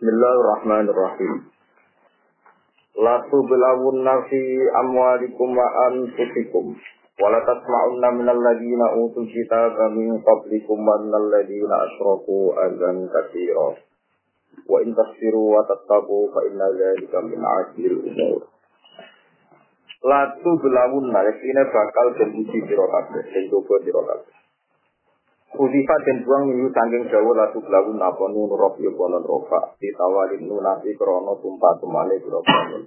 Bismillahirrahmanirrahim. La tublawunna fi amwalikum wa anfusikum wa la tasma'unna minal ladina utul kitaba min qablikum wa minal ladina asyraku azan katsira. Wa in tasfiru wa tattaqu fa inna dzalika min 'azmil umur. La tublawunna yakine bakal den uji sira kabeh, den kabeh. Uzifa dan buang minggu sangking jauh lalu belagu napa nun rof yukonon rofa ditawalin nunasi krono tumpah tumane biro krono.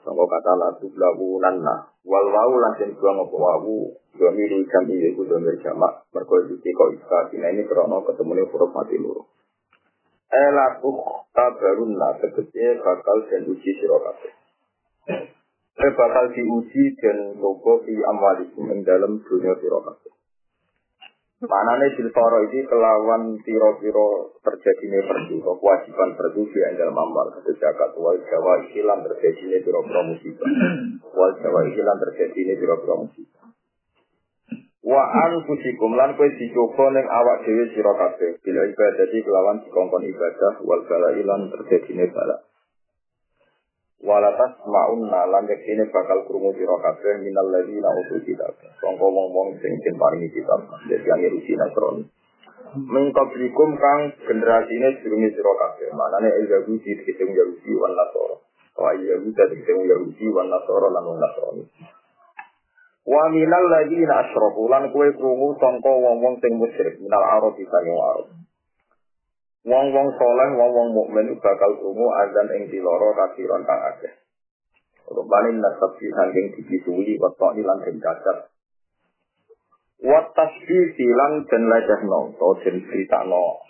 Kata lalu belagu nanna wal wau lansen buang apa wawu dua miru jam iya ku dua jamak merkoi suci kau iska dina ini krono ketemu nih huruf mati luru. Eh laku tabarunna tegese bakal dan uji sirokabe. Eh bakal diuji dan logo fi amwalikum dalam dunia sirokabe. Manane silfaro ini kelawan tiro-tiro terjadinya perdu, kewajiban perdu di dalam amal kata zakat wal jawa ikilan terjadinya tiro-tiro musibah, wal jawa ikilan terjadinya tiro-tiro musibah. Wa anfusikum lan kowe dicoba ning awak dhewe sira kabeh bila ibadah kelawan dikongkon ibadah wal bala ilan terjadinya bala. Walatas ma'unna lan ini bakal krungu sira kabeh minal ladina utul kitab. Sangka wong-wong sing den paringi kitab dadi ngirusi nasron. Mengkablikum kang generasine durunge sira kabeh. Manane Yahudi dikete Yahudi wan Nasara. Wa Yahudi dikete Yahudi wan Nasara lan wong Nasrani. Wa minal ladina asyraku lan kowe krungu sangka wong-wong sing musyrik minal arab saking arab. Wong-wong soleh, wong-wong mukmin bakal krungu azan ing diloro kasiron kang akeh. Rubanin nasab di sangking dibisuli watok ilan ing cacat. Wat tasbih silan dan lajah no, to den beritano,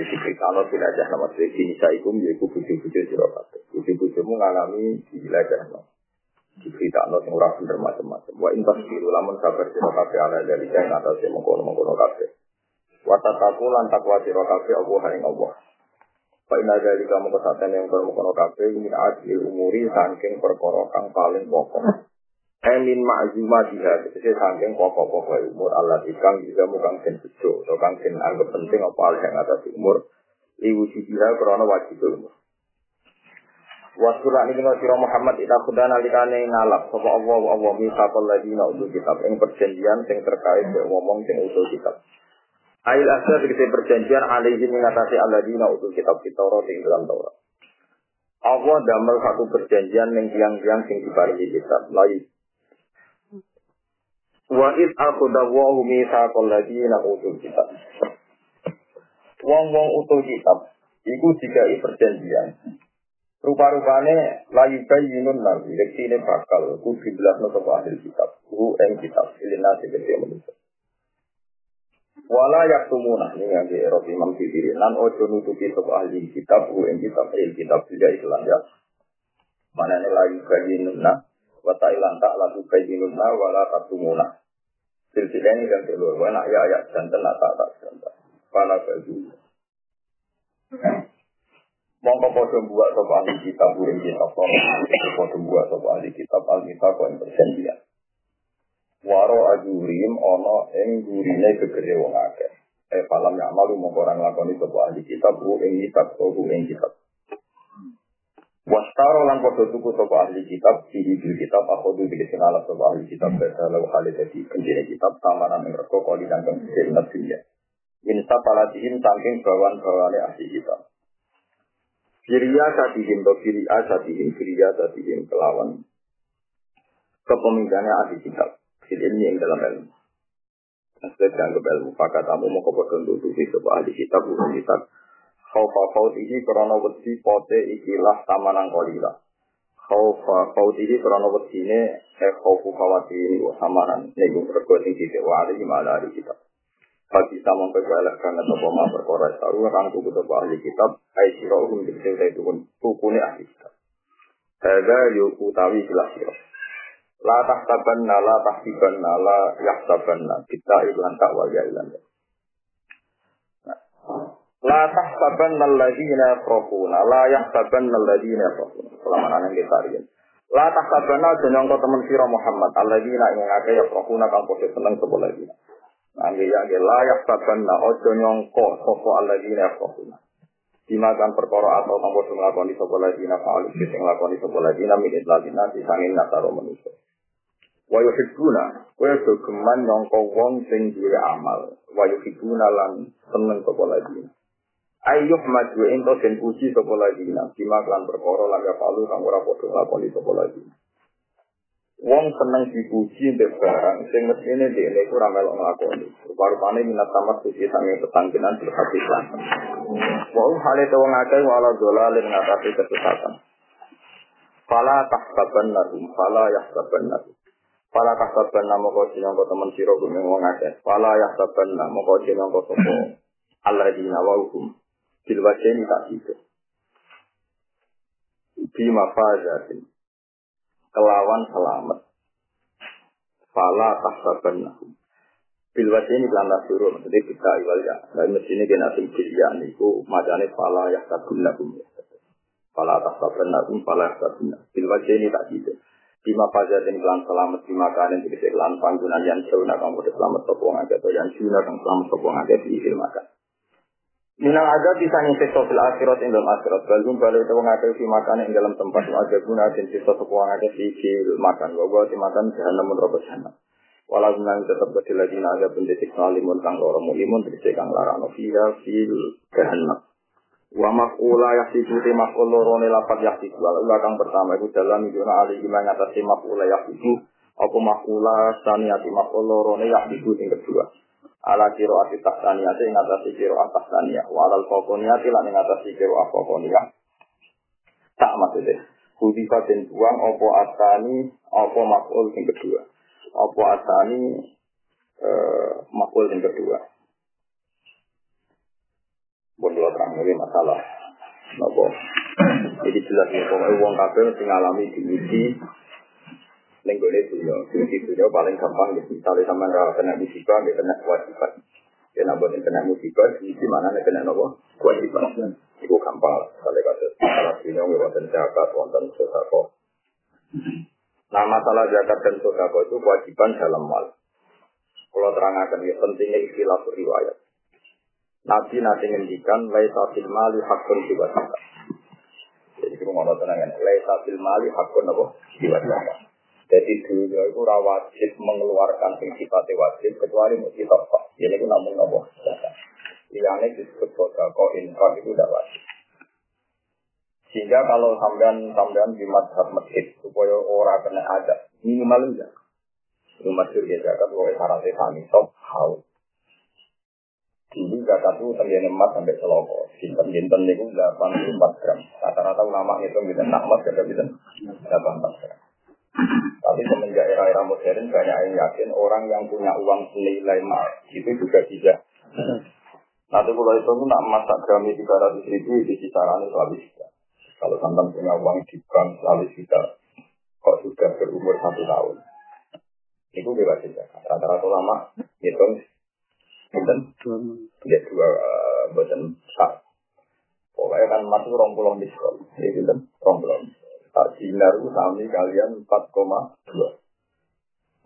Jadi beritano di lajah no, maksudnya kini saikum yaitu buju-buju sirokate. Buju-bujumu ngalami di lajah no. Di beritano sing ora bener macam-macam. Wa intas biru lamun kabar sirokate ala dari kain atas yang mengkono-mengkono kabeh. Watataku lan takwa sira kabeh Allah ing Allah. Fa inna dari kamu kesatan yang kono kabeh min adil umuri saking perkara kang paling pokok. Emin ma'zuma diha, jadi saking pokok-pokok umur Allah ikang juga mukang sen bejo, atau kang sen anggap penting apa hal yang atas umur. Liwusi diha karena wajib umur. Wasura ini dengan sirah Muhammad ita kuda nalikane ngalap Sapa Allah Allah misakol ladina utul kitab Yang perjanjian yang terkait dengan yang utul kitab Ail asal begitu perjanjian alaihi mengatasi aladina utul kitab kita Taurat di dalam Taurat. Allah damel satu perjanjian yang tiang-tiang sing diparingi kitab lain. Wa id aku dawahu misaqal ladina utul kitab. Wong-wong utul kitab iku dikai perjanjian. Rupa-rupane layu bayyinun nabi, ini bakal kudu belas nopo ahli kitab, ku eng kitab, ilinasi gede manusia. Wala yaktumuna ini yang di Eropa Imam Sibiri. Lan ojo nutupi sop ahli kitab, u ing kitab, il kitab tidak Islam ya. Mana ini lagi kajinuna, wata ilan tak lagu kajinuna, wala taktumuna. Silsilah ini kan keluar, wana ya ayat dan tenak tak tak dan Pada baju. Mongko podo buat sop ahli kitab, u ing kitab, podo buat sop ahli kitab, al kitab, kau yang perjanjian. Waro ajurim ono ing gurine gegere wong akeh. Eh falam ya malu mongko ora nglakoni sapa ahli kitab ku ing kitab ku ing kitab. Wastaro lan padha tuku sapa ahli kitab sihi bil kitab aku du dikene ala sapa ahli kitab beda lalu hale dadi kendine kitab tamanan ing reko kali dan kang sirna dunya. Insa palatihim saking bawan-bawane ahli kitab. Firia satihim do firia satihim firia satihim kelawan kepemimpinannya ahli kitab fil ilmi yang dalam ilmu. Maksudnya dianggap ilmu. Maka tamu mau kepada tutupi sebuah ahli kitab, kitab. Khawfa khawtihi karena wedi pote ikilah tamanang kolila. Khawfa khawtihi karena wedi ini eh khawfu khawati ini samanan. Ini berkuat yang kita wali gimana ahli kitab. Bagi sama karena sebuah ma perkara tahu rangku butuh ahli kitab. Hai sirah hukum dikisah itu pun tukune ahli kitab. Hada sirah. La tahtabanna la tahtibanna la yahtabanna kita ilan tak wal ilan. La tahtabanna alladhina yafrahuna la yahtabanna alladhina yafrahuna. Selama nang kita riyen. La tahtabanna jeneng kau teman sira Muhammad alladhina ing akeh yafrahuna kang padha seneng sapa lagi. Nangge yang la yahtabanna ojo nyongko sapa alladhina yafrahuna. Dimakan perkara atau tanpa nglakoni sapa ladina fa'alu sing nglakoni sapa ladina min idlalina disangin nasaro manusia. Wa yuhibbuna kowe do geman nyangka wong sing duwe amal. Wa yuhibbuna lan seneng sapa ladina. Ayyuh maju ento den puji sapa ladina. Dimakan perkara lan fa'alu kang ora padha nglakoni sapa ladina. Wong seneng dipuji mbek barang sing mestine dhekne iku ora melok nglakoni. Rupa-rupane minat tamat suci sange petangkinan berhabisan. Wa hale to wong akeh wala dolalin ngatasi kesesatan. Fala tahsaban lahum, fala yahsaban lahum. Fala tahsaban namo kau sinangko temen sira gumeng wong akeh. Fala yahsaban namo kau sinangko sapa. Allah di nawahum. Bil wajeni tak situ. Bima fajatin kelawan selamat. Fala tahsaban lahum. Bil ini kelanda suruh, maksudnya kita iwal ya. Dan mesti ini kena sing ya niku macane fala ya sabun lahum. Fala tahsaban lahum, fala yahsabun lahum. Bil ini tak gitu. Bima fajar dan kelan selamat di makanan jadi kelan panggungan yang nak kamu selamat sopong aja atau yang jauh nak selamat sopong aja di ilmu makan. Minang ada bisa nyiksa fil akhirat ing dalam akhirat. Balum balik itu mengakai si makan ing dalam tempat ada guna dan sepuang ada di fil makan. Bahwa si makan jahanam menurut jahanam. Walau nang tetap berdiri lagi naga pendidik salimun kang loro mulimun terisi kang larano fiha fil jahanam. Wa makula yasibu te makul loro ne lapat yasibu. Lalu kang pertama itu dalam yuna ali gimana ngatasi makula yasibu. Apa makula saniati makul loro ne yasibu yang kedua. Ala kiro ati tahtaniyah ing atasi kiro tahtaniyah walal fokoniyah lan ing atasi kiro afokoniyah tak maksudnya Hudifa dan buang opo atani opo makul yang kedua. Opo atani eh, makul yang kedua terang ini masalah Nopo Jadi jelas ya Pokoknya uang kabel Yang ngalami diuji Neng gue dunia, dunia dunia paling gampang gitu. Misalnya sama nggak kena musibah, nggak kena kewajiban. Ya nambah yang kena musibah, di mana nih kena nopo kewajiban. Itu gampang. Kalau kata masalah dunia, nggak wonten zakat, wonten sodako. Nah masalah zakat dan sodako itu kewajiban dalam mal. Kalau terangkan ya pentingnya istilah riwayat. Nabi nanti ngendikan laisa fil mali hakun jiwa zakat. Jadi kita ngomong tenang laisa fil mali hakun apa jiwa zakat. Jadi dunia itu wajib mengeluarkan sing sifatnya wajib kecuali kita pak. Jadi itu namun nopo. Yang disebut kok infak itu tidak wajib. Sehingga kalau sampean sampean di madhab masjid supaya orang kena ada minimal enggak. Itu masyur ya zakat oleh syaratnya kami sok hal. Dulu zakat itu terjadi emas sampai seloko. Sinten itu 84 gram. Rata-rata ulama itu bisa nakmat kada bisa 84 gram. Tapi semenjak era-era modern banyak yang yakin orang yang punya uang senilai emas itu juga bisa. Nanti kalau itu nak masak grami 300 ribu di kisaran selalu bisa. Kalau santan punya uang di bank selalu bisa. Kok sudah berumur satu tahun. Itu bebas saja. Rata-rata lama hitung Bukan, ya dua uh, buatan sak. Pokoknya kan masuk rong pulau diskon, itu kan rong pulau tak sinar sami kalian 4,2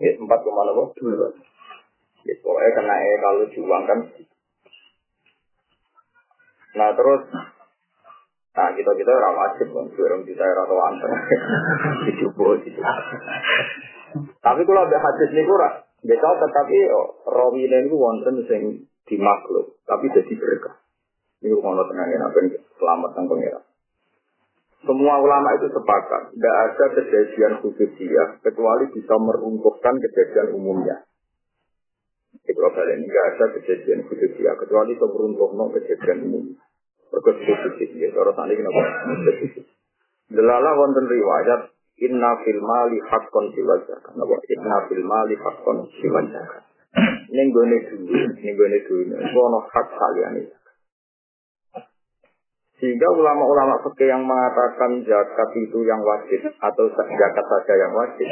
ya 4,2 ya pokoknya kena e kalau diuangkan. Nah terus nah kita kita orang wajib kan orang kita atau antar dicoba dicoba. Tapi kalau ada hadis ini kurang besok tetapi oh, rawi ini wonten sing dimakhluk tapi jadi berkah ini kalau tenangin apa selamat tentang pengirat semua ulama itu sepakat, tidak ada kejadian khususiyah kecuali bisa meruntuhkan kejadian umumnya. Itu ini tidak ada kejadian khususiyah kecuali bisa meruntuhkan kejadian umum. Berkhususiyah, ya, cara tadi kenapa? Delala wonten riwayat inna fil mali haqqon siwal zakat. Napa? Inna fil mali haqqon siwal zakat. Ning gone dunya, ning gone dunya, ono hak saliyane. Sehingga ulama-ulama fikih yang mengatakan zakat itu yang wajib atau zakat saja yang wajib,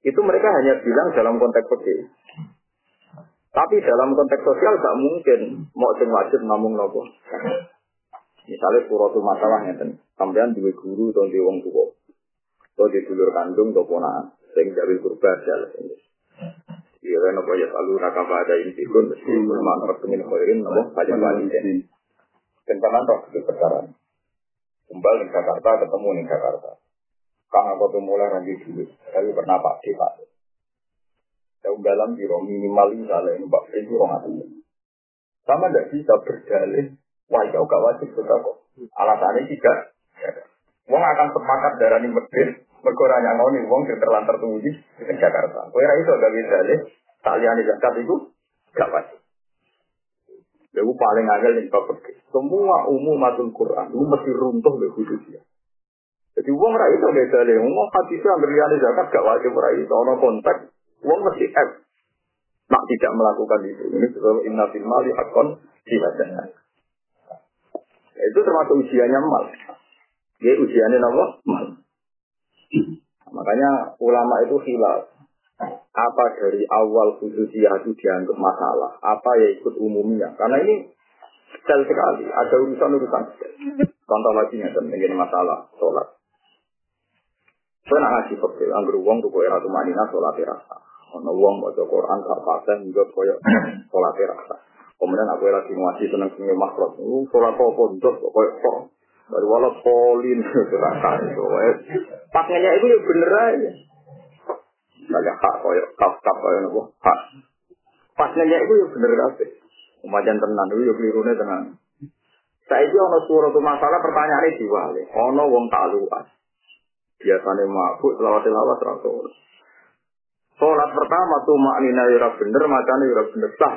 itu mereka hanya bilang dalam konteks fikih. Tapi dalam konteks sosial tak mungkin mau sing wajib ngomong nopo. Misalnya suratul masalah ngeten, sampean duwe guru atau duwe wong tuwa. Atau di dulur kandung atau ponaan, sing jawil kurba jalan ini. Iya kan apa ya selalu nakaba ada intikun, mesti ulama pengen khairin nopo paling paling Dan sampean toh itu perkara. Kembali ke Jakarta, ketemu di Jakarta. Kang aku tuh mulai nanti dulu, tapi pernah Pak D Pak. Saya dalam biro minimal misalnya ini Pak itu orang itu. Sama tidak bisa berdalih, wah jauh gak wajib sudah kok. Alasannya juga, Wong akan sepakat darah ini medit, berkurang yang ngoni, wong yang terlantar tunggu di Jakarta. Kue ra iso gak bisa deh, talian zakat itu gak wajib. Lalu paling agak yang kau Semua umum matul Quran itu mesti runtuh di khususnya. Jadi uang rai itu beda deh. Uang hati itu ambil liane zakat gak wajib rai itu. Ono konteks uang mesti F. Nak tidak melakukan itu. Ini sebab inna fil mali hakon. Itu termasuk ujiannya mal. Ya ujiannya apa? Mal. Makanya ulama itu hilaf apa dari awal khususiyah itu dianggap masalah, apa ya ikut umumnya. Karena ini detail sekali, ada urusan-urusan Contoh lagi nih, ini masalah sholat. Saya nak ngasih fakir, anggur uang tuh kaya ratu manina sholat rasa. Ono uang baca Quran, karpaten juga kaya sholat rasa. Kemudian aku lagi ngasih seneng seneng makhluk, sholat untuk kaya kok. Baru walau polin, rasa itu. Pakainya itu ya bener aja. Kayak hak koyok kaf kaf koyok nopo hak. Pas nanya itu ya bener kabeh. Umajan tenan itu ya kelirune tenan. Saya itu ono suara masalah pertanyaannya diwale. Ono wong tak luas. Biasanya mabuk selawat selawat rasul. Sholat pertama tuh maknina yura bener, macamnya yura bener sah.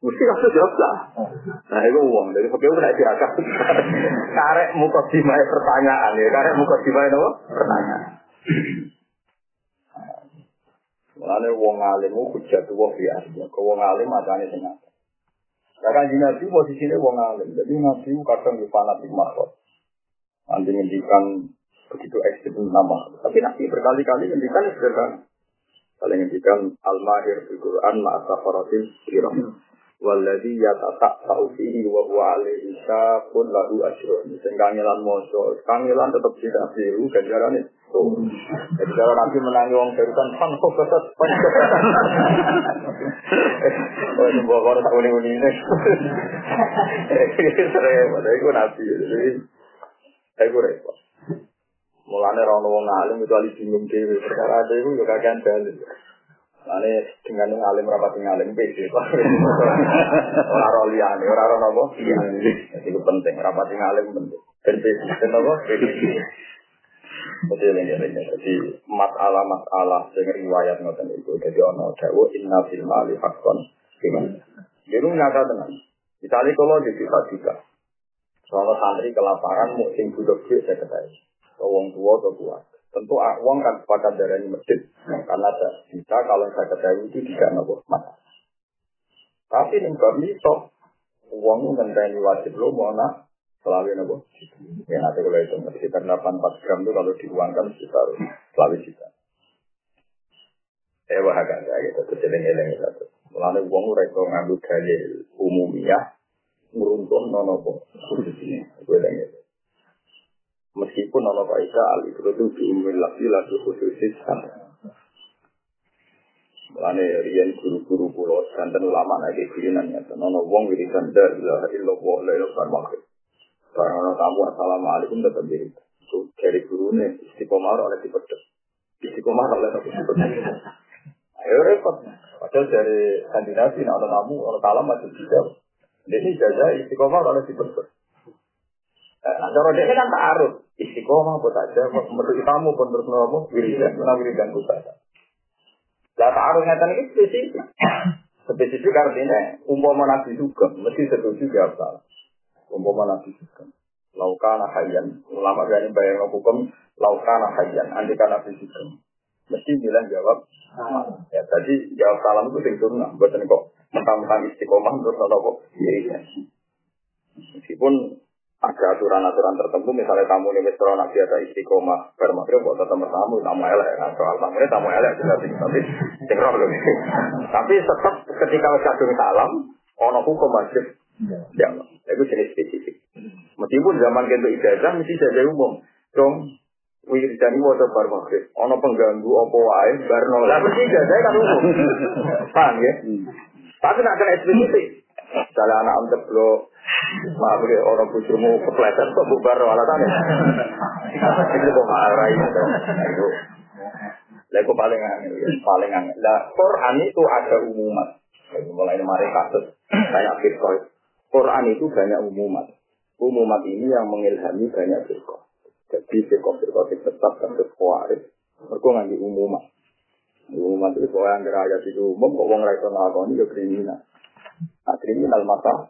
Mesti kasus jawab lah. Nah itu uang dari fakir udah dirakat. Karek muka dimai pertanyaan ya, karek muka dimai apa? Pertanyaan. Mulane wong alim ku hujat wong biasa. Kau wong alim macane sing apa? Lah kan Nabi posisine wong alim. Jadi Nabi kadang di fanatik makhluk. Nanti ngendikan begitu ekstrim nama. Tapi Nabi berkali-kali ngendikan sederhana. Kali ngendikan al-mahir di Quran ma'asafaratil kiram. Walladhi yatatak ta'ufihi wa huwa alaihi syafun lahu asyrun. Sing kangelan moso. Kangelan tetap tidak biru ganjarannya. Jadi kalau nanti menangi wong barusan pan kok kesat pan Oh itu bawa koran tak unik unik ini. Sering, ada itu nabi. Jadi, aku repot. Mulanya orang wong alim itu alih bingung dewi. Perkara ada itu juga kagian dalil. Mulanya dengan alim rapat yang alim beda. Orang orang liane, orang orang? Iya. Itu penting, rapat yang alim penting. Dan beda, kenapa? Jadi ini jadi masalah-masalah dengan riwayat ngoten itu. Jadi ono dawu inna fil mali hakon gimana? Jadi nyata dengan. Misalnya kalau di kita tiga, soal santri kelaparan musim budak dia saya ketahui. Wong tua atau tua. Tentu uang kan sepakat dari masjid. Karena ada bisa kalau saya ketahui itu tidak nopo masalah. Tapi nih bab itu uang ngenteni wajib lo mau nak selalu nopo. Ya nanti kalau itu sekitar 84 gram itu kalau diuangkan sekitar selalu juta. Saya wah agak gitu, kecilin eleng itu. Mulanya uang mereka ngambil dalil umumnya, meruntuh nono kok gue itu. Meskipun nono kaidah al itu itu diumumkan lagi lagi khususnya Mulane riyen guru-guru pulau santen ulama lagi kulinan ya, nono wong wiridan dar ilaha illallah la ilaha illallah karena tamu assalamualaikum tetap diri. Dari gurunya istiqomah oleh dipedes. Istiqomah oleh dipedes. Ayo repot. Padahal dari kandidasi, nah, ada tamu, orang talam masih tidak. Ini jaga istiqomah oleh dipedes. Nah, cara dia kan tak arut. Istiqomah apa saja, menurut tamu pun terus ngomong, wiridan, mana wiridan saja. Lah tak arut ngeten ini spesifik. Spesifik artinya umpama nabi juga, mesti setuju jawab salah umpama nabi juga. Laukana hayyan, ulama berani bayang hukum laukana hayyan, andika nabi juga. Mesti bilang jawab, ya tadi jawab salam itu sing sunnah, buatan kok mentang-mentang istiqomah terus kok dirinya. Meskipun ada aturan-aturan tertentu, misalnya tamu ini mistro nak biasa istiqomah, bar maghrib buat tamu tamu, tamu elek, nah, soal tamu ini tamu elek juga tapi sing roh loh. Tapi tetap ketika kadung salam, ono hukum wajib Ya, itu jenis spesifik. Meskipun zaman kento ijazah mesti ijazah umum. Dong, wiridani wajah bar maghrib. Ono pengganggu apa wae bar nol. Lah mesti ijazah kan umum. Paham ya? Tapi nak kena spesifik. Misalnya anak om teblo Maaf ya, orang bujumu kepleset kok bubar alasannya. Itu kok marah itu. Itu. Lah paling angin, ya, paling angin. Lah Quran itu ada umuman. Mulai mari kasus kayak Bitcoin. Quran itu banyak umuman. Umuman ini yang mengilhami banyak Bitcoin. Jadi Bitcoin-Bitcoin tetap kasus kuaris. Mereka nganti umuman. Umuman itu kalau yang ayat itu umum, kok orang rakyat ngakoni ya kriminal. Nah, kriminal masalah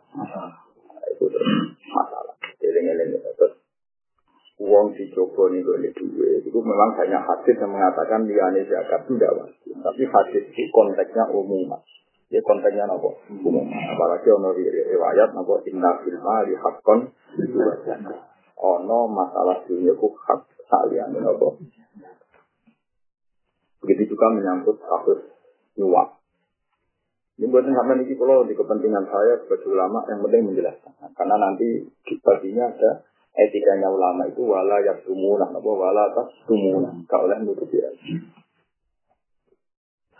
itu masalah. Eleng-eleng terus uang si Joko ini boleh duit. Itu memang banyak hadis yang mengatakan liane zakat tidak wajib. Tapi hadis itu konteksnya umum. Ya konteksnya apa? Umum. Apalagi ono riwayat apa inna fil mali haqqan ono masalah dunia ku hak salian apa? Begitu juga menyangkut kasus nyuap. Ini buatan sampai ini kalau di kepentingan saya sebagai ulama yang penting menjelaskan. Karena nanti baginya ada etikanya ulama itu wala ya sumuna, apa wala tas sumuna. Kalau oleh nutupi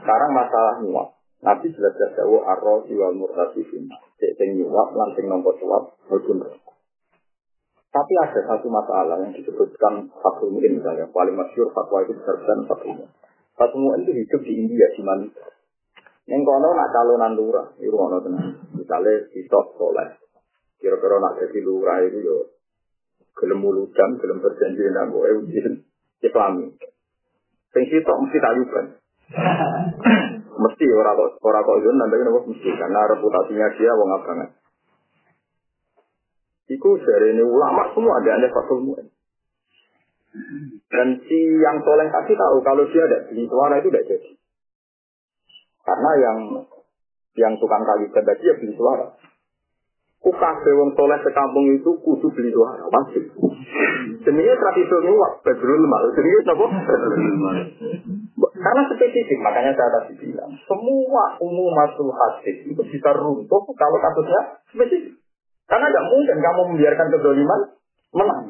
Sekarang masalah nyuap. Nabi jelas-jelas jauh arro wal murtasifin. Cek nyuap, langsung nombor suap, berpun Tapi ada satu masalah yang disebutkan satu mungkin misalnya. Paling masyur fatwa itu besar-besar satu Satu itu hidup di India, di Malaysia. Yang kono nak calonan lurah, itu kono tenang. Misalnya sitok soleh. Kira-kira nak jadi lurah itu yo gelem muludan, gelem berjanji dengan gue ujian islami. Sing sitok mesti tayuban. mesti orang kok orang kok itu nanti kenapa mesti karena reputasinya dia wong abangan. Iku dari ini ulama semua ada ada fatul mu'in. Dan si yang soleh tadi tahu kalau dia ada di suara itu tidak jadi. Karena yang yang tukang kayu tadi ya beli suara. Kukabe wong soleh sekampung itu kudu beli suara, wajib. Jenenge tradisi nyuwak, bedrul mal. Jenenge apa? Karena spesifik, makanya saya tadi bilang, semua umum masuk hadis itu bisa runtuh kalau kasusnya spesifik. Karena tidak mungkin kamu membiarkan kedoliman menang.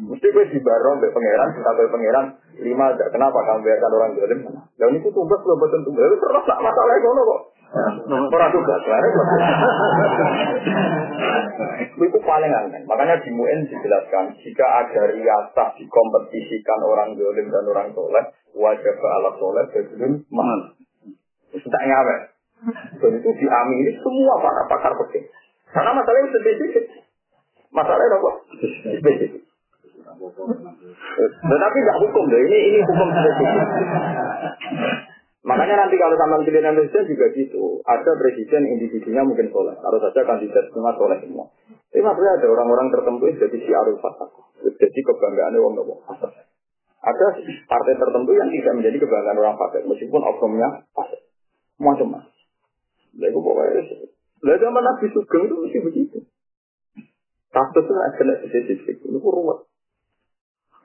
Mesti gue dibarong be pangeran, kita be pangeran lima aja. Kenapa kamu biarkan orang dolim? Dan itu tugas lo betul tugas. Itu terus lah masalah itu kok. Orang tugas, itu paling aneh. Makanya di MUN dijelaskan jika ada riasah dikompetisikan orang dolim dan orang soleh, wajib ke alat soleh sebelum mahal. Tak ngawe. Dan itu diamini semua para pakar penting. Karena masalahnya spesifik. Masalahnya apa? Spesifik. Tetapi tidak hukum deh. Ini ini hukum spesifik. Makanya nanti kalau sama pilihan presiden juga gitu. Ada presiden individunya mungkin soleh. Harus saja kandidat semua soleh semua. Tapi maksudnya ada orang-orang tertentu yang jadi si arul fatah. Jadi kebanggaan orang nopo. Ada partai tertentu yang tidak menjadi kebanggaan orang fasik. Meskipun oknumnya fasik. Macam-macam. Lalu pokoknya. Lalu zaman Nabi Sugeng itu mesti begitu. Kasusnya kena spesifik. Itu ruwet.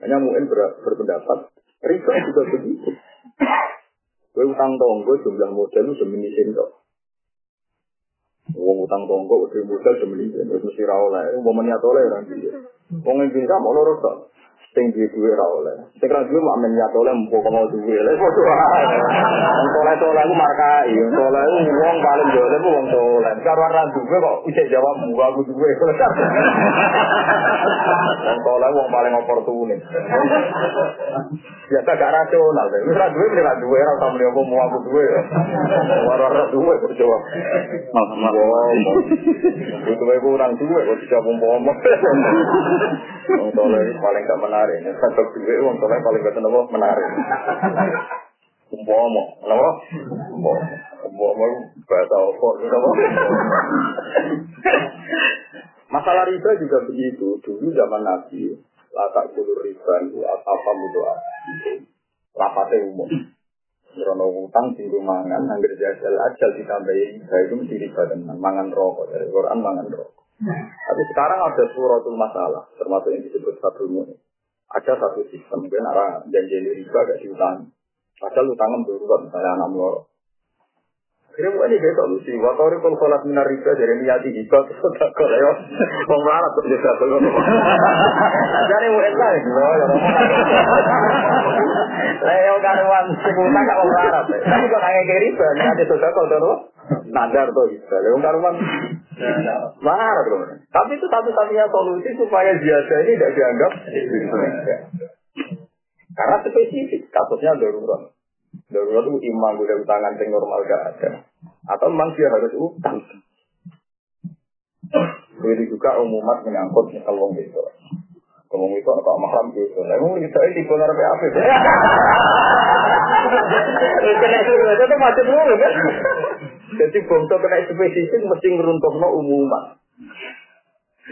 Hanya mungkin ber, berpendapat, riba juga begitu. Gue utang tonggo jumlah modal itu mini sendok. Wong utang tonggo udah modal demi sendok mesti rawol Wong meniat oleh orang dia. Wong yang bisa mau lorot sing duwe duwe ra oleh. Sing ra duwe mak menyat oleh kono duwe. Lha padha wae. Wong wong paling ku wong. Karo ra duwe kok isih jawab aku duwe. Wong wong paling oportunis. Biasa gak rasional. Wis ra duwe ra duwe ra mau aku duwe. Ora ra duwe kok jawab. Wae kurang duwe kok dijawab. Wong paling gak menarik menarik. Satu duit uang soleh paling betul nopo menarik. Umpama, nopo? Umpama, umpama bahasa opo, nopo? Masalah riba juga begitu. Dulu zaman Nabi, latak kulur riba itu apa mudoa. Lapatnya umum. Rono utang di mangan, anggar jajal ajal ditambahin, itu mesti riba tenan. Mangan rokok dari Quran, mangan rokok. Tapi sekarang ada suratul masalah, termasuk yang disebut satu mu'in ada satu sistem kan arah janji riba gak diutang padahal utangnya berubah misalnya anak mloro Kira bukan ini solusi. Watori kalau sholat minar riba dari niati riba terus tak ya. Mau melarat tuh juga tuh. Jadi mau enak ya. Leo karuan sebutan gak mau melarat. Tapi kok kayak riba niati sudah kau tuh nadar tuh. Leo karuan Marah bro. Tapi itu satu-satunya solusi supaya ziyadah ini tidak dianggap Karena spesifik, kasusnya darurat. Darurat itu imam udah utangan yang normal gak ada. Atau memang dia harus utang. Begitu juga umumat menyangkut kalau itu. Kalau itu apa mahram gitu. Nah, itu ini tipe narape apa? Kena itu macam dulu kan. Jadi bongso kena spesifik mesti ngeruntuhno umuman.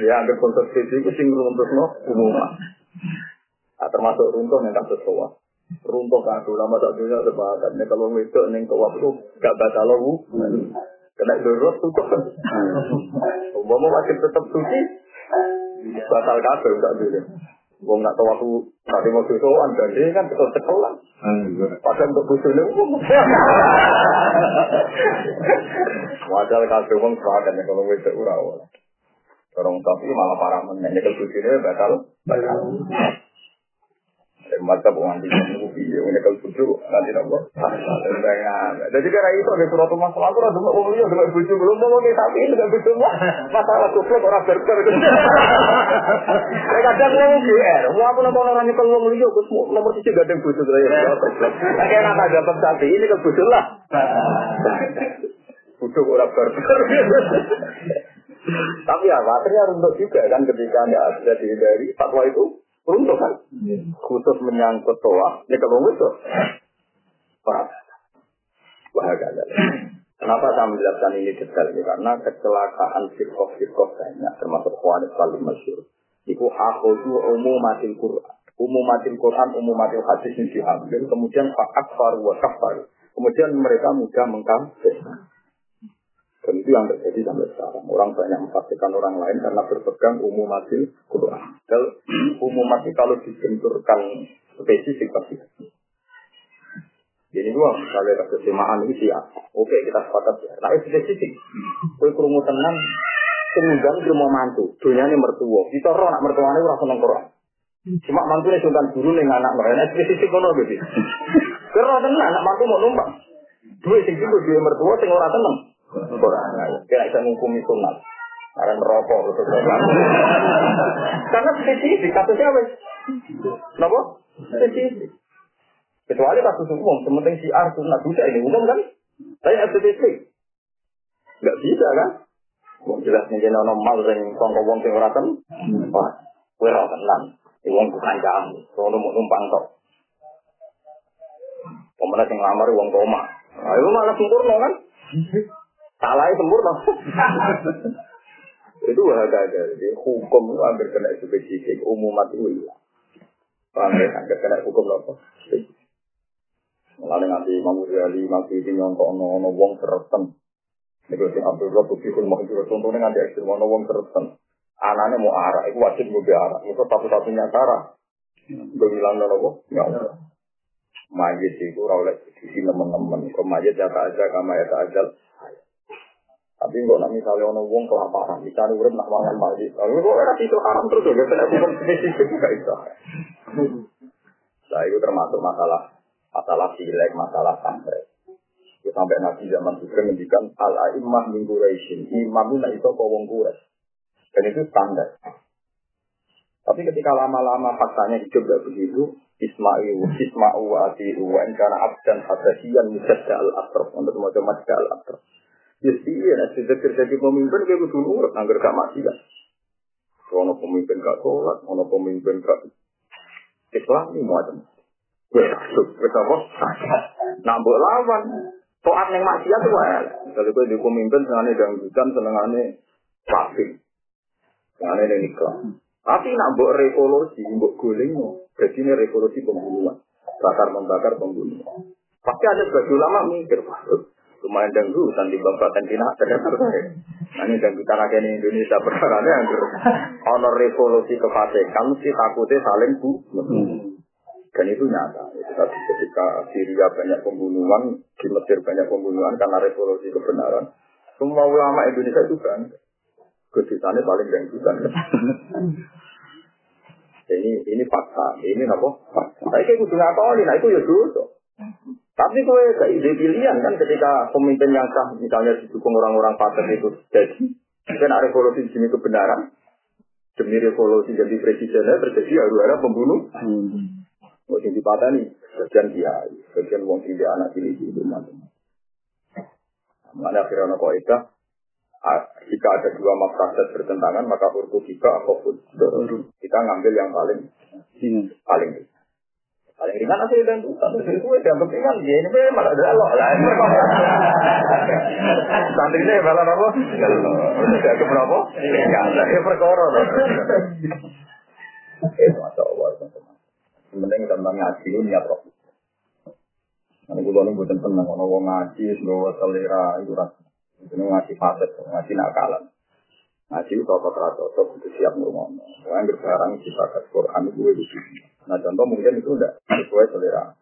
Ya, ada bongso spesifik mesti ngeruntuhno umuman. Nah, termasuk runtuh yang kasus tua. Runtuh kan lama tak dunia sepakat. Nih kalau itu neng tua itu gak batal lu. Kena dorot tutup kan. Umpama masih tetap suci, batal kabel gak dulu. Wong nak tahu aku tadi mau susuan dan dia kan betul sekolah. Padahal untuk busuknya umum. Wajar kabel wong sepakat ya kalau ora ora. Orang tapi malah parah menanya ke busuknya batal. Batal. Mata piye kalau nanti nopo. Jadi karena itu ada aku rada mau ngomong dengan belum mau tapi dengan mah masalah orang berker. Saya kadang ngomong GR, mau aku nonton orang nyekel ngomong liyo, terus nomor tujuh gak ada bujuk saya. Kayak nata dapat sapi ini ke bujuk lah. Orang berker. Tapi ya, akhirnya runtuh juga kan ketika ada dari fatwa itu Runtuh kan? Iya. Khusus menyangkut toa, ini kalau itu. Pak, bahagia. Kenapa saya menjelaskan ini detail ini? Karena kecelakaan sirkoh-sirkoh banyak, termasuk Khawanis paling masyur. Itu itu umum mati Quran. Umum mati Quran, umum mati hadis yang diambil. Kemudian Pak Akbar wa Kafar. Kemudian mereka mudah mengkampen. Dan itu yang terjadi sampai sekarang. Orang banyak mempastikan orang lain karena berpegang umum hasil Quran. Dan umum mati kalau dibenturkan spesifik pasti. Jadi dua, kalau ada kesemaan ini sih ya. Oke, kita sepakat ya. Nah, spesifik. Kue kerungu tenang, kemudian dia mau mantu. Dunia ini mertua. Kita roh anak mertuanya orang seneng Quran. Cuma mantu ini cuma guru nih anak mereka. Spesifik kono gitu. Kerana tenang, anak mantu mau numpang. Dua sing itu dua mertua, sing orang tenang. Kira bisa menghukumi sunat. Karena merokok betul Karena spesifik kasusnya apa? Kenapa? Spesifik. Kecuali kasus umum, sementing si ar sunat bisa ini umum kan? Tapi spesifik. Gak bisa kan? Wong jelas nih jadi orang mal yang kongko wong sing ora ten. Wah, kowe ora tenan. Wong bukan kamu, sono mau numpang tok. Pemenang sing lamar wong koma. Ayo malah sempurna kan? Salah itu sempurna. itu ada Jadi hukum itu hampir kena spesifik. Umumat itu hilang. Paham ya? Hampir kena hukum apa? Mulai nanti Imam Ghazali masih ini nyontok ono wong sereten. Ini sing Abdul Rabb Fikul Mahjur. Contohnya nanti ekstrim ono wong sereten. Anaknya mau arah, itu wajib mau arah. Itu satu-satunya cara. Gue bilang nopo, ya Allah. Majid itu rawlek di sini teman-teman. Kau majid ya aja, kama ya aja. Tapi kok nak misalnya ono wong kelaparan, misalnya urip nak mangan mati. Lalu kok ora itu haram terus ya, kena hukum spesifik juga itu. Nah, itu termasuk masalah masalah silek, masalah sampai. Itu sampai nabi zaman itu mendikan al aimah min Quraisyin. Imam itu itu kok wong. Dan itu standar. Tapi ketika lama-lama faktanya hidup gak begitu, Ismail, wa Atiru, wa karena abdan hadasiyan musadda al-atraf, untuk macam-macam al-atraf. Ya iya, nah sudah jadi pemimpin kayak kudu nurut, anggar gak kan. Ono pemimpin gak sholat, ono pemimpin gak Islam ini macam. Wes apa? Nambah lawan. Toat yang maksiat tuh wae. Kalau gue di pemimpin senengane dangdutan, senengane pasti. Senengane nikah. Tapi nak mbok revolusi, mbok guling, jadi ini revolusi pembunuhan. Bakar membakar pembunuhan. Pasti ada sebagian ulama mikir, lumayan dangdutan di babakan Cina nah ini aja di Indonesia perkaranya yang honor revolusi kefasikan mesti takutnya saling bu dan itu nyata. Tadi ketika Syria banyak pembunuhan di Mesir banyak pembunuhan karena revolusi kebenaran. Semua ulama Indonesia itu kan kedutannya paling dangdutan. Ini ini fakta. Ini apa? Fakta. Tapi kayak kudu ngakoni. Nah itu ya dulu tapi kowe gak ide pilihan kan ketika pemimpin yang sah misalnya didukung orang-orang fasik itu jadi ada revolusi demi kebenaran, demi revolusi jadi presidennya terjadi ada pembunuh. Hmm. Oh, yang dipatani, sebagian kiai, sebagian wong tidak anak ini di rumah. Mana akhirnya kok itu, jika ada dua maksud bertentangan, maka huruf kita apa pun kita ngambil yang paling hmm. paling paling ringan asli dan satu itu yang penting kan ya ini malah Allah lah santri ini malah apa? Ke berapa ya ya perkara itu masya Allah teman-teman. Penting tentang ngaji ini niat roh Nanti gue nih bukan tenang, kalau ngaji, gue selera itu ras, itu ngaji faset, ngaji nakalan. Ngaji itu cocok cocok itu siap ngomong. Yang berbarang ke Quran di sini. Nah contoh mungkin itu udah sesuai selera.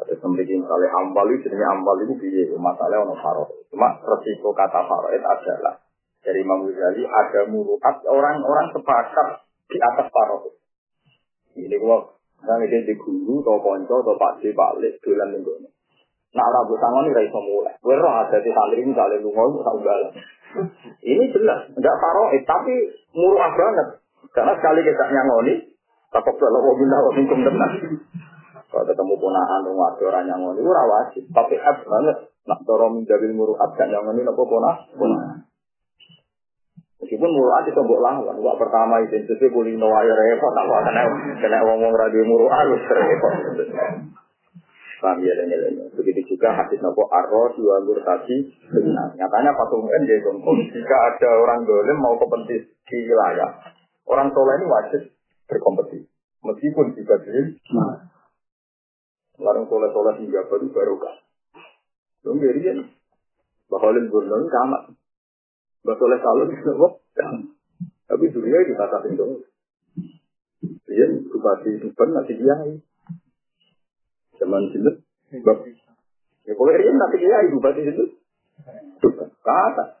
Kata memiliki misalnya ambal itu jenisnya ambal itu biaya masalah ono faro. Cuma resiko kata faro itu adalah dari Imam Ghazali ada muruat orang-orang sepakat di atas faro. Ini gua Nah, dia di guru, atau ponco, atau pak balik, dolan minggu ini. Nah, rambut tangan ini raiso mulai. Gue roh ada di santri misalnya lu ngomong tak. Ini jelas, enggak faroid, tapi murah banget. Karena sekali kita nyangoni, Takut kalau mau bina kok minum tenang. Kalau ketemu ponakan rumah ada orang yang itu rawasi. Tapi ab banget. Nak dorong menjadi muruat yang ini nopo ponah. Meskipun muruat itu mbok lawan. Wah pertama itu itu boleh air repot. Tak kena kena ngomong radio muruat harus repot. Paham ya dan Begitu juga hadis nopo arroh dua murtasi benar. Nyatanya patungan dia contoh. Jika ada orang golem mau ke di wilayah, orang soleh ini wajib berkompetisi. Meskipun juga jadi, nah. Larang soleh-soleh hingga baru kan. Dong kan, bahalin gurnong kamat. Basoleh salon kok, tapi dunia kita dong. Dia bupati Tuban nanti kiai. Zaman sini, ya boleh dia nanti kiai bupati itu. Tuban, kata.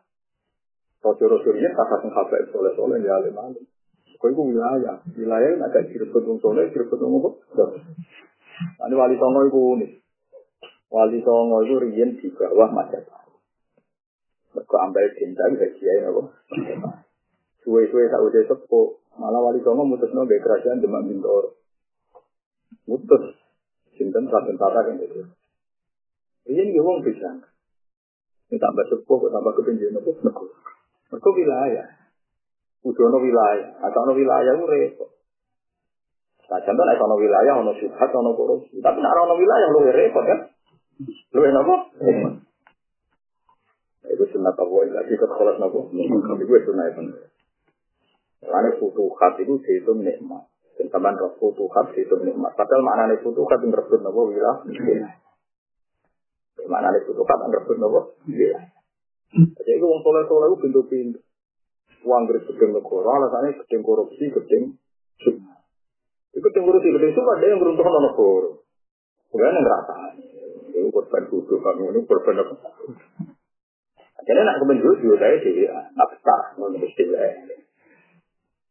Rojo-rojonya kata penghabat soleh-soleh ya alim-alim. Kau itu wilayah, wilayah yang ada direbut wong soleh, direbut wong apa? Ini wali songo itu unik. Wali songo itu rian di bawah Majapahit. Mereka ambil cinta bisa kiai apa? Suwe-suwe tak udah sepo, malah wali songo mutus nabe kerajaan Demak Bintoro. Mutus, cinta raden tata kan itu. Rian dia wong bisa. Ini tambah sepo, tambah kepinjauan apa? Mereka wilayah. Udono wilayah, atau wilayah itu repot. Nah, contoh nek ono wilayah ono syubhat korupsi, tapi nek ono wilayah lu repot kan? Lu apa? Itu sunat Allah lagi ke kholat nopo. Tapi gue sunat itu. Karena futuhat itu dihitung nikmat. Tambahan roh futuhat dihitung nikmat. Padahal maknanya futuhat yang rebut nopo wilayah. Maknanya futuhat yang rebut nopo wilayah. Jadi itu orang soleh-soleh itu pintu-pintu uang dari gedeng negara, alasannya gedeng korupsi, gedeng sunnah. Itu gedeng korupsi, gedeng sunnah ada yang beruntung sama negara. Bukan yang rata. Ini korban kudu, kami ini korban apa? Jadi nak kemen jujur, saya sih nafkah, menurut istilah.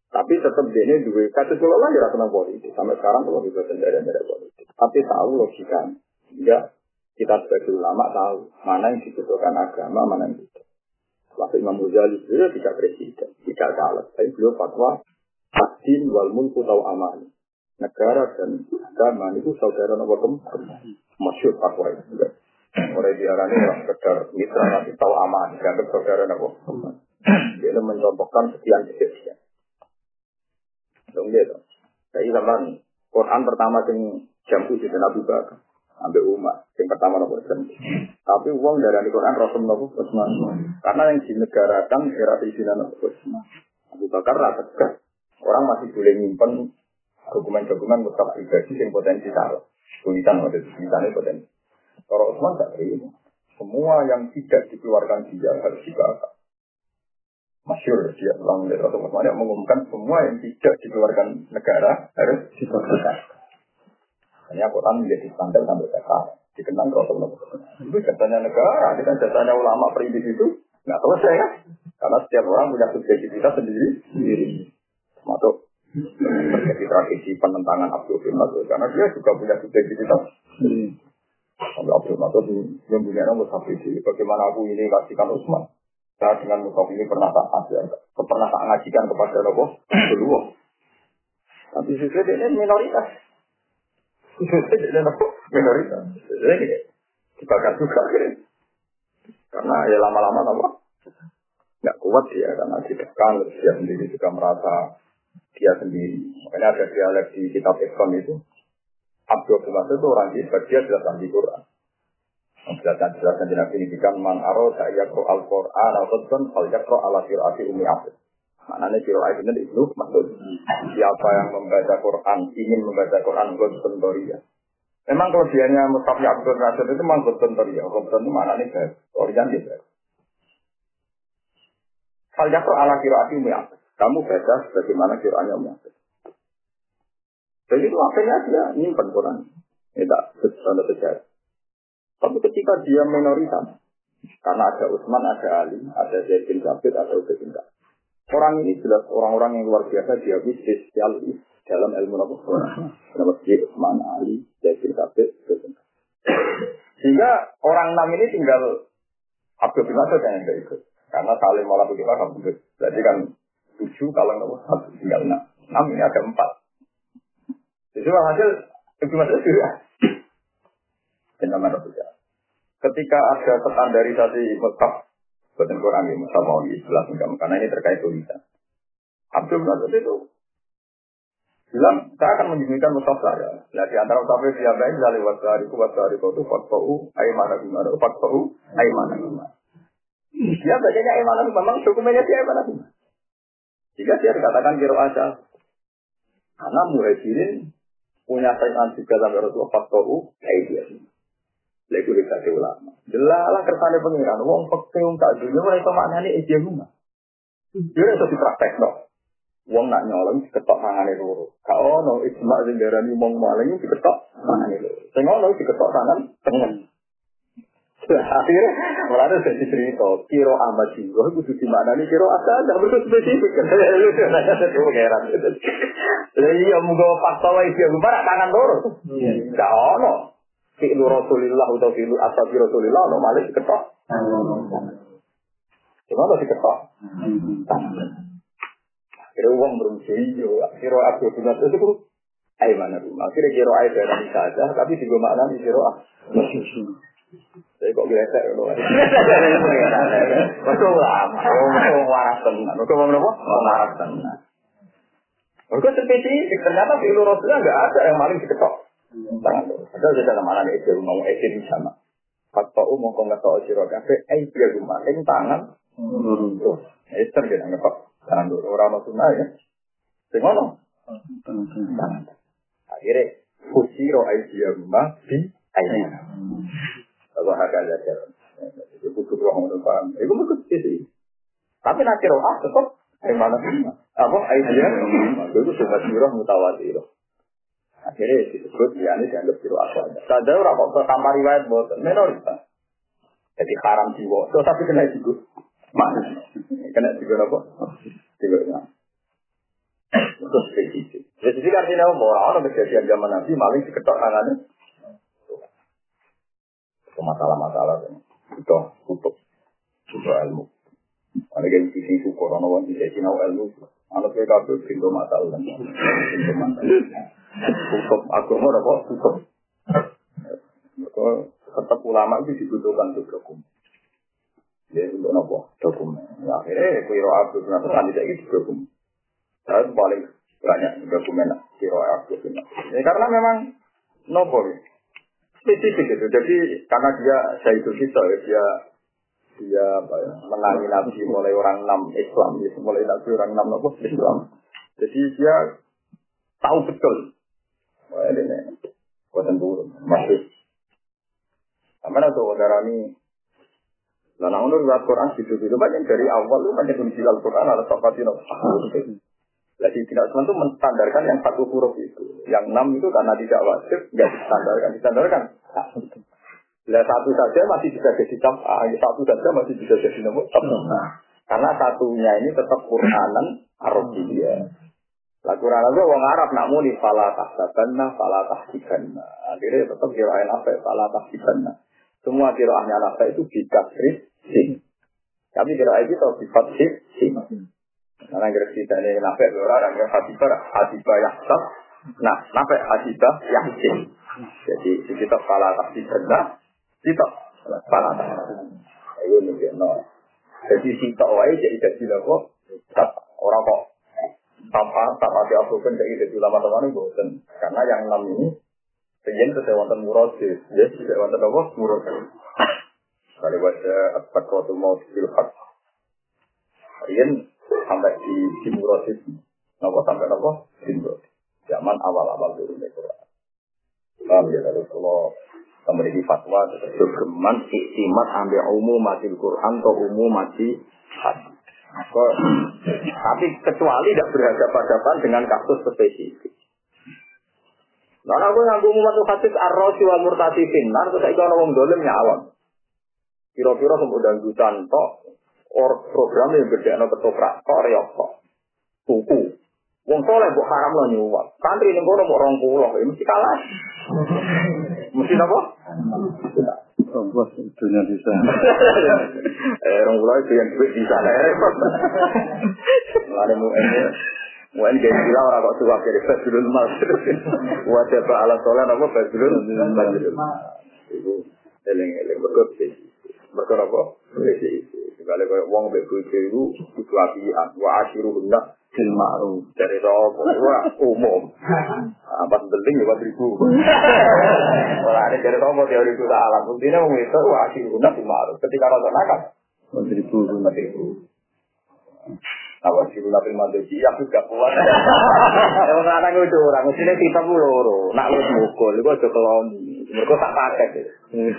Tapi tetap dia ini dua kata lah ya tentang politik. Sampai sekarang kalau juga dari politik. Tapi tahu logika. Ya, kita sebagai ulama tahu mana yang dibutuhkan agama, mana yang tidak. Waktu Imam Ghazali beliau tidak presiden, tidak caleg. Tapi beliau fatwa Adin wal mulku tau aman. Negara dan agama itu saudara nomor keempat. Masyur fatwa itu. Orang diarani sekedar mitra tapi tahu aman. Dianggap saudara nomor keempat. Dia mencontohkan sekian kejadian. Dong dia dong. Jadi zaman Quran pertama yang jam tujuh dan Abu Bakar ambil umat. Yang pertama nopo Tapi uang dari Quran Rasul nopo Utsman. Karena yang dinegarakan era istilah nopo Utsman. Abu Bakar rata Orang masih boleh nyimpen dokumen-dokumen mutaf pribadi yang potensi salah. Tulisan waktu itu potensi. Kalau Utsman tak terima. Semua yang tidak dikeluarkan dia harus dibakar. Masyur dia ulang dari Rasul Utsman yang mengumumkan semua yang tidak dikeluarkan negara harus dibakar. Hanya Quran menjadi standar sampai sekarang. Dikenang Rasulullah. Itu jatahnya negara, kan jatahnya ulama perintis itu nggak selesai kan? Karena setiap orang punya subjektivitas sendiri. sendiri. Termasuk terjadi tradisi penentangan Abdul bin Masud karena dia juga punya subjektivitas. Sampai Abdul Masud yang punya nomor satu bagaimana aku ini kasihkan Utsman. Saya dengan musof ini pernah tak ajar, pernah tak ngajikan kepada Nopo kedua. Tapi sesuai dengan minoritas. Dengan Nopo minoritas. Jadi dibakar juga akhirnya. Karena ya lama-lama Nopo nggak kuat dia karena ditekan, dia sendiri juga merasa dia sendiri. Makanya ada dialek di kitab Ekon itu. Abdul Masud itu orang hebat, dia di Quran. Menjelaskan jelaskan di Nabi kan man aro saya yakro al Quran al Quran al yakro ala firati umi abid. Maknanya kiro ayat ini itu maksud siapa yang membaca Quran ingin membaca Quran Quran Doria. Memang kelebihannya Mustafa Abdul Rasul itu memang Quran Doria. Quran itu maknanya baik, Dorian dia baik. Al yakro ala firati umi abid. Kamu baca sebagaimana kiranya umi abid. Jadi itu akhirnya dia nyimpan Quran. Ini tak sejarah. Tapi ketika dia minoritas, karena ada Utsman, ada Ali, ada Zaid bin Sabit, ada Ubay bin Orang ini jelas orang-orang yang luar biasa dia spesial dalam ilmu Nama dia Utsman, Ali, Zaid bin Sabit, Sehingga orang enam ini tinggal Abdul bin Mas'ud yang tidak ikut. Karena saling malah begitu kan Berarti kan tujuh kalau nggak satu tinggal enam. Enam ini ada empat. Jadi hasil Ibnu Mas'ud juga Nama Ketika ada standarisasi Mekah, buatan Quran ini Mekah mau istilah karena ini terkait tulisan. Abdul Nasir itu bilang, saya akan menyembunyikan mushaf saya. Nah, di antara mushaf itu yang dari wasari ku wasari itu fatfa'u aimana gimana, fatfa'u aimana gimana. Dia bacanya aimana gimana, memang dokumennya dia aimana gimana. Jika dia dikatakan kiro aja, karena muhajirin punya saingan juga sampai Rasulullah fatfa'u aimana Lego di ulama. Jelalah kersane pengiran. Wong pekeh wong tak dunia mulai itu maknanya ijazah rumah. Dia itu dipraktek no. Wong nak nyolong diketok tangane loro. Kau no ijma sing darani wong maling diketok tangane loro. Sing ngono diketok tangan tengen. Akhirnya, mulai jadi cerita, kiro amat jiwa, itu mana nih kiro asal, tidak perlu spesifik. Lu nanya satu pengeran. Jadi ya mungkin fakta dia gimana tangan loro. Gak ono fi'lu Rasulillah atau fi'lu ashabi Rasulillah no malah diketok. Gimana diketok? Akhirnya uang iyo, akhirnya aku punya itu tuh Ayo mana tuh? Akhirnya kira air dari saja, tapi juga makna di kira ah. Saya kok gesek loh. Betul lah, mau waras tenan. Betul mau apa? Waras tenan. Mereka spesifik, ternyata fi'lu Rasulullah nggak ada yang maling diketok. Padahal di dalam mana itu mau di sana. Fakta umum kau nggak tahu siro kafe, eh dia rumah, ing tangan. Tuh, Esther dia nggak kok tangan dulu. Orang mau ya. Sengono. Tangan. Akhirnya kusiro eh dia rumah di ayah. Kalau harga aja. Itu butuh ruang untuk paham. Itu butuh sih. Tapi nanti roh ah tetap. Yang mana? Apa? Aisyah. Itu semua sirah mutawatirah. Akhirnya disebut ya ini dianggap biru asal. Saja orang kok tanpa riwayat buat minoritas. Jadi haram jiwa. So tapi kena juga. Mana? Kena juga apa? Juga Terus spesifik. Spesifik artinya mau orang kejadian zaman Nabi maling diketok tangannya. Itu masalah-masalah itu tutup tutup ilmu. Ada yang sisi syukur orang orang bisa sinau ilmu. Anak saya kabel pintu masalah. Pintu masalah. Hukum agama apa? Hukum. Maka tetap ulama itu dibutuhkan untuk dokumen. Ya untuk apa? Dokumen. Ya, akhirnya kiro abdul kenapa kan tidak itu dokumen. Saya paling banyak dokumen kiro abdul Ya karena memang nopo ya. Spesifik itu. Jadi karena dia saya itu kita ya dia dia apa ya, menangi nabi mulai orang enam Islam, ya, mulai nabi orang enam nopo Islam. Jadi dia tahu betul Wah, ini buatan turun, masih. Sama ada saudara ini. Nah, nah, menurut Al-Quran gitu gitu banyak dari awal lu banyak kunci Al-Quran ada topati no. Jadi tidak cuma itu menstandarkan yang satu huruf itu, yang enam itu karena tidak wajib, nggak distandarkan, distandarkan. Nah, satu saja masih bisa jadi cap, satu saja masih bisa jadi nomor Karena satunya ini tetap Quranan Arabia. Lah Quran itu wong Arab nak muni fala tahsabanna fala tahsibanna. Akhirnya tetap kirain apa fala tahsibanna. Semua kiraannya apa itu bikasri sing. Tapi kira itu tahu sifat sih. Karena kira kita ini nafek orang yang hatibah hatibah yahsab. Nah, nafek hatibah yahsin. Jadi kita pala tak pala tak. Ayo nih no. Jadi kita wae jadi jadi kok orang kok tanpa tanpa diaproven jadi jadi lama teman bosen. Karena yang enam ini Sejen itu wonten murosis, ya, tidak wonten apa? Murosis. Kali baca at-taqwatul maut fil haq. Rian sampai di di murosis. Napa sampai napa? Murosis. Zaman awal-awal turun Quran. Paham ya memiliki fatwa terus geman iktimat ambil umum mati Quran atau umum mati hadis. Tapi kecuali tidak berhadapan-hadapan dengan kasus spesifik. Nah, aku nganggo umat hadis ar-rasi wal murtasi finnar terus saiki ana wong dolim nyawang. Kira-kira kemudian jutaan tok or program yang gede ana ketoprak tok reok. Tuku. Wong soleh mbok haram lo nyuwak. Santri ning kono mbok 20, ya mesti kalah. mesti apa? Bos dunia bisa. eh, orang pulau itu yang duit bisa. Lalu mau ini Mungkin kayak gila orang kok suka jadi Fadlul Mas. Wajah ke ala sholat apa Fadlul Fadlul Itu eling-eling berkut sih. Berkut apa? Sih. Sekali kayak uang beku itu itu apian. Wa asyiru hendak fil ma'ruf. Dari rokok wah umum. Apa penting ya buat ribu. Kalau ada dari rokok teori itu alam. Intinya itu wa asyiru hendak fil ma'ruf. Ketika rokok nakal. Ribu. Ribu. Awak siru nabi mandoji, aku gak kuat. Emang anak itu orang, mestinya kita loro. Nak lu mukul, itu aja keloni. Mereka tak pakai.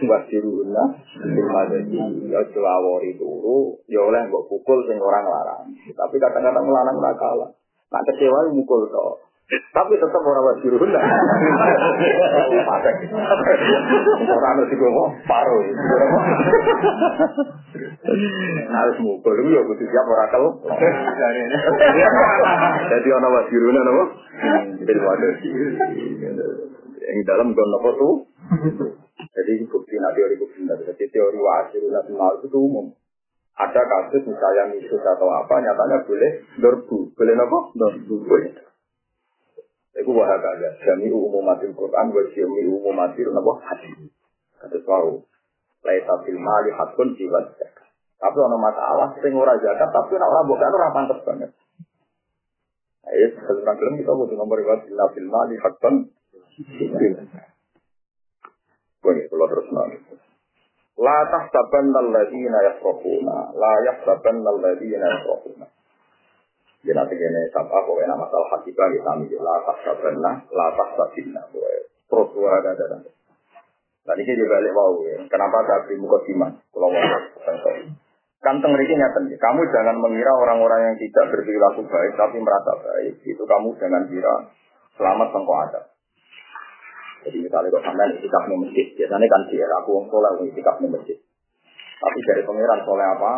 Buat siru nabi mandoji, ya celawori turu, ya oleh mbok pukul sing orang larang. Tapi kadang-kadang melarang nak kalah. Nak kecewa mukul toh. Tapi tetap orang wajib runda. Orang harus ngomong paruh. Harus mukul itu ya butuh siap orang kalau. Jadi orang runda nopo. Film ada yang dalam gon nopo tuh. Jadi bukti nanti teori bukti nanti. Jadi teori wajib runda itu umum. Ada kasus misalnya misus atau apa, nyatanya boleh dorbu. Boleh nopo? Dorbu. Boleh. Iku wahakaya, jami umumatil Quran, wa jami umumatil nabo hadis. Kata tahu, laisa fil mali hakun jiwa zakat. Tapi ada masalah, sing ora zakat, tapi nak ora bukan ora pantes banget. Ayo, sekarang kelem kita butuh nomor riwayat bila fil mali hakun Gue kalau terus nanti. La tahsabanna alladhina yasrafuna, la yahsabanna alladhina yasrafuna. Ya nanti gini, sabah pokoknya masalah hakikah kita ambil la tahsabanna, la tahsabinna. Terus dua ada. Dan ini juga balik mau ya. Kenapa saya beri muka siman? Kalau mau Kan tengeriki nyata Kamu jangan mengira orang-orang yang tidak berperilaku baik tapi merasa baik. Itu kamu jangan kira selamat tengkok ada. Jadi misalnya kok sampai itikaf di masjid, biasanya kan dia, aku wong soleh itikaf di masjid. Tapi dari pangeran soleh apa?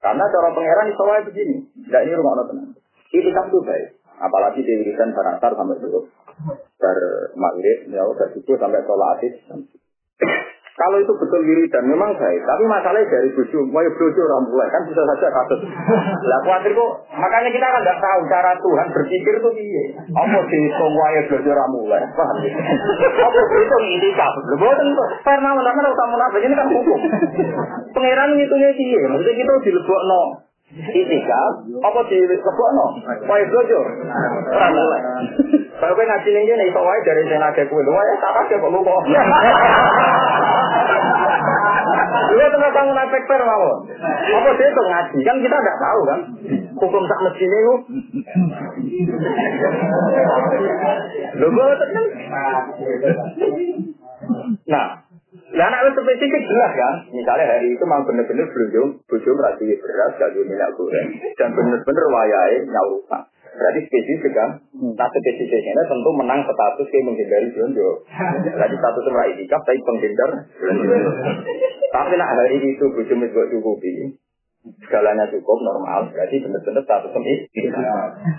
Karena cara pangeran soleh begini, tidak ini rumah tenang. Itikaf itu baik, apalagi di wiridan baratar sampai dulu. Bar maghrib, ya udah sampai sholat asif. Kalau itu betul wiridan memang baik, tapi masalahnya dari bojo, mau bojo orang mulai kan bisa saja kasus. Lah khawatir kok, makanya kita kan nggak tahu cara Tuhan berpikir itu piye. Apa sih wae bojo orang mulai, ya? Apa itu itikaf? Lho boten kok, karena menawa utama munafik ini kan hukum. Pangeran ngitungnya piye? Maksudnya kita dilebokno itikaf apa di lebokno? Wae bojo orang mulai. Kalau ngaji ning kene iso wae dari nake kowe, lho wae tak lu kok. Iya tengah bangun efek per mawon. Apa sih itu ngaji? Kan kita nggak tahu kan. Hukum tak mesti ini lu. Lu gue tenang. Nah, Nah, anak spesifik jelas kan. Misalnya hari itu memang benar-benar berujung, berujung rasi beras, gak minyak goreng, dan benar-benar wayai nyaurusan. Berarti spesifik kan? Nah spesifiknya tentu menang status kayak menghindari jonjo. Berarti status merah itikaf tapi penghindar. tapi nak hari itu bujumis buat cukupi. Segalanya cukup normal, berarti benar-benar status ini.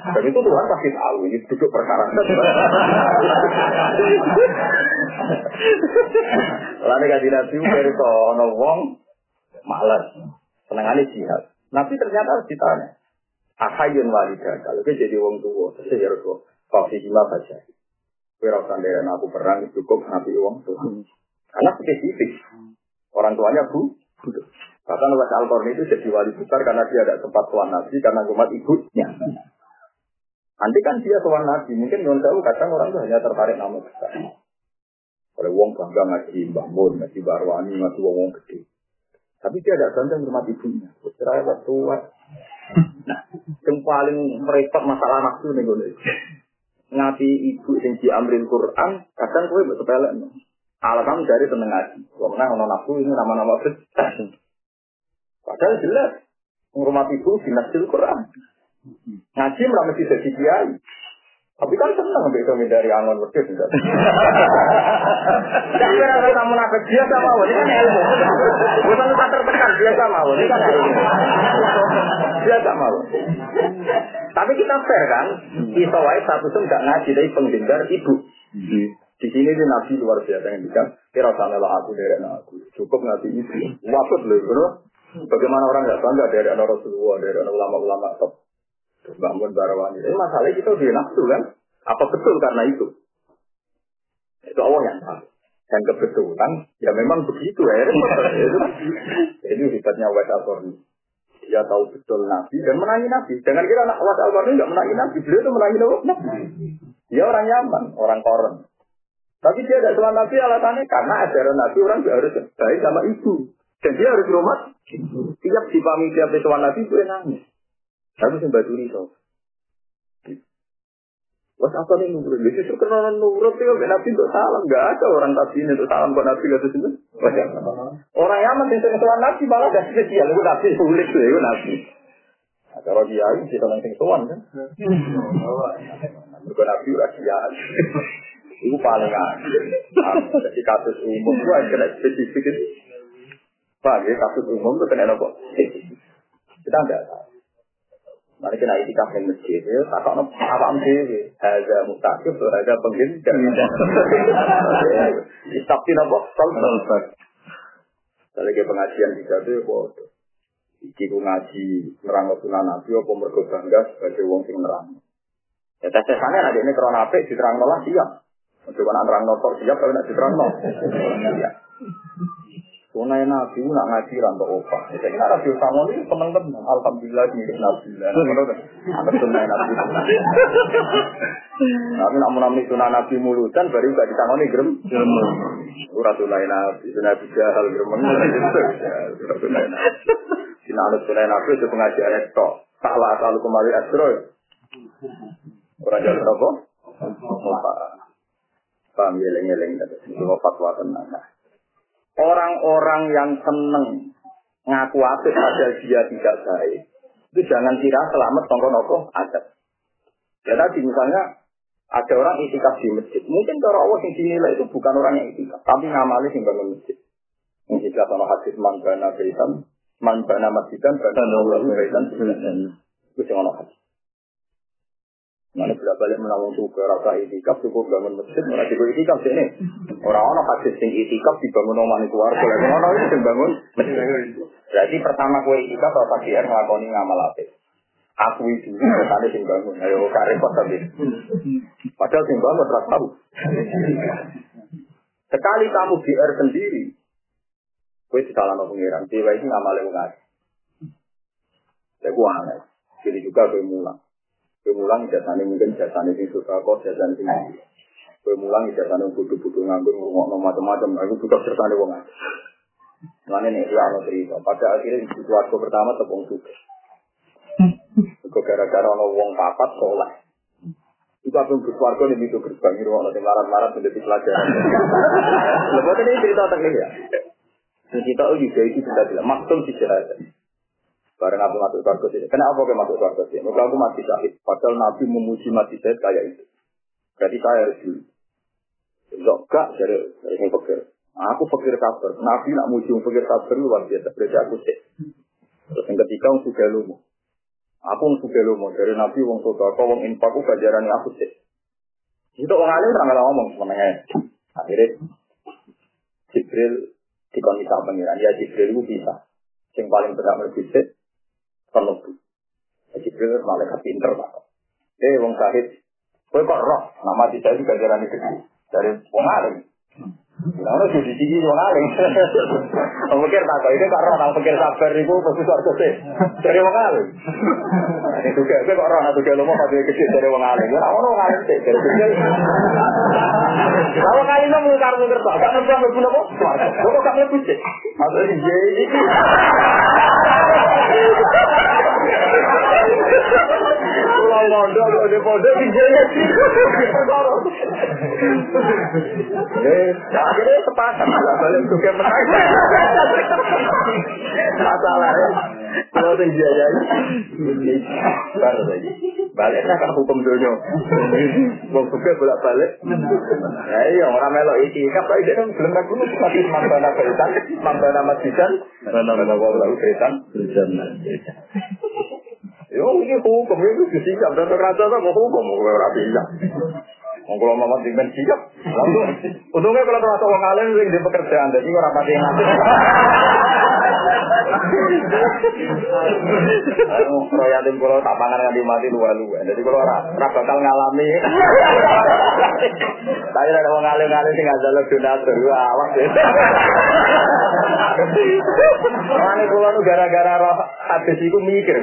Dan itu Tuhan pasti tahu, ini duduk perkara. Lalu kasih nabi dari ono wong malas. Senengannya jihad. Nabi ternyata harus ditanya. Ahayun walidah. Kalau dia jadi wong tua, terus ya Rasulullah. Fafi hima baca. Kue rasa aku perang cukup nabi wong tua. Karena spesifik. Orang tuanya bu. Bahkan Wes al itu jadi wali besar karena dia ada tempat tuan nabi karena umat ibunya. Nanti kan dia tuan nabi, mungkin non tahu kadang orang itu hanya tertarik nama besar. Kalau wong bangga ngaji Mbah Mun, ngaji Barwani, ngaji wong wong gede. Tapi dia ada bangga rumah ibunya. Putra tua. Nah, yang paling repot masalah nafsu nih gue. Ngaji ibu yang diambil Quran, kadang gue sepele. Alasan dari tenang ngaji. Karena ono nafsu ini nama-nama besar. Padahal jelas rumah ibu dinasil Quran. Ngaji malah mesti jadi kiai. Tapi kan senang ambil itu dari angon enggak. Tidak kira kamu nafas biasa mau, ini kan ilmu. Bukan tak tertekan biasa mau, ini kan. Biasa mau. Tapi kita fair kan, wae satu tuh nggak ngaji dari penghindar ibu. Di sini di nabi luar biasa yang bilang, kira sana lah aku dari aku, cukup ngaji ibu. Maksud loh, Bagaimana orang nggak bangga dari anak Rasulullah, dari anak ulama-ulama top. Bangun barawani. Ini masalahnya kita udah nafsu kan? Apa betul karena itu? Itu Allah yang tahu. Dan kebetulan, ya memang begitu ya. itu, itu hebatnya Wes al Dia tahu betul Nabi dan menangi Nabi. Jangan kira anak Wes al nggak menangi Nabi. Beliau itu menangi Nabi. Dia orang Yaman, orang Koren. Tapi dia tidak sama Nabi alasannya karena ajaran Nabi orang harus baik sama ibu. Dan dia harus rumah. Tiap dipahami tiap tuan Nabi itu nangis. Tapi sing batu iso. Wes apa nih nurut? Justru karena nurut itu nabi untuk salam. Gak ada orang tadi untuk salam buat nabi gak itu. Orang yang sering soal nabi malah gak spesial. Itu nabi sulit tuh, itu nabi. Kalau dia ini kita langsung soal kan. Bukan nabi udah kiai. Itu paling aneh. Jadi kasus umum itu kena spesifik itu. Pak, kasus umum itu kena apa? Kita enggak tahu. Mari kita itikaf di masjid ya, tak kok apa mesti ada mutakif, ada penghindar. Tapi apa? Salsal. Kalau ke pengajian kita tuh bodoh. Iki ku ngaji nerang sunan nabi apa mergo bangga sebagai wong sing nerang. Ya tes tesane ada ini krono apik diterang malah siap. Coba nak nerang nopo siap kalau nak diterang nopo. Sunai Nabi nak ngaji rantok opah. Saya kira Nabi Usamon ini teman-teman. Alhamdulillah mirip Nabi. Ada sunai Nabi. Tapi nak menamai sunai Nabi mulutan baru gak ditangani gerem. Surat sunai Nabi, sunai Nabi jahal gerem. Surat sunai Nabi. Sinanut sunai Nabi itu pengajian itu. Salah selalu kembali asro. Orang jalan apa? Paham geleng-geleng. Itu fatwa tenang. Orang-orang yang seneng ngaku apik padahal dia tidak baik. Itu jangan kira selamat tongko nopo ada. Ya tadi misalnya ada orang itikaf di masjid. Mungkin cara Allah yang dinilai itu bukan orang yang itikaf, tapi ngamali yang bangun masjid. Mungkin sama hadis man bana baitan, man bana masjidan, bana Allah baitan. Itu yang Allah hadis. Mana bila balik menawang suka rasa itikaf cukup bangun masjid, mana cukup itikaf sih ini. Orang-orang hadis sing itikaf dibangun omah nih keluarga, lagi mana itu sing bangun. Berarti pertama kue itikaf apa dia ngelakoni ngamal apik. Aku itu, tadi sing bangun, ayo karep tapi. Padahal sing bangun terus tahu. Sekali kamu GR sendiri, kue di dalam pengiran, dewa itu ngamal yang nggak. Ya aneh. Jadi juga kue mulang. Kue mulang jasane mungkin jasane sing suka kok jasane sing Kue mulang jasane butuh-butuh nganggur ngomong macam-macam. Aku juga jasane wong aja. Mana nih ya ono cerita. Pada akhirnya di keluarga pertama tepung juga. Kok gara-gara ono wong papat soleh. Itu aku ke keluarga nih itu gerbang itu ono sing larat-larat menjadi pelajaran. Lepas ini cerita tentang ya. Cerita juga itu tidak bilang maksud cerita. Bareng aku masuk surga sini. Kenapa aku masuk surga sini? Maka aku mati syahid. Padahal Nabi memuji mati syahid kayak itu. Berarti saya harus dulu. Enggak, dari dari yang pikir. Aku pikir kabar. Nabi nak muji pikir kabar luar biasa. Berarti aku sih. Terus yang ketiga, aku sudah lumu. Aku sudah lumu. Dari Nabi, wong aku wong infak, gajaran aku sih. Itu orang alim orang ngomong sebenarnya. Akhirnya Jibril dikondisi pengiran. Ya Jibril itu bisa. Sing paling berat berbisik, penuh. Jibril malaikat pinter pak. Eh, wong sahid, kowe kok roh nama tidak juga jalan itu dari wong alim. Lalu jadi tinggi wong alim. Pikir tak itu kok roh nang pikir sabar iku bagus kok sih. Dari wong alim. Itu gak kowe kok roh nang juga lomo padha kecil dari wong alim. Ora ono wong alim sih dari kecil. Kalau kali ini mengutar mengutar tak, tak mengutar mengutar nopo, nopo tak mengutar sih. Ada di jadi. Kalau ada ada pada di jadi sih. Eh, akhirnya sepasang lah, balik suka menang. Masalahnya, kalau di jadi, baru lagi. Baliknya kan hukum dunia. Mau juga bolak balik. Nah iya, orang melok iki. Apa ide kan belum aku nih masih mambana beritan, mambana masisan, mambana wabla beritan. Yo, ini hukum itu disikap dan kerajaan sama hukum, ora bisa. Wong kalau mau dengan sikap, langsung. Untungnya kalau terasa wong alim sing di pekerjaan, jadi orang pati ngasih. Royatin kalau tak pangan nganti mati luar-luar. Jadi kalau ora bakal ngalami. Tapi ada wong alim-alim sing ngajak donatur, awas ya. Mane kula nu gara-gara roh hadis iku mikir.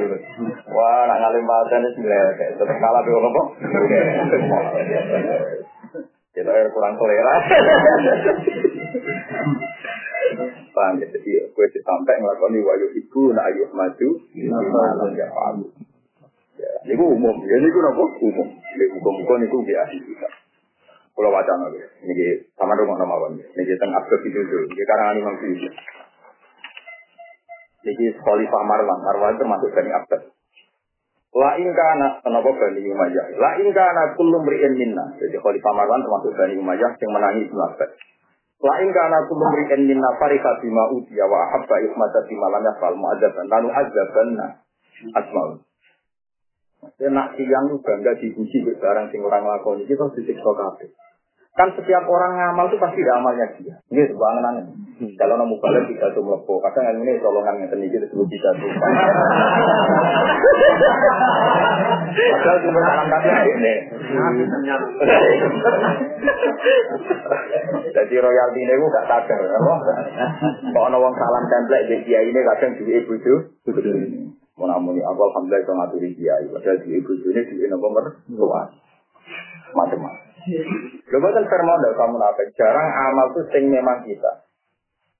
Wah, nak ngalim paten wis mlek, tetep kalah be apa? Kita kurang selera. Paham gue sampai ngelakoni wayu ibu, nak ayuh maju, malah ya paham. Ya, ini umum, ya ini nopo umum. Ini hukum-hukum itu biasa kita. Kalau wacana, ini sama rumah nama kawan, ini tengah abad itu dulu, ini karangan imam sendiri. Ini Khalifah Marwan, Marwan termasuk dari abad. La ingkana kenapa Bani Umayyah? La ingkana kullu mri'in minna. Jadi Khalifah Marwan termasuk Bani Umayyah yang menangis Ibnu Abbas. La ingkana kullu mri'in minna farika bima utiya wa ahabba ihmata bima lam yafal mu'adzaban lanu adzabanna asmaul. Maksudnya nak siang itu bangga dipuji barang sing orang lakoni kita disiksa kabeh. Kan setiap orang ngamal itu pasti ada amalnya dia. Ini sebuah angan Kalau nemu balik bisa tuh melepuh. Kadang ini tolongan yang tinggi disebut bisa tuh. Padahal cuma kata ini. Jadi royalti ini gak sadar. Kok ada orang salam template di dia ini kadang juga ibu itu. Mau namuni aku alhamdulillah itu ngaturi kiai. Padahal di ibu itu ini di nomor luas. Macam-macam. Lho boten firman ndak kamu nafek. Jarang amal tuh sing memang kita.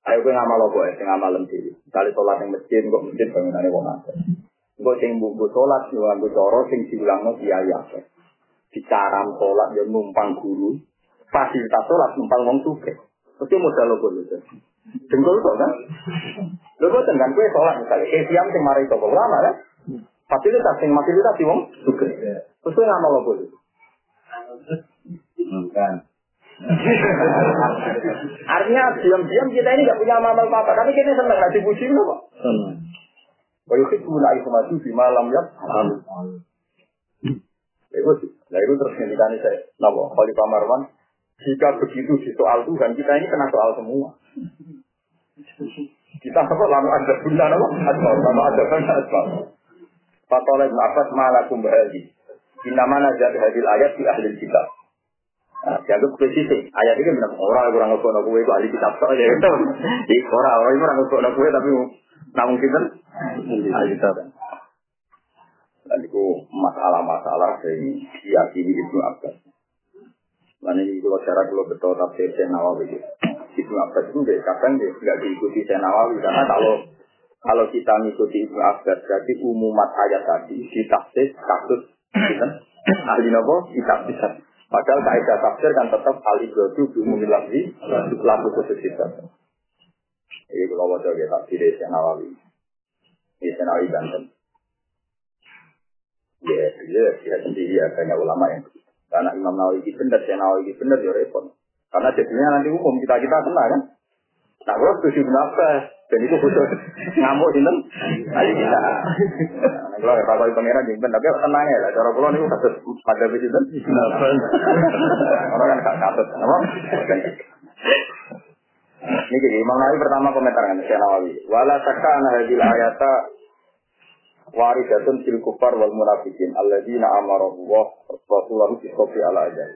Ayo kowe ngamal apa ya sing amalem dhewe. Kali salat ning masjid kok masjid bangunane wong akeh. Engko sing mbok salat yo nganggo cara sing diulangno kiai akeh. Bicara salat yo numpang guru. Fasilitas salat numpang wong sugih. Mesti modal apa lho. Dengkul kok kan? Lho boten kan kowe salat misalnya ke siam sing mari toko ulama kan? Fasilitas sing fasilitas wong sugih. Terus kowe ngamal apa lho? Bukan. Artinya diam-diam kita ini nggak punya amal apa-apa, tapi kita senang nggak dipuji loh kok. Senang. Bayu itu mulai maju di malam ya. Itu sih. Nah itu terus ngendikan saya. Napa? Khalifah Marwan. Jika begitu di soal Tuhan, kita ini kena soal semua. Kita apa? Lalu ada bunda apa? Asmal. Lalu ada bunda asmal. Fatoleh Abbas malakum bahagi. Inama najat hadil ayat di ahli kitab. Nah, dianggap spesifik. Ayat ini benar orang kurang ngebok nak kue itu ahli kitab so ya itu. Di orang orang kurang ngebok nak kue tapi namun kita ahli kitab. Dan itu masalah-masalah yang diyakini Ibnu Abbas. Lalu ini kalau cara kalau betul tafsir Nawawi Ibnu Abbas itu deh, kadang dia nggak diikuti Syekh Nawawi karena kalau kalau kita mengikuti Ibnu Abbas berarti umumat ayat tadi ditafsir kasus ahli nopo bisa. Padahal kaidah tafsir kan tetap itu umum lagi lagu khusus kita. Ini kalau wajah kita tafsir Syekh Nawawi. Ini Syekh Nawawi Banten. Ya, ya, ya sendiri ya banyak ulama yang. Karena Imam Nawawi itu benar, Syekh Nawawi itu benar, ya repot. Karena jadinya nanti umum kita kita kena kan. Nah, kalau setuju kenapa? Dan itu khusus ngamuk sinten? Ayo kita. Nah, kalau ada kalau pangeran jengben, tapi tenang ya. Cara pulau ini kasus pada begitu. Orang kan gak apa? Ini jadi Imam Nawawi pertama komentar kan Syekh Nawawi. Wala takka ana hadil ayata waridatun fil kufar wal munafikin alladzina amara Allah rasulahu sofi ala ajal.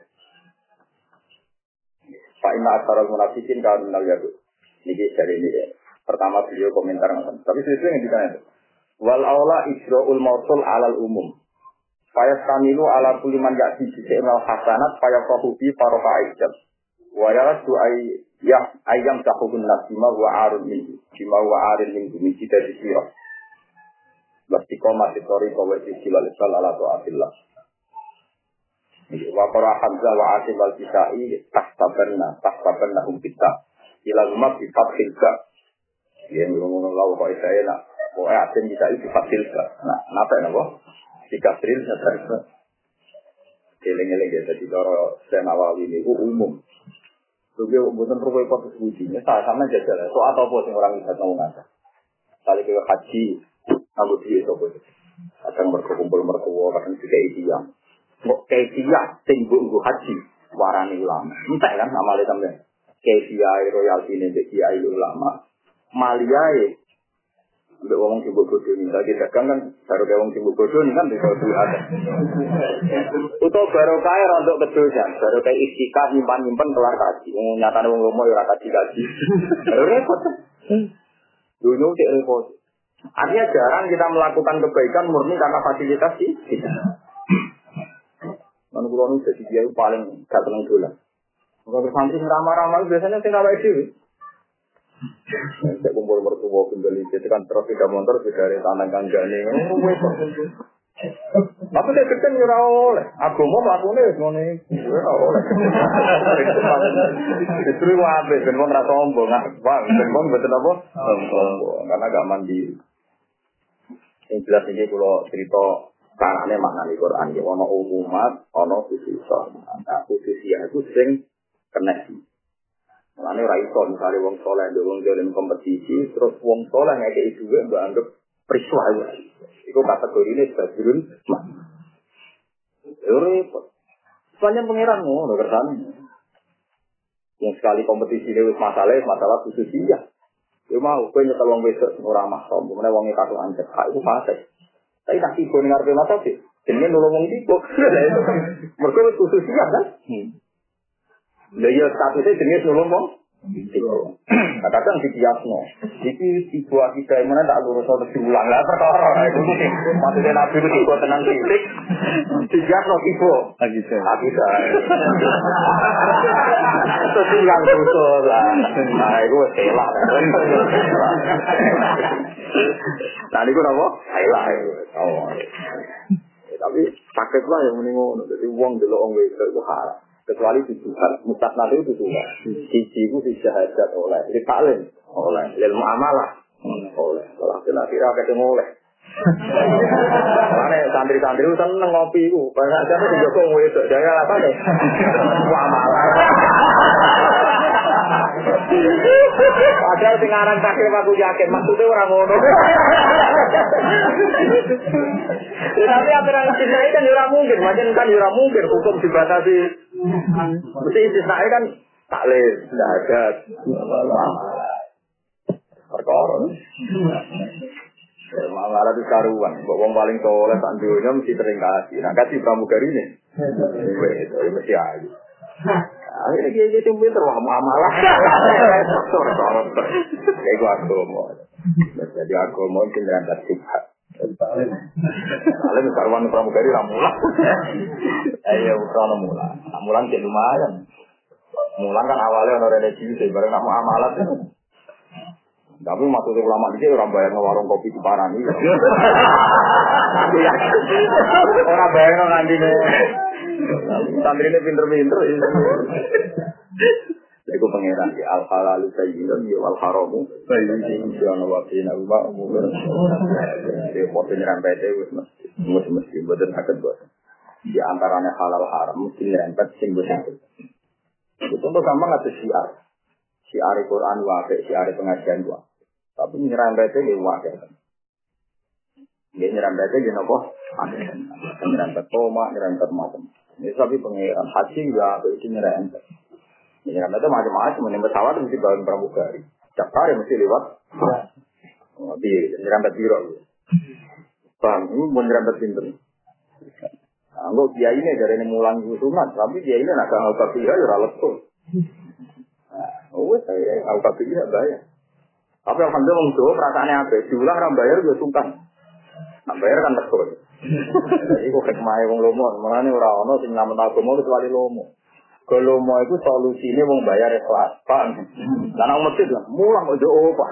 Fa inna aksara munafikin kan minal yadu. Niki dari ini ya. Pertama beliau komentar kan. Tapi sesuatu yang ditanya itu. Wal aula ijra'ul mausul alal umum. Fayas kamilu ala kuliman ya'ti bi'inal hasanat fayas sahubi faroka aijab. Wa yaradu ay ya ayam sahubun nasima wa arun minhu. Bima wa arin minhu min cita disirah. Bertiko masih tori kowe sisi lalisal ala to'atillah. Wa qara Hamzah wa Asim al kisai tahtabanna tahtabanna hum kita. Ila rumah bi fathil ka. Ya ngomong lawa kok saya nak. Kok Asim bisa itu fathil ka. Nah, napa napa? Di kasril sadar. Eling-eling ya jadi cara saya nawawi ini umum. Juga bukan perlu ikut sebuti. Saya sama jajal. So atau apa yang orang bisa tahu nggak? Kali ke haji, aku dia apa? Kadang berkumpul mertua, kadang juga yang Kok kayak tinggu tinggu haji, warani ulama. Entah kan nama lihat sampai. Kayak royalti ini, kiai ulama. Maliai Mbak wong sing bodoh ini lagi dagang kan baru kayak wong sing bodoh ini kan bisa duit ada. Utau baru kaya rontok kedosan, baru kayak istiqah nyimpan nyimpan kelar kaji. Nyata wong lomo ya kaji kaji. Repot. Dunia cek repot. Artinya jarang kita melakukan kebaikan murni karena fasilitas sih. Mana kulo jadi dia paling gak tenang dolan. Kalau santri ramah-ramah biasanya sing awake dhewe. Saya kumpul mertua kembali itu kan terus tidak motor dari tanah kanjani. Tapi dia kecil nyurah oleh. Aku mau melakukan itu ngono ora oleh. Justru wae ben wong ora sombong, Bang, ben wong betul apa? Sombong, karena gak mandi. Yang jelas ini kalau cerita caranya makna di Quran ya ono umat, ono khususah. Nah, khususnya itu sing kena Mulane ora iso misale wong soleh ndek wong jalan kompetisi terus wong soleh ngekeki dhuwit mbok anggap priswa Iku kategorine badrun mak. Yo repot. Soalnya pangeran ngono kersane. Yang sekali kompetisi ini masalah, masalah khusus dia. Yo mau kowe nyetel wong wedok ora mahram, meneh wong e kartu anjek, hak iku. Tapi tak tiba ning ngarepe sih. Jenenge nulung wong tiba. Mergo khusus dia kan. Lha ya statusnya jenis nulung wong. Nah, kadang di iki tiba kita mana tak lurus atau diulang lah perkara. Itu sih maksudnya nabi itu tiba tenang titik. Di biasno tiba. Lagi saya. Lagi saya. Terus yang betul lah. Nah, itu salah. Nah, itu apa? Salah itu. Oh. Tapi sakit lah yang mendingan. Jadi uang dulu orang itu haram kecuali tujuan mustasna itu siji itu si syahadat oleh. Di taklim oleh. Lil muamalah. Oleh. Kalau kira ketemu oleh. Karena santri-santri itu seneng ngopi itu. Banyak aja nih Joko wedok. Jaya apa. Padahal sing aran taklim aku yakin maksudnya orang ngono. Tapi aturan istisna kan ora mungkin, macam kan ora mungkin hukum dibatasi. Mesti istisna kan taklim, tidak ada. Perkara. Malah itu karuan, mbok wong paling soleh sak dunya mesti sering kasih. Nah, kasih pramugari ini. Itu mesti aja. Akhirnya dia jadi pinter, wah malah. Sorot-sorot. Kayak gua agama. Jadi agama itu berangkat subhat. Alim karuan pramugari ramula. Ayo bukan mula. Mulan cek lumayan. Mulan kan awalnya orang ada cilik, bareng kamu amalat. Tapi maksudnya ulama ini orang bayar warung kopi di Parani. Orang bayar nanti nih. Santri ini pinter-pinter. Iku pangeran ya al halalu sayyidun ya wal haramu sayyidun ya ana wa fina wa umur. Ya foto nyerempet wis mesti mesti mesti boten saged bos. Di antaranya halal haram mesti nyerempet sing boten. Itu contoh gampang ada syiar. Syiar Quran wae, syiar pengajian wae. Tapi nyerempetnya ya wae. Dia nyerempetnya dia nopo? Nyerempet toma, nyerempet macam. Ini tapi pangeran haji ya itu nyerempet. Nyerempet itu macam-macam, ini pesawat mesti bangun pramugari. Ya mesti lewat. Oh, Iya, nyerempet biro. Paham, ini mau nyerempet pinter. Anggap dia ini dari ini mulang sunat, tapi dia ini nak ngau kafi ya ora lesu. Oh, saya ngau kafi ya bayar. Tapi alhamdulillah wong Jawa perasaannya apa? Diulang ra bayar ya sungkan. Nak bayar kan lesu. Jadi kok hikmah wong lomo, mulane ora ono sing ngamen agama kecuali lomo. Kalau mau itu solusinya mau bayar ikhlas, paham? Karena masjid lah, mulang ojo opah.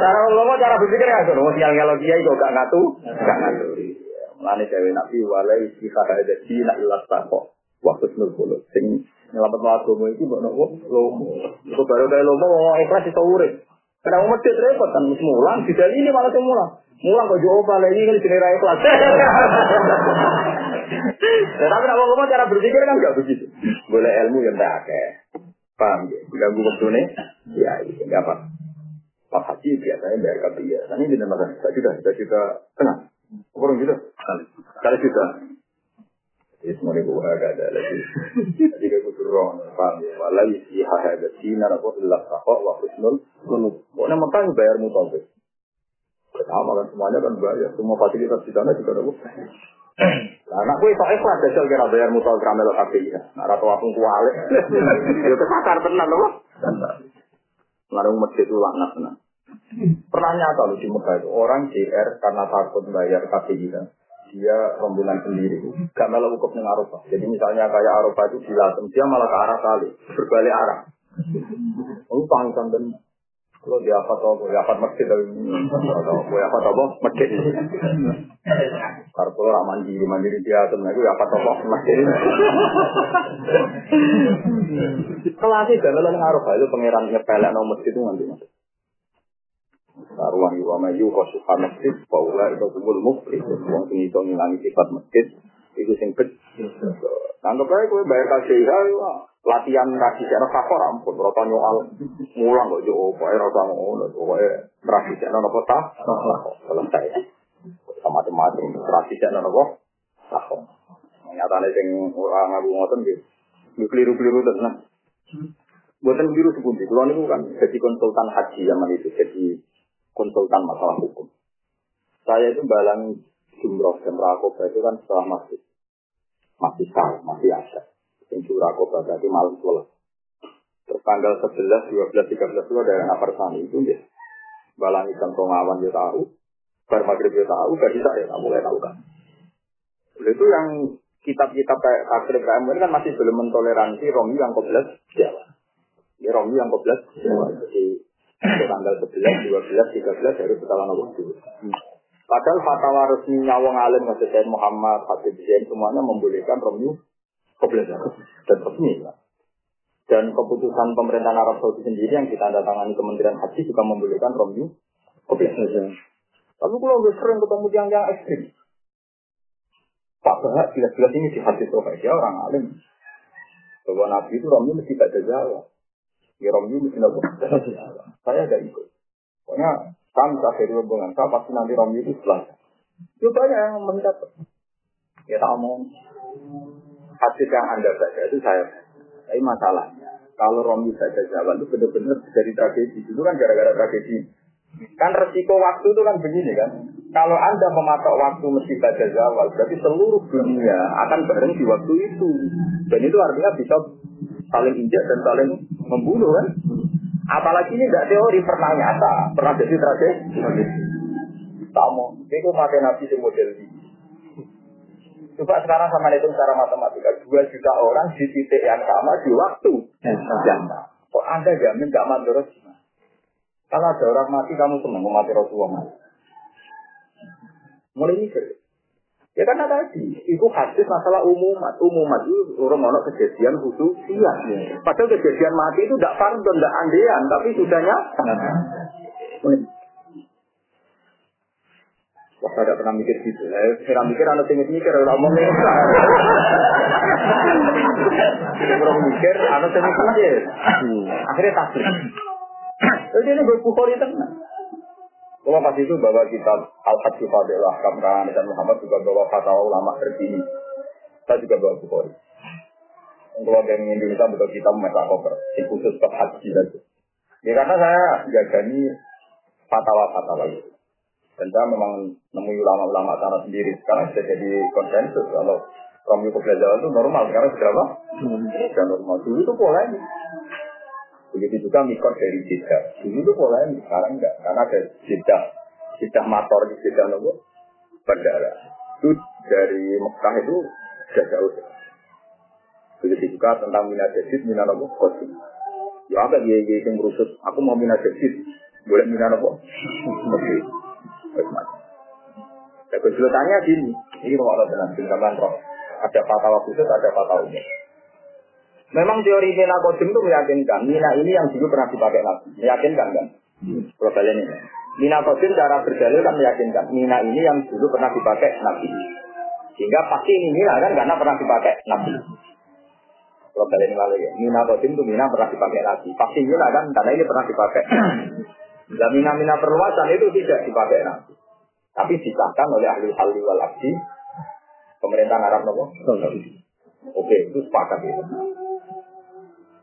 Cara lo mau cara berpikir ya, kalau siang kalau dia itu gak ngatu, gak ngatu. Mulane cewek nabi walai sifat ada di nak ilas tako. Waktu sembilan puluh, sing nyelamat agama itu buat nopo lomo. Itu baru kayak lomo ikhlas itu urip. Karena mau masjid repot kan, mulang, tidak ini malah yang mulang. Kok jauh lagi ini kan jenis ikhlas. Ya, tapi kalau ngomong cara berpikir kan nggak begitu. Boleh ilmu yang tak. Paham ya? Ganggu waktu ini? Ya, itu nggak apa. Pak Haji biasanya bayar kapi ya. Ini benar makan. Satu juta, satu juta tengah. Kurang juta? Kali. Juta. Jadi semua ini gue agak ada lagi. Jadi gue butuh roh. Paham ya? Walau isi hahada sinar apa ilah sakok wa husnul. Pokoknya makanya bayar mutawif. Sama kan semuanya kan bayar. Semua fasilitas di sana juga ada Nah, anak gue sok ikhlas jajal kira bayar mutal kamel kafe ya. Nah, ratu aku kualik. Itu kesakar tenan loh. Larung masjid itu laknat tenan. Pernah nyata loh di Mekah itu orang JR karena takut bayar kafe ya. Dia rombongan sendiri. Gak malah hukum dengan Arafah. Jadi misalnya kayak Arafah itu dilatem, dia malah ke arah kali, berbalik arah. Oh, panggilan dan kalau dia apa tau, dia apa masjid dari dia apa tau, masjid. Karena kalau mandiri, mandiri dia tuh, itu apa tau, masjid. Kelasnya jalan ngaruh, itu pangeran nyepelek no masjid itu nanti. Taruhan iwa maju kosuka masjid, paula itu kubul mufri, uang sini itu ngilangi sifat masjid, itu sing kecil. Anggap aja gue bayar kasih latihan kasih cara fakor ampun, rata nyoal mulang kok jo, pokoknya rata ngono, pokoknya kasih cara nopo tah, selesai. Sama macam-macam, kasih cara nopo tah. Nyatanya sing orang ngaku ngoten gitu, keliru-keliru tenang. Buatan keliru sepundi, kalau ini kan jadi konsultan haji zaman itu, jadi konsultan masalah hukum. Saya itu balang jumroh dan rakoba itu kan setelah masih masih sah, masih ada. Yang rakoba berarti malam sekolah. Terus tanggal 11, 12, 13 itu ada yang aparsani itu ya. Balang ikan pengawan dia tahu, bar maghrib dia tahu, bar bisa ya kamu mulai tahu kan. Itu yang kitab-kitab kayak akhir KM ini kan masih belum mentoleransi Romi yang koblas Jawa. Ya Romi yang koblas Jawa. Jadi tanggal 11, 12, 13 harus setelah nomor dulu. Padahal fatwa resminya wong alim Said Muhammad, Habib Zain semuanya membolehkan Romyu dan resmi. Dan keputusan pemerintahan Arab Saudi sendiri yang ditandatangani Kementerian Haji juga membolehkan Romyu kebelajar. Tapi kalau udah sering ketemu yang yang ekstrim, Pak Bahak jelas-jelas ini di hadis dia orang alim. Bahwa Nabi itu Romyu mesti baca Jawa. Ya Romyu mesti baca Jawa. Saya ada ikut. Pokoknya kami akhir hubungan, saya pasti nanti Romi itu setelah. Itu banyak yang mencatat. Ya tak mau. Hadis yang Anda baca itu saya. Tapi masalahnya, kalau Romi baca Jawa itu benar-benar dari tragedi. Itu kan gara-gara tragedi. Kan resiko waktu itu kan begini kan. Kalau Anda mematok waktu mesti baca Jawa, berarti seluruh dunia akan bareng di waktu itu. Dan itu artinya bisa saling injak dan saling membunuh kan. Apalagi ini tidak teori, pernah nyata, pernah jadi tragedi. Kamu, itu pakai nabi model ini. Coba sekarang sama itu secara matematika, dua juta orang di titik yang sama di waktu yang sama. Kok anda jamin gak mandor Kalau ada orang mati, kamu senang mati Rasulullah. Mulai mikir. Ya karena tadi, itu hadis masalah umumat. Umumat itu orang orang kejadian khusus iya. Padahal kejadian mati itu tidak fardon, tidak andean, tapi sudahnya. Wah, saya tidak pernah mikir gitu. Saya mikir, anak tinggi mikir, orang ngomong ini. Orang mikir, anak tinggi mikir. Akhirnya tasbih. Jadi ini berbukhari tenang. Kalau pas itu bawa kitab Al-Hajj Fadil Ahkam dan Muhammad juga bawa fatwa ulama terkini. Saya juga bawa Bukhari. Kalau yang Indonesia betul kita memetak koper, di khusus ke haji tadi. Ya karena saya jagani fatwa-fatwa itu. Dan saya memang nemu ulama-ulama sana sendiri. Sekarang sudah jadi konsensus kalau Romi Kebelajaran itu normal. Sekarang sudah apa? Sudah normal. Dulu itu polemik. Begitu juga mikor dari Jeddah. Dulu itu polemik. Sekarang enggak. Karena ada Jeddah. Jeddah motor, Jeddah nopo. Bandara. Itu dari Mekah itu sudah jauh. Begitu juga tentang Mina Jadid, Mina nopo. Kosim. Ya apa dia yang merusut. Aku mau Mina Jadid. Boleh Mina nopo. Oke. Bagaimana? Ya, kesulitannya gini. Ini mau Allah tenang. Tinggalkan roh. Ada fatwa khusus, ada fatwa umum. Memang teori Mina Kodim itu meyakinkan Mina ini yang dulu pernah dipakai Nabi. Meyakinkan kan? Kalau kalian ini. Mina Kodim cara berdalil kan meyakinkan Mina ini yang dulu pernah dipakai Nabi. Sehingga pasti ini Mina kan karena pernah dipakai Nabi. Kalau kalian lalu ya. Mina Kodim itu Mina pernah dipakai Nabi. Pasti Mina kan karena ini pernah dipakai. Dan Mina-Mina perluasan itu tidak dipakai Nabi. Tapi disahkan oleh ahli halli wal abdi pemerintahan Arab nopo. Oke, itu sepakat itu.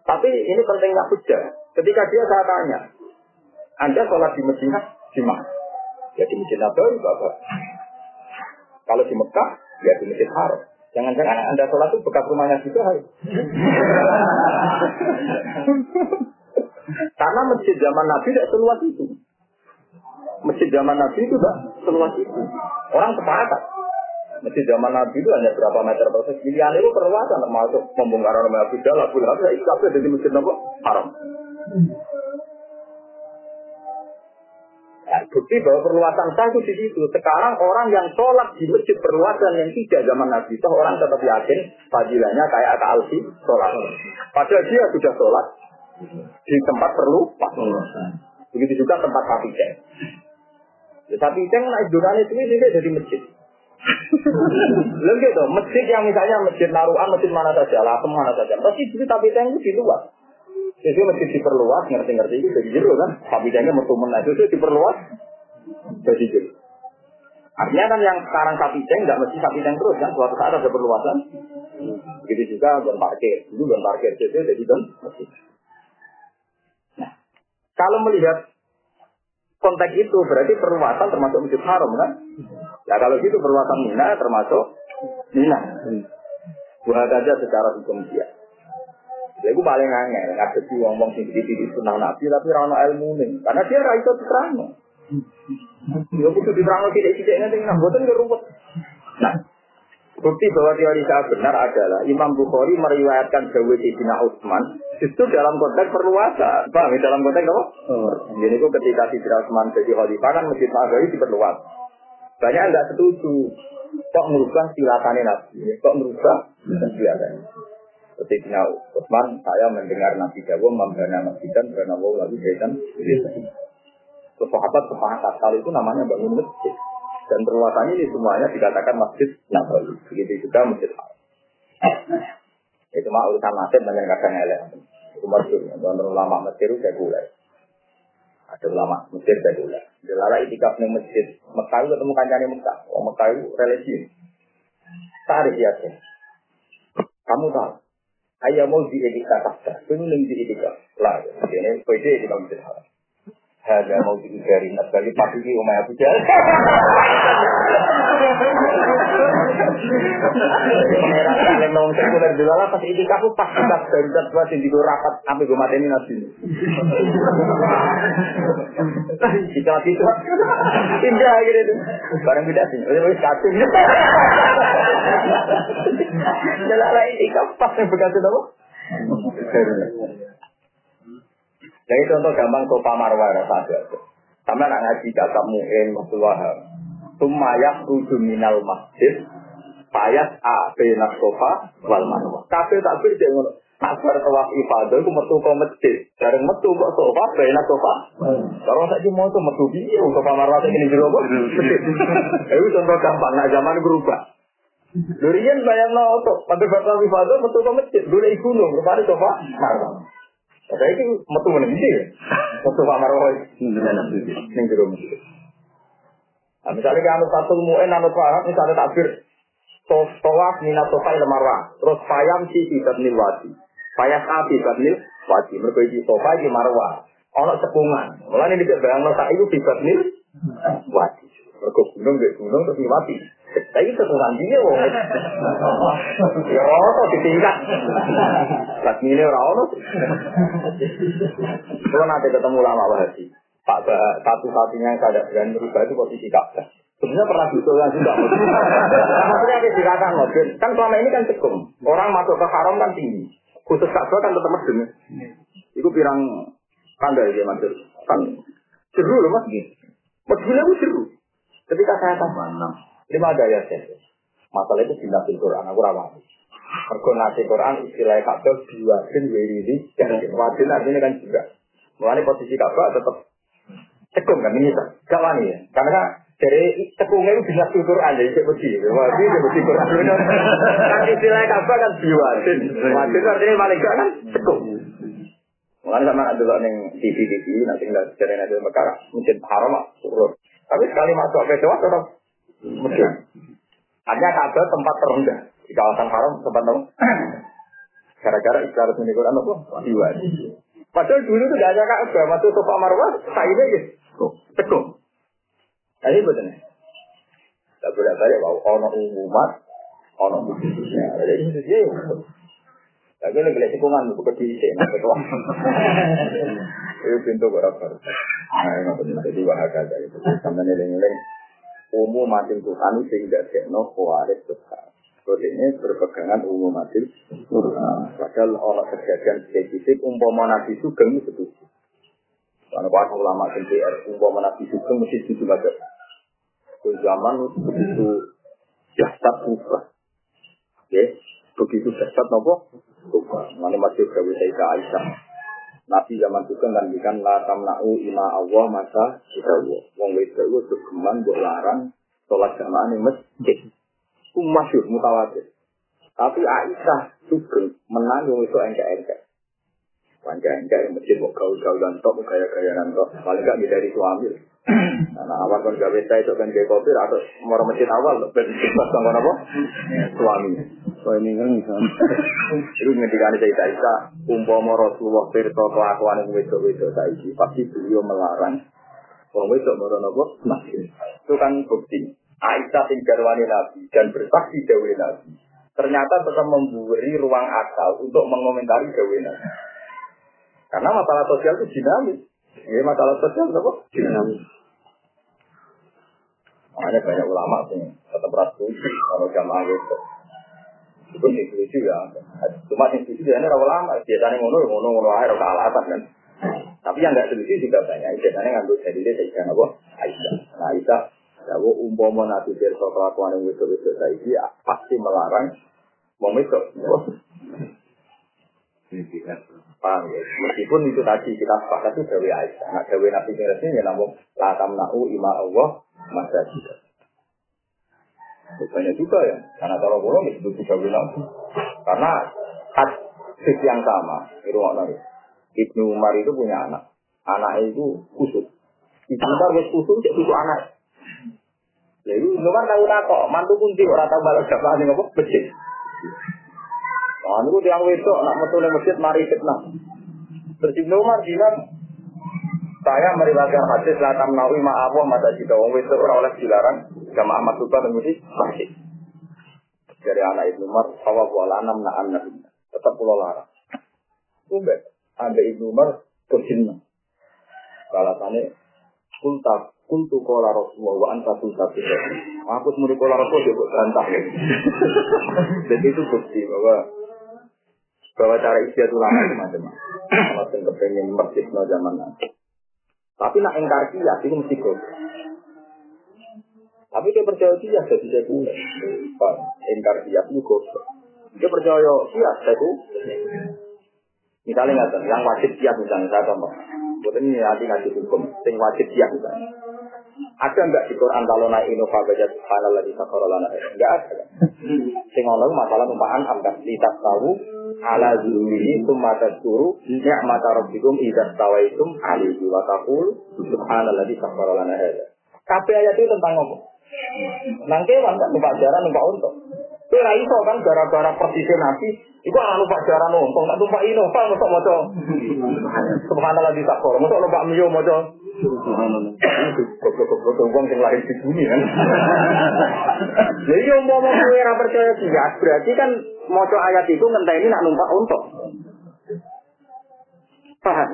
Tapi ini pentingnya hujah. Ketika dia saya tanya, Anda sholat di Medina di mana? Ya di Masjid Nabawi, Bapak. Kalau di Mekah, ya di Masjid Haram. Jangan-jangan Anda sholat itu bekas rumahnya juga. Karena masjid zaman Nabi tidak seluas itu. Masjid zaman Nabi itu tidak seluas itu. Orang sepakat. Masjid zaman Nabi itu hanya berapa meter persegi. Pilihan itu perluasan termasuk pembongkaran rumah Abu Jalal, Abu itu apa dari masjid Nabi haram. Ya, bukti bahwa perluasan sah itu di situ. Sekarang orang yang sholat di masjid perluasan yang tidak zaman Nabi itu orang tetap yakin fadilahnya kayak Aka Alfi sholat. Padahal dia sudah sholat di tempat perlu Begitu juga tempat sapi ceng. Ya, sapi ceng naik dunia itu ini jadi masjid. Lalu gitu, masjid yang misalnya masjid naruhan, masjid mana saja, latem mana saja. Pasti itu tapi ceng itu di luar. Jadi masjid diperluas, ngerti-ngerti itu jadi jero kan. Sapi cengnya metu menaik itu diperluas, jadi jero. Artinya kan yang sekarang sapi ceng nggak mesti sapi ceng terus kan. Suatu saat ada perluasan. Begitu juga gon parkir. Dulu gon parkir itu jadi gon masjid. Kalau melihat konteks itu berarti perluasan termasuk masjid haram kan? Ya kalau gitu perluasan Mina termasuk Mina. Buat aja secara hukum dia. Ya gue paling angel, ada sih ngomong sing di di sunnah nabi tapi rano ilmu nih, karena dia raiso terang. Ya butuh diterang tidak tidak nanti nggak boten ruwet. Nah, Bukti bahwa teori saya benar adalah Imam Bukhari meriwayatkan Jawa Sayyidina Utsman justru dalam konteks perluasan. Paham ya? Dalam konteks apa? Oh. Jadi itu ketika Sayyidina Utsman jadi khalifah kan Masjid Nabawi diperluas. Banyak yang nggak setuju. Kok merubah silatannya Nabi? Kok merubah silatannya? Sayyidina Utsman, saya mendengar Nabi Jawa membana masjid dan karena Allah lalu jadikan Terus sahabat sepakat kali itu namanya bangun masjid. Dan perluasannya ini semuanya dikatakan masjid Nabawi. Begitu juga masjid. Itu mah urusan nasib banyak kadang elek. Itu masyur. Dan ulama Mesir udah gulai. Ada ulama Mesir udah gulai. Delala itikaf nih masjid Mekah itu ketemu kancane Mekah. Oh Mekah itu religius. Tarik ya. Kamu tahu. Ayah mau di itikaf tak? Pengen di itikaf. Lah, ini PD di masjid Haram. Hada mau dari Nabi pasti di Umay Abu Jahal. Pangeran ngomong sekuler dulu lah pas ini kamu pas kita dua sing digo rapat sampai gue mati ini nabi. Kita mati itu indah gitu tuh. Barang beda sih. Udah wis kacung. Jalala ini kamu pas yang begitu dong. Jadi contoh gampang sofa marwah saja. Sama nak ngaji kata mu'in waktu waham. Tumayak ruju minal masjid. Payas a benak sofa wal marwah. Kafe tak beri ngono. Nak bar tawaf ibadah ku metu ke masjid. Bareng metu kok sofa benak sofa. Kalau saya mau tuh metu piye sofa marwah ini jero kok. Itu contoh gampang nak zaman berubah. Durian bayang no tuh, pada batal ibadah metu ke masjid. Dulu iku gunung, rupanya sofa marwah. Saya itu metu mana sih? Metu Pak Marwah. Ning jero masjid. Nah, misalnya kan anut satu mu'en, anut wahab, misalnya takbir. Tawaf minat sofai lemarwah. Terus fayam si ibat nil wadi. Fayas api ibat nil wadi. Mereka iki sofa iki marwah. Ono cekungan. Mulane nek bayang sak iku ibat nil wadi. Mereka gunung gunung terus mati. Tapi cekungan dia wong. Ya ono ditingkat. Lagi ini ora ono. Kalau nanti ketemu lama Wahabi, Pak satu-satunya yang saya berani merubah itu posisi Ka'bah. Sebenarnya pernah diusulkan juga. Maksudnya ada dikatakan mobil. Kan selama ini kan cekung. Orang masuk ke haram kan tinggi. Khusus Ka'bah kan tetap medeng. Itu pirang tanda ya mas. Kan seru loh mas. Medengnya itu seru. Ketika saya tanya, lima daya saya. Masalah itu di Nabi Quran, aku ramah. Mergo nasi Quran istilah Ka'bah diwajin wiridi dan wajin artinya kan juga. Mulai posisi Ka'bah tetap cekung kan ini gak wani ya. Karena dari cekungnya itu bisa Quran jadi cek besi. Wajin cek besi Quran. Kan istilah Ka'bah kan diwajin. Wajin artinya paling gak kan cekung. Mulai sama ada dulu neng TV TV nanti nggak cari nanti Mekah mungkin haram lah. Tapi sekali masuk ke Jawa tetap mungkin. Hanya Ka'bah tempat terendah di kawasan haram tempat tahu. Gara-gara istilah resmi Quran apa? Diwajin. Padahal dulu itu gak ada Ka'bah masuk Sofa Marwah, saya ya cekung. Nah ini betul Tak boleh balik bahwa ono umumat, ono khususnya. Ada khususnya ya. Tapi ini boleh cekungan, bukan di sini. Itu pintu rapor. Nah, ini betul. Jadi wahaga dari itu. Sampai nilai-nilai umum mati Tuhan sehingga sekno kuaris besar. Kode ini berpegangan umum mati Padahal orang kejadian spesifik umpama nabi itu setuju. Karena para ulama NPR umpama nabi sugeng mesti setuju banget. Ke zaman begitu jasad berubah. Oke, begitu jasad nopo berubah. Mana masih Sayyidah Aisyah. Nabi zaman sugeng kan la tamna'u ima Allah masa kita Wong wedok itu geman buat larang sholat jamaah di masjid. Itu masyur, mutawatir. Tapi Aisyah sugeng menang yang itu engkek-engkek. Engkek-engkek yang masjid mau gaul-gaul dan tok, gaya-gaya dan tok. Paling gak dari suami. Nah, awal kan gawe saya itu kan kayak kopi atau mau masjid awal, ben pas apa? Suami. So ini kan. Itu ngendikan saya Aisyah, umpama Rasulullah pirsa kelakuan yang wedok-wedok saiki, pasti beliau melarang Wong wedok moro? Masjid. Itu kan bukti. Aisyah sing garwane Nabi dan bersaksi dewe Nabi. Ternyata tetap memberi ruang akal untuk mengomentari dewe Nabi. Karena masalah sosial itu dinamis. Ini masalah sosial apa? Dinamis. Makanya banyak ulama sih tetap rasul kalau jamaah itu. Itu sih lucu ya. Cuma yang lucu ya ini ulama. Biasanya ngono ngono ngono air ke alasan kan. Tapi yang nggak setuju juga banyak. Biasanya ngambil dari dia saya apa? Aisyah. Nah Aisyah, ya umpama nanti dari kelakuan yang itu saya pasti melarang mau itu. Paham ya? Meskipun itu tadi kita sepakat itu Dewi Aisyah. Nah Dewi Nabi Mirasnya ya namun latam na'u ima Allah masa. Banyak juga ya. Karena kalau bolong itu Dewi Nabi. Karena hadis yang sama. Itu nggak Ibnu Umar itu punya anak. Anaknya itu kusut. Ibnu Umar wis kusut, cek kusut anak. Lalu Ibnu Umar tahu tak kok, mantu kunci orang tahu balas dapat ini apa? Masjid. Nah, itu yang wedok, nak metu ning masjid mari fitnah. Terus Ibnu Umar bilang, saya meriwayatkan hadis la tamnawi ma'awa mata jika wong wedok ora oleh dilarang jamaah masukkan ning masjid masjid. Dari anak Ibnu Umar, sawabu ala anam na'an nabi. Tetap pulau larang. Umbe, ada Ibnu Umar berjinna. Balasannya, kulta kuntu kola Rasulullah wa anta kunta Aku semua kola Rasul juga berantah. Jadi itu bukti bahwa bahwa cara istiadat ulama itu macam-macam. Kalau kepengen no zaman nanti. Tapi nak engkar kias itu mesti kok. Tapi dia percaya kias jadi sekuler. Engkar kias itu kok. Dia percaya kias itu. Misalnya nggak yang wajib kias misalnya saya contoh. Buat ini nanti ngasih hukum. Yang wajib kias misalnya. Ada enggak di Quran kalau naik inova baca subhanallah di sakarolana? Enggak ada. Sing ono masalah numpaan amdas litas tahu ala zulihi summa tadkuru ni'mata rabbikum idza tawaitum alaihi wa taqul subhanallah di sakarolana hada. Kabeh ayat itu tentang apa? Nang kewan kan numpak jaran numpak unta. Kowe ra iso kan gara-gara persisnya Nabi, iku anu numpak jaran untung, tak numpak Innova mosok maca. Subhanallah di sakor, mosok numpak Mio maca. Subhanallah. Wong sing lahir di bumi kan. Lha iya umpama kowe ora percaya kias, berarti kan maca ayat itu ngenteni nak numpak untung. Paham?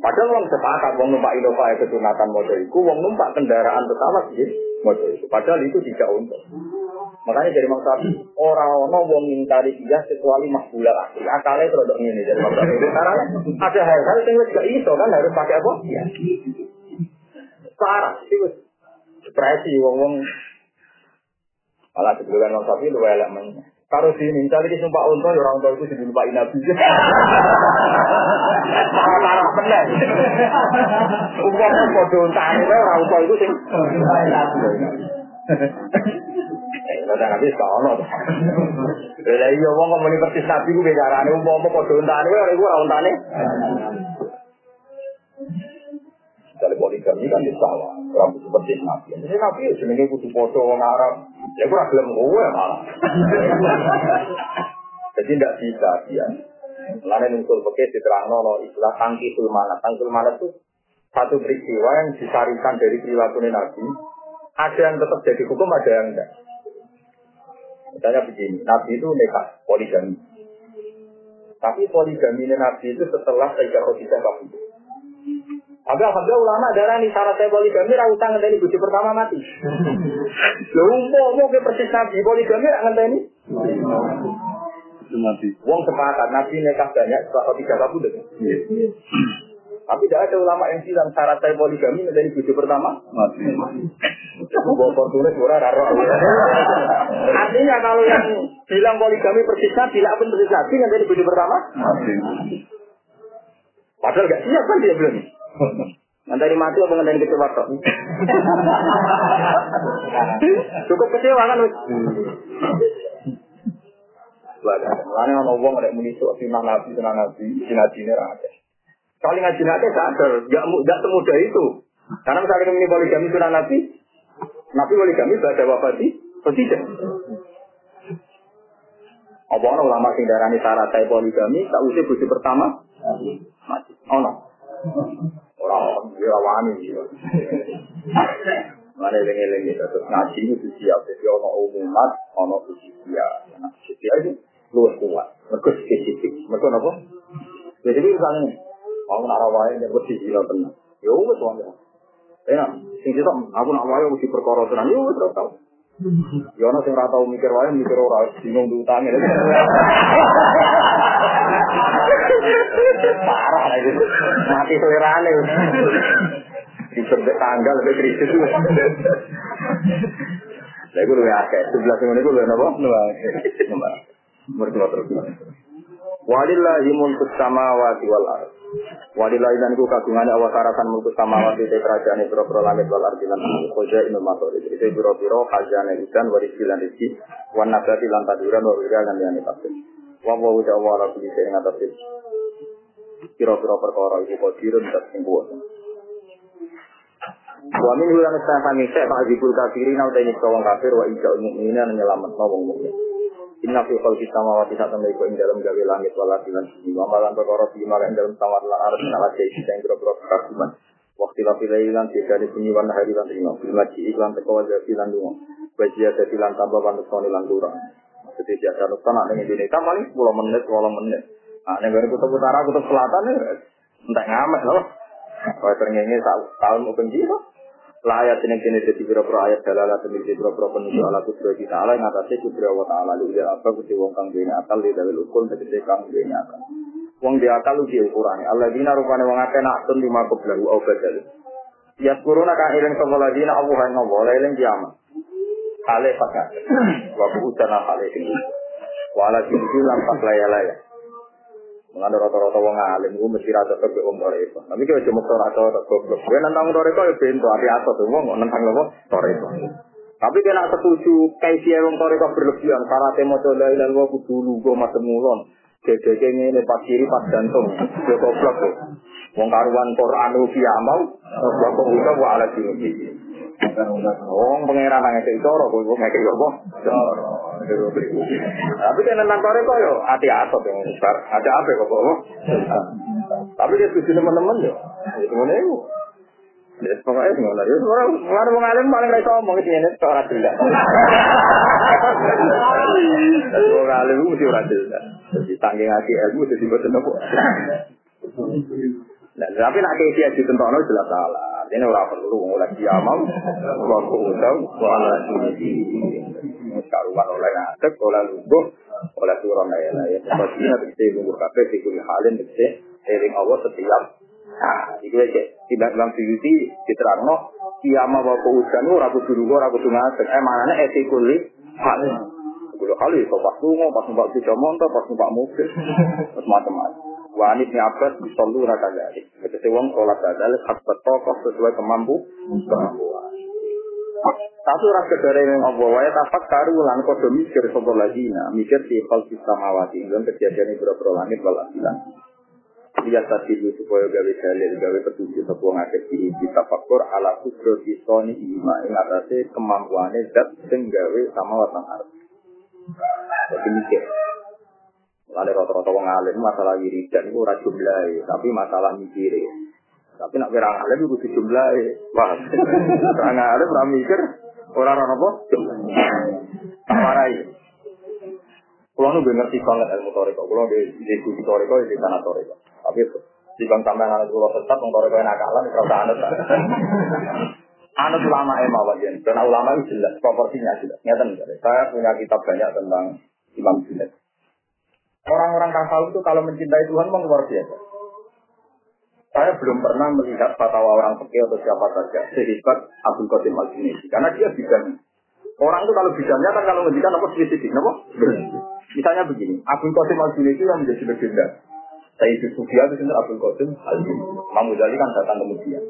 Ya? Padahal wong sepakat wong numpak Innova itu sunatan motor iku, wong numpak kendaraan pesawat gitu, motor itu. Padahal itu tidak untuk. Makanya dari Syafi'i orang ono wong ngingkari dia kecuali makbula lagi. Akalnya itu rodok ini dari Syafi'i. Karena ada hal-hal yang gak iso kan harus pakai apa? Ya. Parah sih. Depresi wong-wong malah sebelumnya Imam Syafi'i lu elek men. Karo sini, misalnya kita sumpah unta, ya orang tua itu sudah lupain Nabi. Parah bener. Umpama podo untane wae orang tua itu sing lupain Nabi. Eh, Udah nabi sekolah. Lah iya wong kok muni persis nabi ku bicarane umpama padha untane wae iku ora untane. Dari poligami kan di sawah, orang persis nabi. Jadi nabi ya jenenge kudu padha wong Arab. Ya ora gelem kowe malah. Jadi tidak bisa dia. Lain unsur pakai diterangno no istilah tangki sulmana. Tangki sulmana itu satu peristiwa yang disarikan dari perilaku Nabi. Ada yang tetap jadi hukum, ada yang enggak. Misalnya begini, Nabi itu nekat poligami. Tapi poligami Nabi itu setelah Sayyidah Khadijah kabur. Tapi alhamdulillah ulama darah nih syarat saya poligami ra utang ngenteni bojo pertama mati. Lho umpama ke persis Nabi poligami ra ngenteni. Itu Nabi. Wong sepakat Nabi nikah banyak Khadijah kabur. Iya. Tapi tidak ada ulama yang bilang syarat saya poligami ngenteni bojo pertama. Mati. Bawa portulis ora raro. Artinya kalau yang bilang poligami persis Nabi, tidak pun persis Nabi ngenteni bojo pertama. Mati. Padahal gak siap kan dia belum. Nanti mati apa ngenteni kecewa tok. Cukup kecewa kan wis. Lalu ono wong nek muni sok sinah nabi sinah nabi sinajine ra ada. Kali ngaji nabi sadar, gak mu- gak semudah itu. Karena misalnya ini poligami sunah nabi, nabi poligami pada wafati, tidak? Apa ono ulama sing darani syarat saya poligami, tak usah bojo pertama, mati. Ono. Orang dia wani gitu. Mana yang ini terus ngaji itu siap, jadi ono umumat, ono usia. Nah, usia itu luwes kuat, mereka spesifik, mereka apa? Jadi misalnya, mau nak rawai yang bersih gila tenang, ya wes wong ya. Ya, sing kita aku nak wae mesti perkara tenan, ya wes ora tau. Ya ono sing ora tau mikir wae mikir ora bingung diutangi. Parah lah itu. Mati selerane. Disebut tanggal lebih krisis. Lah iku luwih akeh. Sebelah sing ngene iku luwih napa? Luwih akeh. Mertua terus. Walillahi mulku samawati wal ardh. Walillahi dan ku kagungane awasarakan mulku samawati te kerajaan biro-biro langit wal ardi lan. Koja inu masori. Itu biro-biro khazanah ikan warisi lan rizki. Wan nabati lan taduran wa wira lan kabeh. Wa wa wa wa ala kulli shay'in ngatasi. Biro-biro perkara iku kodirun dat sing kuwasa. Wa min hulan istafani sek ta'zibul kafirin au ta'ini wong kafir wa ija'ul mu'minin nyelamat wong mukmin. Inna fi khalqi samawati sak temne iku ing dalem gawe langit wal ardi lan bumi. Wa malan perkara fi malan ing dalem samawati lan ardi lan isi sing boro-boro kekaguman. Waktu la pilih lan tidak bunyi wan hari lan rino. Bil maji iklan teko wajah lan lunga. Bajia dadi lan tambah panusoni lan kurang. Jadi biasa nak ning Indonesia paling 10 menit, 20 menit. Nah, gone kutub utara, kutub selatan ya entek ngamek loh. Kaya terngenge tahun mau benci loh. Lah ayat ini kini jadi beberapa ayat dalalah demi jadi beberapa penunjuk ala kudra kita ala yang atasnya kudra wa ta'ala lu dia apa kudra wong kang duwe akal di dalil ukul tegese kang duwe akal. Wong di akal lu dia ukurane. Allah dina rupane wong akeh tun lima kublahu au badal. Ya kuruna kang ilang sama ladina Allah yang ngobrol ilang kiamat. Hale pakat. Wa buutana hale tinggi. Wala tinggi lampak laya-laya. Mengenai rata-rata wong alim, gue mesti rata ke wong toreko. Tapi kalau cuma rata rata goblok, gue nantang toreko ya pintu hati atas tuh wong nantang apa toreko. Tapi kena setuju kayak wong toreko berlebihan. Para temo coba ilan gue kudu lugu macam mulon. Gede ini pas kiri pas jantung, gue goblok tuh. Wong karuan Quran ubi amal, goblok kok udah gue ala sini. Oh, pangeran nang ngekek coro, kowe kok ngekek apa? Coro. Tapi kan nang kore kok yo ati asop yang besar. Ada apa kok kok? Tapi dia setuju teman-teman yo. Ngene iku. Ya pokoknya ngono ya ora ora wong alim paling ra iso ngomong iki ngene ora jelas. Wong alim mesti ora jelas. Jadi tangge ngati ilmu jadi boten apa. Nah, tapi nak kayak dia ditentokno jelas salah. Ini ora perlu oleh kiamat, wa qudau wa ala sini. Karuan oleh ngadeg, oleh lungguh, oleh turun ya lah ya. Sepertinya bisa lungguh kabeh di kulit halin bisa eling Allah setiap Nah, itu aja. Tidak dalam Suyuti diterangno kiamat wa qudau ora kudu lungguh, ora kudu ngadeg. Eh manane etikuli halin. Kulo kali iso pas lunga, pas numpak sepeda motor, pas numpak mobil, pas Wanit ni Abbas disallu raka dari. Ketika wong sholat badal, hak tokoh sesuai kemampu. Satu rasa dari yang Allah wa tafak karu lan kodo mikir sopo lagi nah mikir di hal mawati dan kejadian berapa langit wal asilan. Dia tadi supaya gawe dalil gawe petunjuk sebuah ngakit di kita faktor ala kudro disoni ima ing atase kemampuannya sing gawe sama watang arep. Jadi mikir. Lalu rata-rata wong alim masalah wiridan itu ora jumlahe, tapi masalah mikir. Tapi nak kira alim itu jumlahe. Wah, orang alim ora mikir, ora ora apa? Warai. Kulo nu ngerti banget ilmu toriko. Kulo di di di toriko di tanah toriko. Tapi di bang sampean anak kulo tetap wong toriko nakalan ora usah anut. Anut ulama emang wajan. Dan ulama itu jelas proporsinya jelas. Nyata Saya punya kitab banyak tentang Imam Junaid. Orang-orang tasawuf itu kalau mencintai Tuhan memang luar biasa. Saya belum pernah melihat fatwa orang fikih atau siapa saja sehebat Abdul Qasim al karena dia bidang. Orang itu kalau bidangnya kan kalau menjadikan apa spesifik, apa? Misalnya begini, Abdul Qasim al itu yang menjadi legenda. Saya itu Sufia itu sendiri Abdul Qasim al Imam Ghazali kan datang kemudian.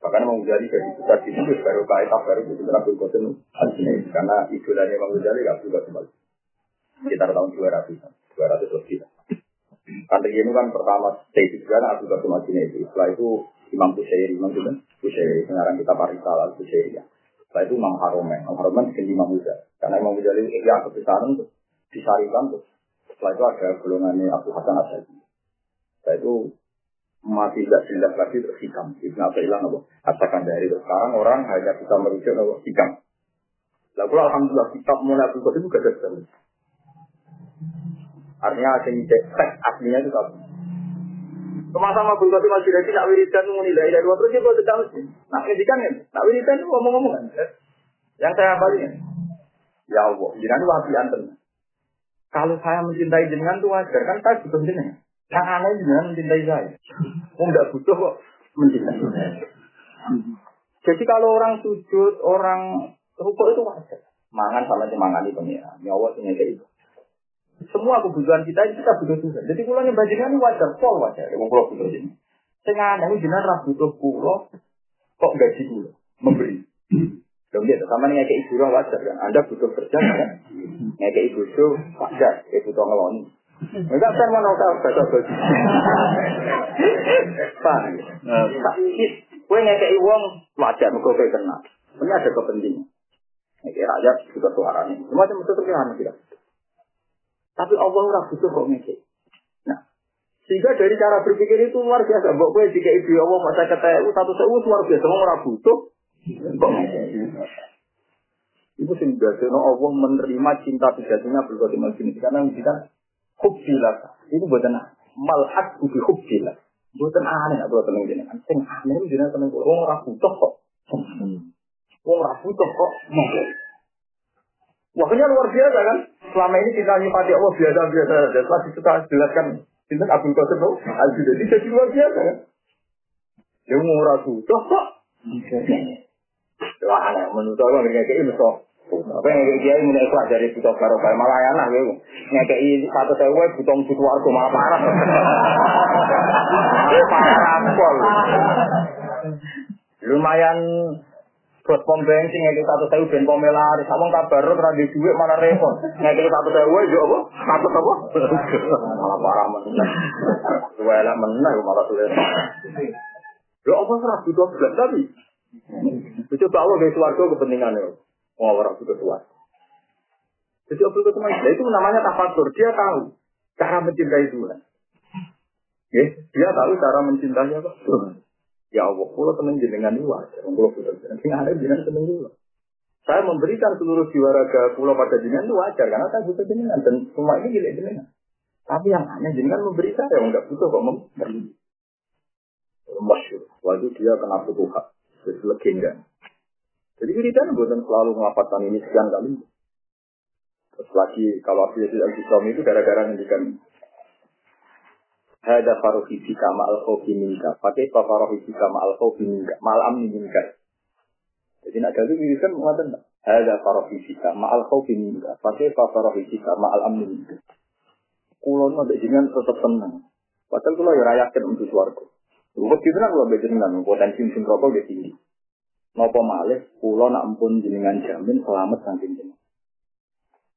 Bahkan Imam Ghazali dari besar di situ baru kait baru itu Abdul Qasim al karena idolanya Imam Ghazali Abdul Qasim al Sekitar tahun 200-an. 200 lebih. Karena ini kan pertama stage juga Abu Bakar Madinah itu. Setelah itu Imam Busairi, Imam itu Busairi, sekarang kita Parisa al Busairi ya. Setelah itu Imam Haromen, Imam Haromen diganti Imam Muda. Karena Imam Muda itu ya kebesaran tuh disarikan tuh. Setelah itu ada golongannya Abu Hasan Asyadi. Setelah itu mati tidak jelas lagi terus hikam. Ibn hilang apa? Katakan dari. Sekarang orang hanya bisa merujuk apa? Hikam. Lalu alhamdulillah kitab mulai itu gak ada Artinya asing teks aslinya itu apa? Sama-sama Abdul Qasim al Jilani nak wiridan menilai dari dua terus dia sedang mesti. Nak ngedikan ya, nak wiridan itu ngomong-ngomong kan. Yang saya balik ya, ya Allah, jenengan wahabi anten. Kalau saya mencintai jenengan itu wajar kan saya butuh jenengan. Yang aneh jenengan mencintai saya. Oh enggak butuh kok mencintai. Jadi kalau orang sujud, orang rukuk itu wajar. Mangan sama di pengiran. Nyawa sini kayak itu. Semua kebutuhan kita ini kita butuh Tuhan. Jadi kalau yang ini wajar, pol wajar. Yang pulau butuh ini. Tengah ini jenengan ra butuh pulau, kok gaji pulau memberi. Dong dia sama nih kayak ibu wajar kan. Anda butuh kerja kan? Kayak ibu itu wajar, kayak butuh ngeloni. Enggak kan mau tahu baca baca. Pak, kue ngekei uang wajar, mereka kayak kenal. Ini ada kepentingan. Ngekei rakyat juga suaranya. Semua itu tetap yang tidak. Tapi Allah ora butuh kok ngekek. Nah, sehingga dari cara berpikir itu luar biasa. Mbok kowe jika ibu Allah masa ketemu satu sewu luar biasa. Wong ora butuh kok ngekek. Itu sing no Allah menerima cinta sejatinya berbuat ini karena kita hubbilah. Itu buatan malhat ubi hubbilah. Buatan aneh atau tenang jenengan. Sing aneh jenengan tenang. Wong ora butuh kok. Wong ora butuh kok ngekek. Wahnya luar biasa kan? Selama ini kita nyipati Allah biasa-biasa saja. Setelah kita jelaskan Sinten Abdul Qasim itu al jadi jadi luar biasa kan? Dia murah butuh kok. Wah, aneh. Menurut Allah kayak ini so. Apa yang kayak dia mulai ikhlas dari butuh baru kayak malah enak gitu. Ngekei satu sewa butuh butuh warga malah parah. Parah pol. Lumayan buat pom bensin satu sewu ben pom laris. Kamu kabar ora di duit mana repot. Ngekei satu sewu yo apa? Satu apa? Malah parah meneh. Dua elek meneh malah sulit. Yo apa ora butuh belas tapi Coba Allah dari suarga kepentingannya. Oh, orang sudah suarga. Jadi Abdul Qasim itu namanya tafakur. Dia tahu cara mencintai Tuhan. Ya, dia tahu cara mencintai apa? Ya Allah, pulau seneng jenengan ini wajar. Pulau sudah jenengan. Ada jenengan seneng juga. Saya memberikan seluruh jiwa raga pulau pada jenengan itu wajar karena saya butuh jenengan dan semua ini gila jenengan. Tapi yang aneh jenengan memberi saya yang nggak butuh kok memberi. Masyur. Waktu dia kena putuh hak. Jadi legenda. Jadi wiridan buatan selalu mengapatkan ini sekian kali. Terus lagi kalau Abu Yazid al itu gara-gara ngendikan Hada faruhi fika ma'al khawfi minka. Pakai apa faruhi fika ma'al khawfi minka. Ma'al amni minka. Jadi nak gaduh wiridan mengatakan tak? Hada faruhi fika ma'al khawfi minka. Pakai apa faruhi fika ma'al amni minka. Kulon ada jenengan tetap tenang. Padahal kalau ya rayakan untuk suarga. Bukan gitu kalau bejengan potensi mesin rokok tinggi. Nopo malih, pulau nak ampun jenengan jamin selamat saking jenengan.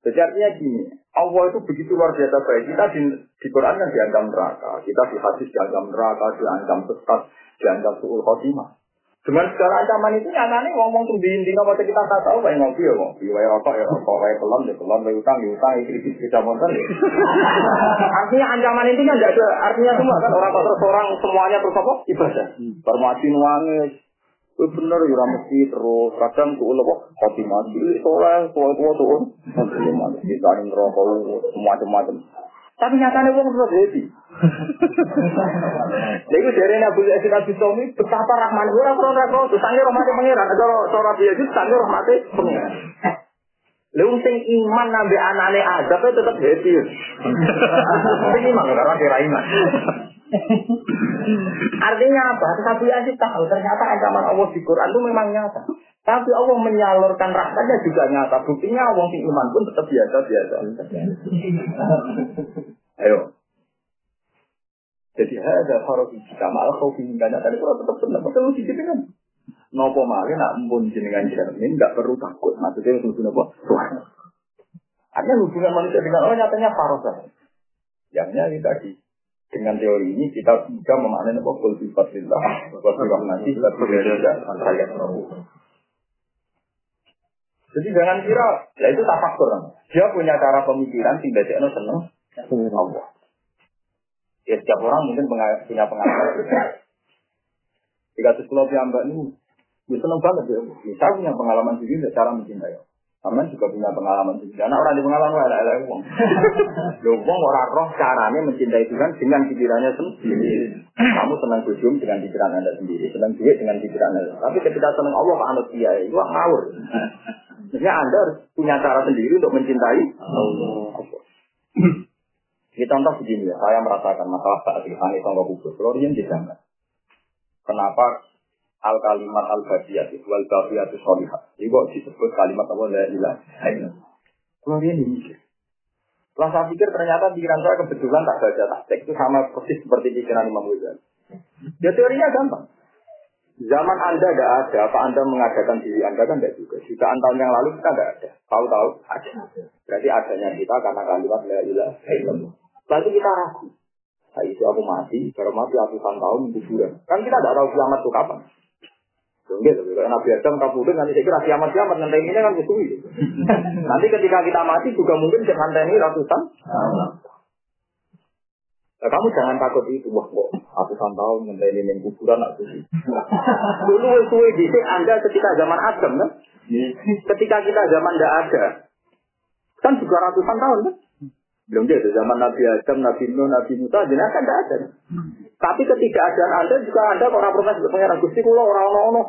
Jadi artinya gini, Allah itu begitu luar biasa baik. Kita di, di Quran kan dianggap neraka, kita di hadis dianggap neraka, dianggap sesat, dianggap suul khotimah. Dengan segala ancaman itu nyatanya ngomong tuh di intinya waktu kita tak tahu kayak ngopi ya ngopi, kayak rokok ya rokok, kayak pelon ya pelon, kayak utang ya utang, itu bisa motor ya. artinya ancaman itu kan ada artinya semua kan orang terus orang semuanya terus apa ibadah. Permati nuangis, Kowe bener ya ora mesti terus kadang tuh lho kopi mati soleh tua-tua tuh. Kopi mati di saling rokok macam-macam. Tapi nyatanya wong terus happy. Jadi dari Nabi Yazid Abi Somi betapa rahman ora ora ora terus sange rahmate pangeran. Cara cara Yazid sange rahmate pangeran. Lalu sing iman nabi anane azab tetap happy. Sing iman karena kira iman. Artinya apa? Tapi Yazid tahu ternyata ancaman Allah di Quran itu memang nyata. Tapi Allah menyalurkan rahmatnya juga nyata. Buktinya Allah sing iman pun tetap biasa-biasa. Ayo. Jadi ada farofi jika malah kau ingin gak tadi kalau tetap senang. Betul sih gitu kan. Nopo malih nak pun jenengan jamin nggak perlu takut. Maksudnya itu apa? Tuhan. Artinya hubungan manusia dengan Allah nyatanya farofa. Yangnya ini tadi. Dengan teori ini kita bisa memaknai apa? Kul. Wa kita berbeda antara yang Jadi jangan kira, ya itu tak faktor. Dia punya cara pemikiran, tidak dia seneng Allah. Ya setiap orang mungkin punya pengalaman. Jika sekolah mbak ini, dia seneng banget ya. Saya punya pengalaman sendiri, cara mencintai. Aman juga punya pengalaman sendiri. Karena orang di pengalaman ada ada uang. Uang orang roh caranya mencintai Tuhan dengan pikirannya sendiri. Kamu senang bujum dengan pikiran anda sendiri, senang duit dengan pikiran anda. Tapi ketika senang Allah, Pak Anut dia, itu ngawur. Maksudnya Anda harus punya cara sendiri untuk mencintai Allah. Ini contoh begini ya, saya merasakan masalah saat ini, Ani Tonggo Kubur, disangka. Kenapa al kalimat al badiyat wal badiyat solihah. Ini kok disebut kalimat apa la ilaha illallah. Florian ini mikir. Setelah saya pikir ternyata pikiran saya kebetulan tak baca tak itu sama persis seperti pikiran Imam Ghazali. Ya teorinya gampang. Zaman Anda tidak ada, apa Anda mengadakan diri Anda kan tidak juga. Jutaan tahun yang lalu kita tidak ada. Tahu-tahu ada. Berarti adanya kita karena kalimat la illallah. Lalu kita ragu. Nah, itu aku mati, baru mati ratusan tahun kuburan. Kan kita tidak tahu kiamat itu kapan. Enggak, kalau Nabi Adam kabudut nanti saya kira kiamat kiamat nanti ini kan kusui. nanti ketika kita mati juga mungkin nanti ini ratusan. Nah, kamu jangan takut itu, wah kok ratusan tahun ngenteni ning kuburan nak suci. Dulu suwe dhisik Anda ketika zaman Adam kan? Ketika kita zaman tidak ada. Kan juga ratusan tahun kan? Belum dia zaman Nabi Adam, Nabi Nuh, Nabi Musa, jenazah kan tidak ada. Tapi ketika ada Anda juga Anda kok orang protes pengen Gusti kula orang ono.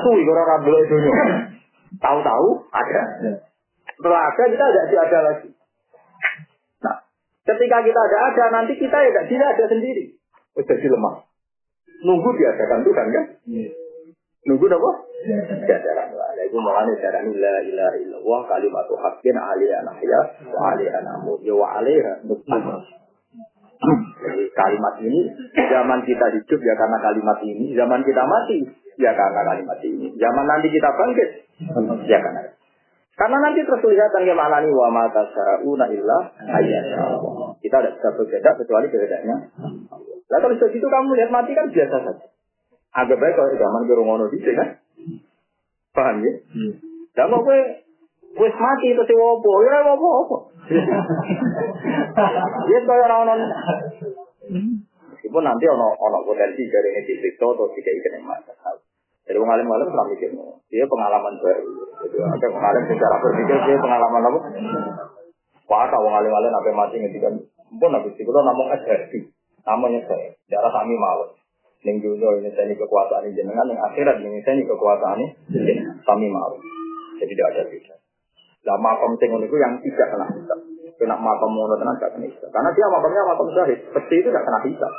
Aku iki ora ora itu. Tahu-tahu ada. Setelah ada kita tidak ada lagi. Ketika kita ada ada, nanti kita ya tidak ada sendiri. Jadi lemah. Nunggu diadakan Tuhan kan? Yeah. Nunggu apa? Tuhan. Itu makanya cara la ilaha illallah kalimat haqqin alaiha nahya wa alaiha namut ya wa alaiha Jadi kalimat ini zaman kita hidup ya karena kalimat ini, zaman kita mati ya karena kalimat ini, zaman nanti kita bangkit ya karena karena nanti terus kelihatan ya maknani wa mata syara'una illa ayat Kita tidak bisa berbeda kecuali bedanya. Nah kalau begitu kamu lihat mati kan biasa saja. Agak baik kalau zaman ke ngono di kan? Paham ya? Dan mau gue wis mati terus wopo, ya wopo apa? Ya kaya ora ono. Meskipun nanti ono ono potensi dari ini disiksa atau tidak yang masalah. Jadi pengalim alim pernah mikir, dia pengalaman baru. Jadi ada pengalim secara berpikir dia pengalaman apa? Wah, kalau pengalim alim sampai mati ngedikan, pun habis itu namung SRP, namanya saya, darah kami mawon. Ning dunia ini saya kekuasaan ini jenengan, yang akhirat ini saya kekuasaan ini kami mawon. Jadi tidak ada beda. Lah makam ngono iku yang tidak kena hisab. Kena makam ngono tenan gak kena hisab. Karena dia makamnya makam syahid, pasti itu gak kena hisab.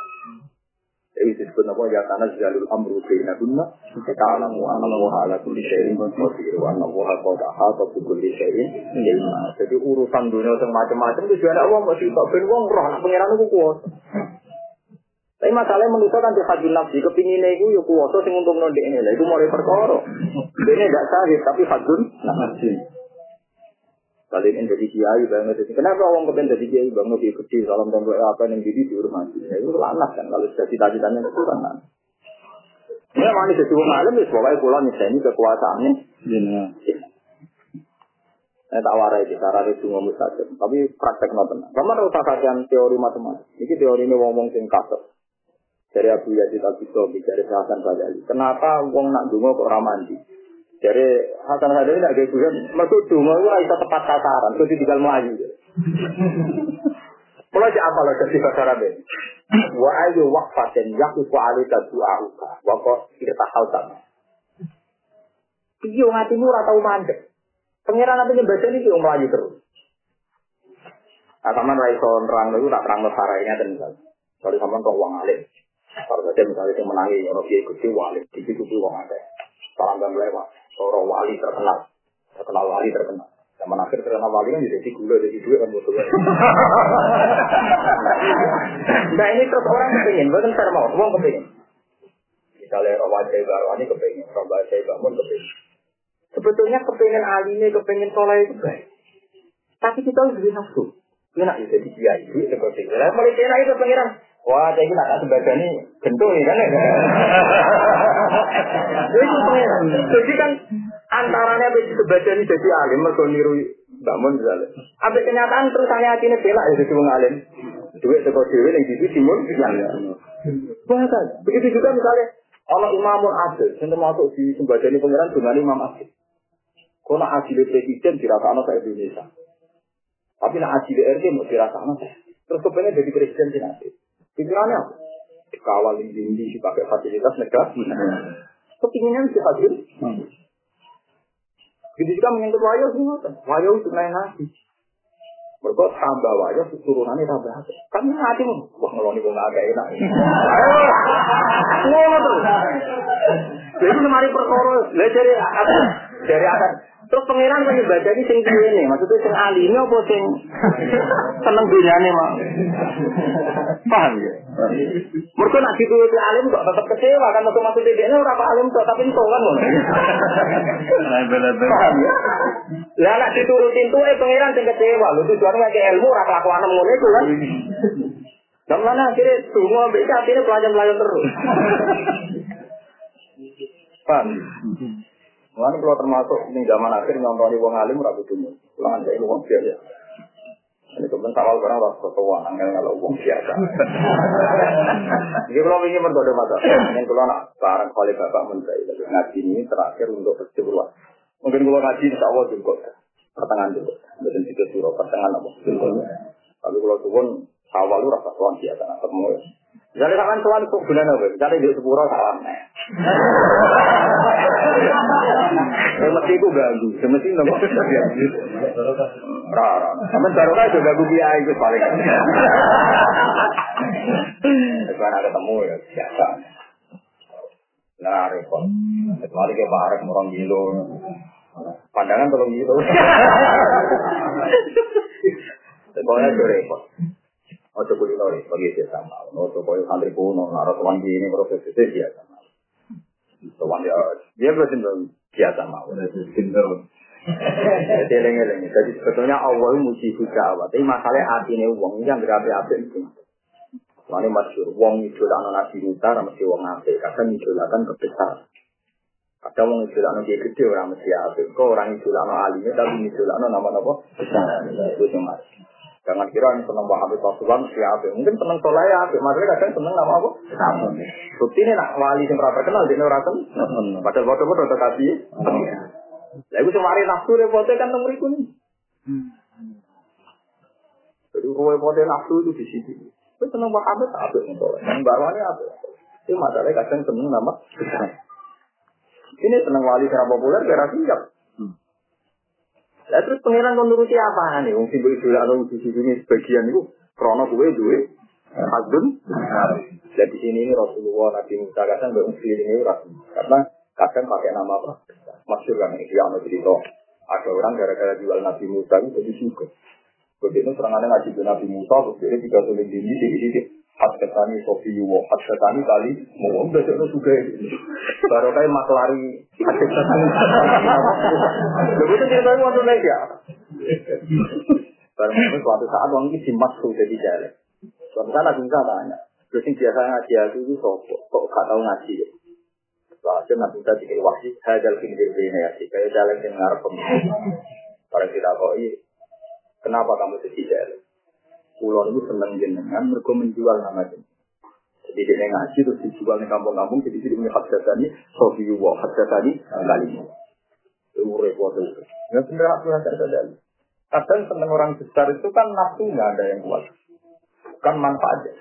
Jadi disebut apa ya karena jalul amru baina kunna kita alamu anna wa ala kulli syai'in qadir wa anna wa qad ahata bi kulli. Jadi urusan dunia sing macam-macam itu juga Allah masih tak ben wong roh nak pangeran. Tapi masalahnya menurut kan hadis nafsi kepingin itu ya kuwasa sing untung nondek ini lah itu mau perkara. Ini tidak sahih tapi hadun nafsi. Kalian yang jadi kiai banget kenapa orang kepen jadi kiai banget di kecil salam dan apa yang jadi dihormati ya itu lanas kan kalau sudah cita-citanya itu kan Ya mana jadi wong alim wis pokoke kula nyeseni kekuasaannya. Iya. Saya tak warai di cara itu ngomong saja, tapi praktek nonton. Kamu harus kajian teori matematik. Ini teori ini ngomong sing. Dari Abu Yazid Al Bistami, dari Hasan Sadali. Kenapa wong nak dungo kok ramandi? Dari Hasan Sadali nak kayak gue, maksud dungo itu bisa tepat sasaran, itu tinggal melayu. Mulai si apa loh kasih bahasa Arab Wa ayu waqfatin yaqifu alika du'a'uka wa qad irtahal sama. Iya ngatimu ora tau mandek. Pengiran nanti baca ini yang melayu terus. Nah, sama Raiso nerang itu tak terang sarainya dan misalnya. Kalau sama kau uang alim. Kalau saja misalnya yang menangi, orang dia ikut wali, di situ uang ada. Salam dan lewat. Orang wali terkenal. Terkenal wali terkenal. Zaman akhir terkenal wali kan jadi gula, jadi duit kan butuh. nah ini terus orang kepingin, bukan saya mau, uang kepingin. Misalnya orang wajah baru ini kepingin, orang wajah bangun kepingin. Sebetulnya kepingin alimnya, kepingin soleh itu baik. Tapi kita harus beri nafsu. Enak ya jadi kiai, duit seperti itu. Mulai enak itu pengiran. Wah, saya ini nak sebagian ini gentul ya kan. Itu. Jadi kan antaranya sebagian ini jadi alim, mereka niru bangun misalnya. Sampai kenyataan terus saya hatinya bela ya jadi alim. Duit teko dhewe ning sisi timur yang Bahkan begitu juga misalnya Allah imamun adil, yang termasuk di sembadani pengiran dengan imam adil. Nak adil presiden dirasakan ke Indonesia. Tapi nak adil RT mau dirasakan Terus kepengen jadi presiden di nanti. Pikirannya apa? Dikawal di dipakai fasilitas negara. Kepinginnya si hadir. Jadi juga menyentuh wayo sih, wayo itu lain hati. Mereka tambah wayo, turunannya tambah hati. Kan hati wah ngeloni gue nggak enak. Ayo, ngono tuh. Jadi lemari perkara, dari dari akan Terus pangeran kan ini sing nih? Maksudnya sing alime apa sing seneng dunyane mah? Paham ya? Mergo nek dituruti alim kok tetep kecewa kan maksud maksud dia ora apa alim kok tapi itu kan ngono. Paham ya? Lah nek dituruti itu eh pangeran sing kecewa lho tujuane ngake ilmu ora kelakuan ngono itu kan. Dan mana akhirnya semua bisa akhirnya pelajaran-pelajaran terus. Paham? Mulane kalau termasuk ini zaman akhir nyontoni wong alim ora kudu mun. Lan saya wong biasa. Ini kebetulan awal barang ras ketua angel kalau wong biasa. Jadi kalau ingin berdoa mata, yang kalau nak barang kali bapak menteri, ngaji ini terakhir untuk percobaan. Mungkin kalau ngaji insya Allah juga pertengahan juga, dan itu suruh pertengahan apa? Tapi kalau turun awal lu rasa tuan biasa, nah ketemu ya. Jadi sampean tuan kok bulan apa? Jadi di sepuro salam. Semesti ku ganggu, semesti nopo. Rara. Sampeyan baru juga ganggu kiai itu paling. Karena ketemu ya biasa. Nah, repot. Kecuali ke bareng orang gilo. Pandangan tolong gitu. Pokoknya itu repot. Ojo kulino bagi biasa mau. Ojo koyo santri kuno, naruh tuan gini proses itu biasa mau. Tuan ya, dia berarti biasa mau. Jadi eling-eling. Jadi sebetulnya Allah muji hujawat. Tapi masalah hati ini uang yang berapi-api itu. Mana masyur, wong idolakno Nabi Musa, mesti wong apik. Kadang idolakan kebesar. Kadang wong idolakno dia gede, ora mesti apik. Kok orang idolakno alimnya, tapi idolakno nama-nama besar. Itu mas. Jangan kira yang seneng Pak Habib Rasulullah mesti apik. Mungkin seneng soleh ya apik. Maksudnya kadang seneng nama apa? Sama. Bukti ini nak wali yang pernah terkenal, dia ora seneng. Padahal foto-foto terkasih. Lah iku semari nafsu repote kan nomor iku nih. Jadi repote nafsu itu di situ. Kowe seneng Pak Habib apik ngono. Yang barwane apik. Itu masalahnya kadang seneng nama. Ini seneng wali secara populer kira siap. Lah terus pangeran kon nuruti apa nih? Wong sing mbok idolakno di sini sebagian itu krono kuwe duwe hadun. Dan di sini ini Rasulullah Nabi Musa kadang mbok ini ora. Karena kadang pakai nama apa? Masyur kan ini yang cerita. Ada orang gara-gara jual Nabi Musa itu jadi suka. Begitu serangannya ngaji ke Nabi Musa, dia tiga tulis di sini, di sini. Hatkatani Sofi Yuwo, Hatkatani kali, mau udah jadi juga. Baru kayak maklari Hatkatani. Begitu ceritanya waktu Indonesia. Baru itu suatu saat orang ini dimasuk jadi jalan. Suatu saat Nabi Musa tanya, terus yang biasa ngaji aku itu sopo, kok gak tahu ngaji ya? Lalu Nabi Musa dikira wahsi, hadal kindir ini ya sih, kayak jalan yang ngarep Para kita kok kenapa kamu jadi jalan? Pulau itu seneng jenengan, mereka menjual nama jenengan. Jadi dia ngaji terus dijual di kampung-kampung, jadi dia punya hak dasani, sofi wa hak dasani, kali ini. Itu repot itu. Ya bener aku hak dasani. Kadang seneng orang besar itu kan nafsu nggak ada yang kuat. Bukan manfaatnya.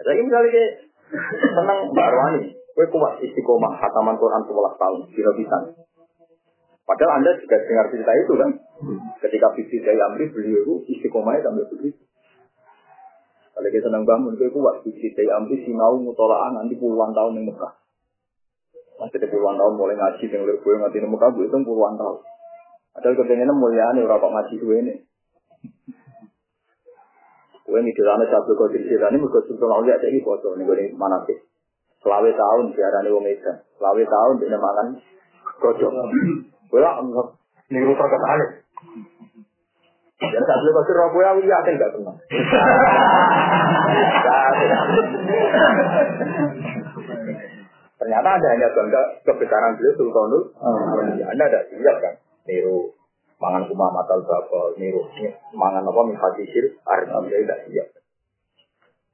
Jadi misalnya kayak seneng Mbak Arwani, gue kuat istiqomah, hataman Quran 11 tahun, kira bisa. Padahal Anda juga dengar cerita itu kan. Ketika Bibi saya ambil beliau itu istiqomahnya sampai begitu. Kalau kita senang bangun, gue kuat Bibi saya ambil sinau mutolaan nanti puluhan tahun yang Mekah. Masih puluhan tahun mulai ngaji, yang lebih gue di Mekah, gue itu puluhan tahun. Padahal kepengennya mulia nih, orang ngaji gue ini. Gue di sana ini, mereka sudah mau lihat ini foto nih gue mana sih. Selawe tahun siaran wong Medan, selawe tahun di mangan kocok. Gue lah niru terkenal. Ya tak boleh kasih robo ya, iya kan nggak tenang. Ternyata ada hanya bangga kebesaran beliau Sultanul. Ya, anda ada siap kan? Niru mangan kumah matal bapak, niru mangan apa mifatisir, arif dia tidak siap.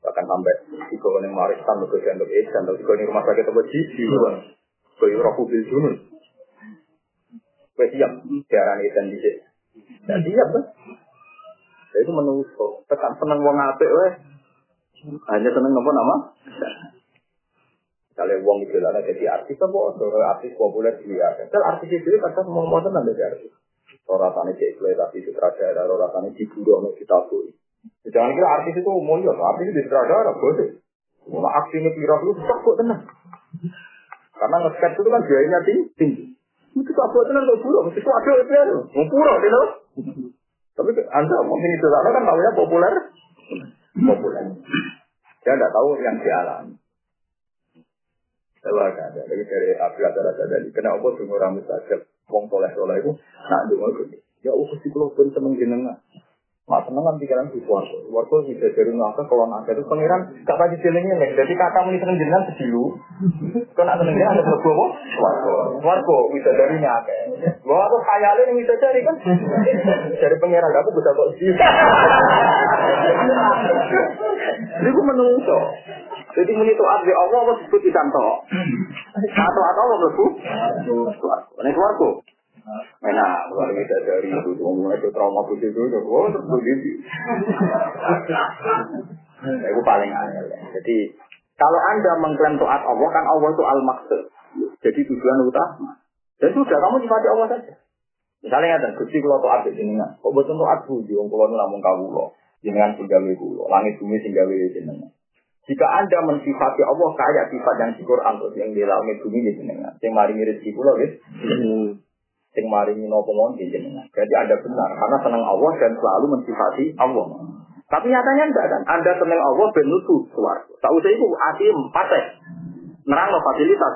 Bahkan sampai tiga orang yang marisan, tiga untuk edan, tiga yang rumah sakit apa jiji, tiga yang rohu bil junun. Gue siap, diarani edan di sini. Tidak siap kan? Ya, itu menusuk. Tekan seneng wong apik weh. Hanya seneng nopo nama? Kalau wong itu lah jadi artis apa? Soal artis populer dia. Kalau artis itu kadang mau mau tenang dari artis. Orang rasanya dieksploitasi sutradara, orang rasanya diburu sama kita tuh. Jangan kira artis itu mulia, artis itu sutradara, boleh. Kalau aksi ini itu susah kok tenang. Karena nge itu kan biayanya tinggi. Itu tak buat tenang kok buruk, ada itu ya. Mau pura, you know? Tapi anda mungkin itu kan namanya populer. Populer. Dia tidak tahu yang dialami. Saya ada dari dari Abu Azhar tadi. Kenapa tuh orang mustajab? Wong soleh soleh itu nak dengar. Ya aku sih kalau pun seneng jenengan. Mak seneng kan pikiran di suarga. Suarga bisa dari nafsu kalau nafsu itu pangeran gak pasti jenengnya nih. Jadi kata muni seneng jenengan sedilu. Kau nak seneng jenengan ada berapa kok? Suarga. Suarga bisa dari nyake. Gua aku khayalin bisa cari kan. Dari pangeran aku bisa kok sih. Jadi gue menungso. Jadi muni taat di Allah apa disebut ikan to. Atau atau apa berbu? Suarga. Ini suarga. Enak, luar biasa dari itu, mulai itu trauma putih itu, oh terus begitu. Nah, itu paling aneh. Jadi kalau anda mengklaim taat Allah kan Allah itu al maksud, jadi tujuan utama. Dan sudah kamu sifati Allah saja. Misalnya ada gusti kalau taat di sini kan, kok betul taat buji, om kalau namun kau lo, jenengan penggawe kulo, langit bumi singgawe jenengan. Jika anda mensifati Allah kayak sifat yang di Quran, terus yang di langit bumi di jenengan, yang mari mirip kulo, gitu sing maringi nopo mon jenengan. Jadi Anda benar karena senang Allah dan selalu mensifati Allah. Tapi nyatanya enggak kan? Anda senang Allah ben nutu suwarga. Tahu saya itu hati partai. Nerang lo fasilitas.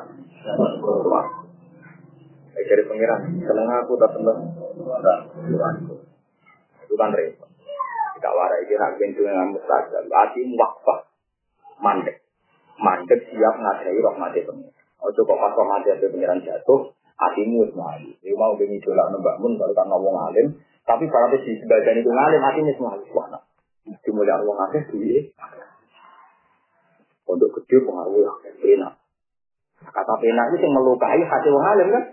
Suwarga. Eh, dari pengiran, seneng aku tak seneng. Itu kan repot. Gak warai kira bentuk dengan mustajab. Hati wakfah. Mandek. Mandek siap ngadai rahmati pengiran. Ojo kok pas rahmati pengiran jatuh. Hatimu semua. Dia mau bengi dolak nembak mun kalau kan ngomong alim. Tapi berarti di sebagian itu ngalim hatinya semua. Wah, nah. Dimulai orang akeh duit. Untuk gede pengaruh ya. Pena. Kata pena itu yang melukai hati orang alim kan.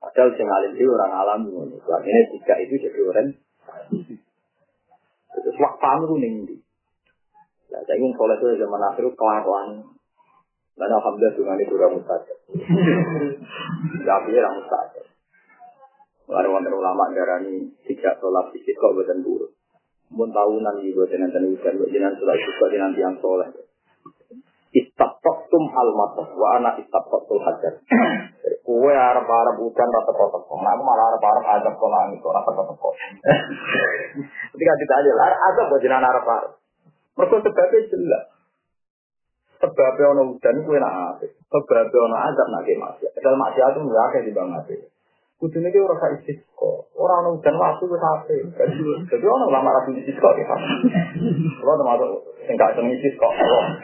Padahal sing alim itu orang alam. Artinya tiga itu jadi orang. Terus wakfam itu ning ndi? Lah saya ingin soleh itu zaman akhir kelakuan. Dan alhamdulillah dengan itu orang mustajab. Tapi orang mustajab. Lalu wonten ulama darani tidak sholat sedikit kok buatan buruk. Mun tahunan iki buatan nanti hujan, buat jenengan sholat juga di nanti yang soleh. Istaqtum al matah wa ana istaqtul hajar. Kue arep arep hujan rata kota kok. Nah, aku malah arep adab kok langit kok rata kota kok. Ketika ditanya, lah adab buat jenengan arep arep. Mergo sebabnya jelas. Sebabnya ono hujan kue nak apik. Sebabnya ono adab nak ke maksiat. Padahal maksiat itu enggak akeh di bang apik. Kudune ki ora sak istisqa. Ora ono hujan waktu wis apik. Jadi ono lama ra istisqa ya. Kalau termasuk sing gak seneng istisqa.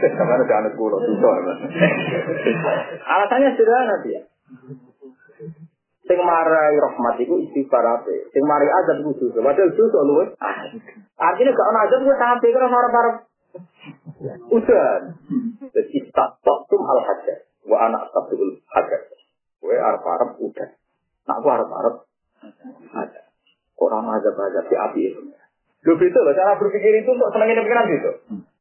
Karena ada anak kulo itu. Alasannya sederhana dia. Sing marai rahmat iku istighfar ape. Sing marai azab iku dosa. Padahal dosa. Artinya gak ono azab wis apik karo arep-arep Udan. Jadi tak tum al hajar. Wa anak tabul hajar. Gue arep-arep udah. Nak aku harap-harap ada. Orang azab-azab di api itu. Lu itu loh, cara berpikir itu untuk senengin pikiran gitu.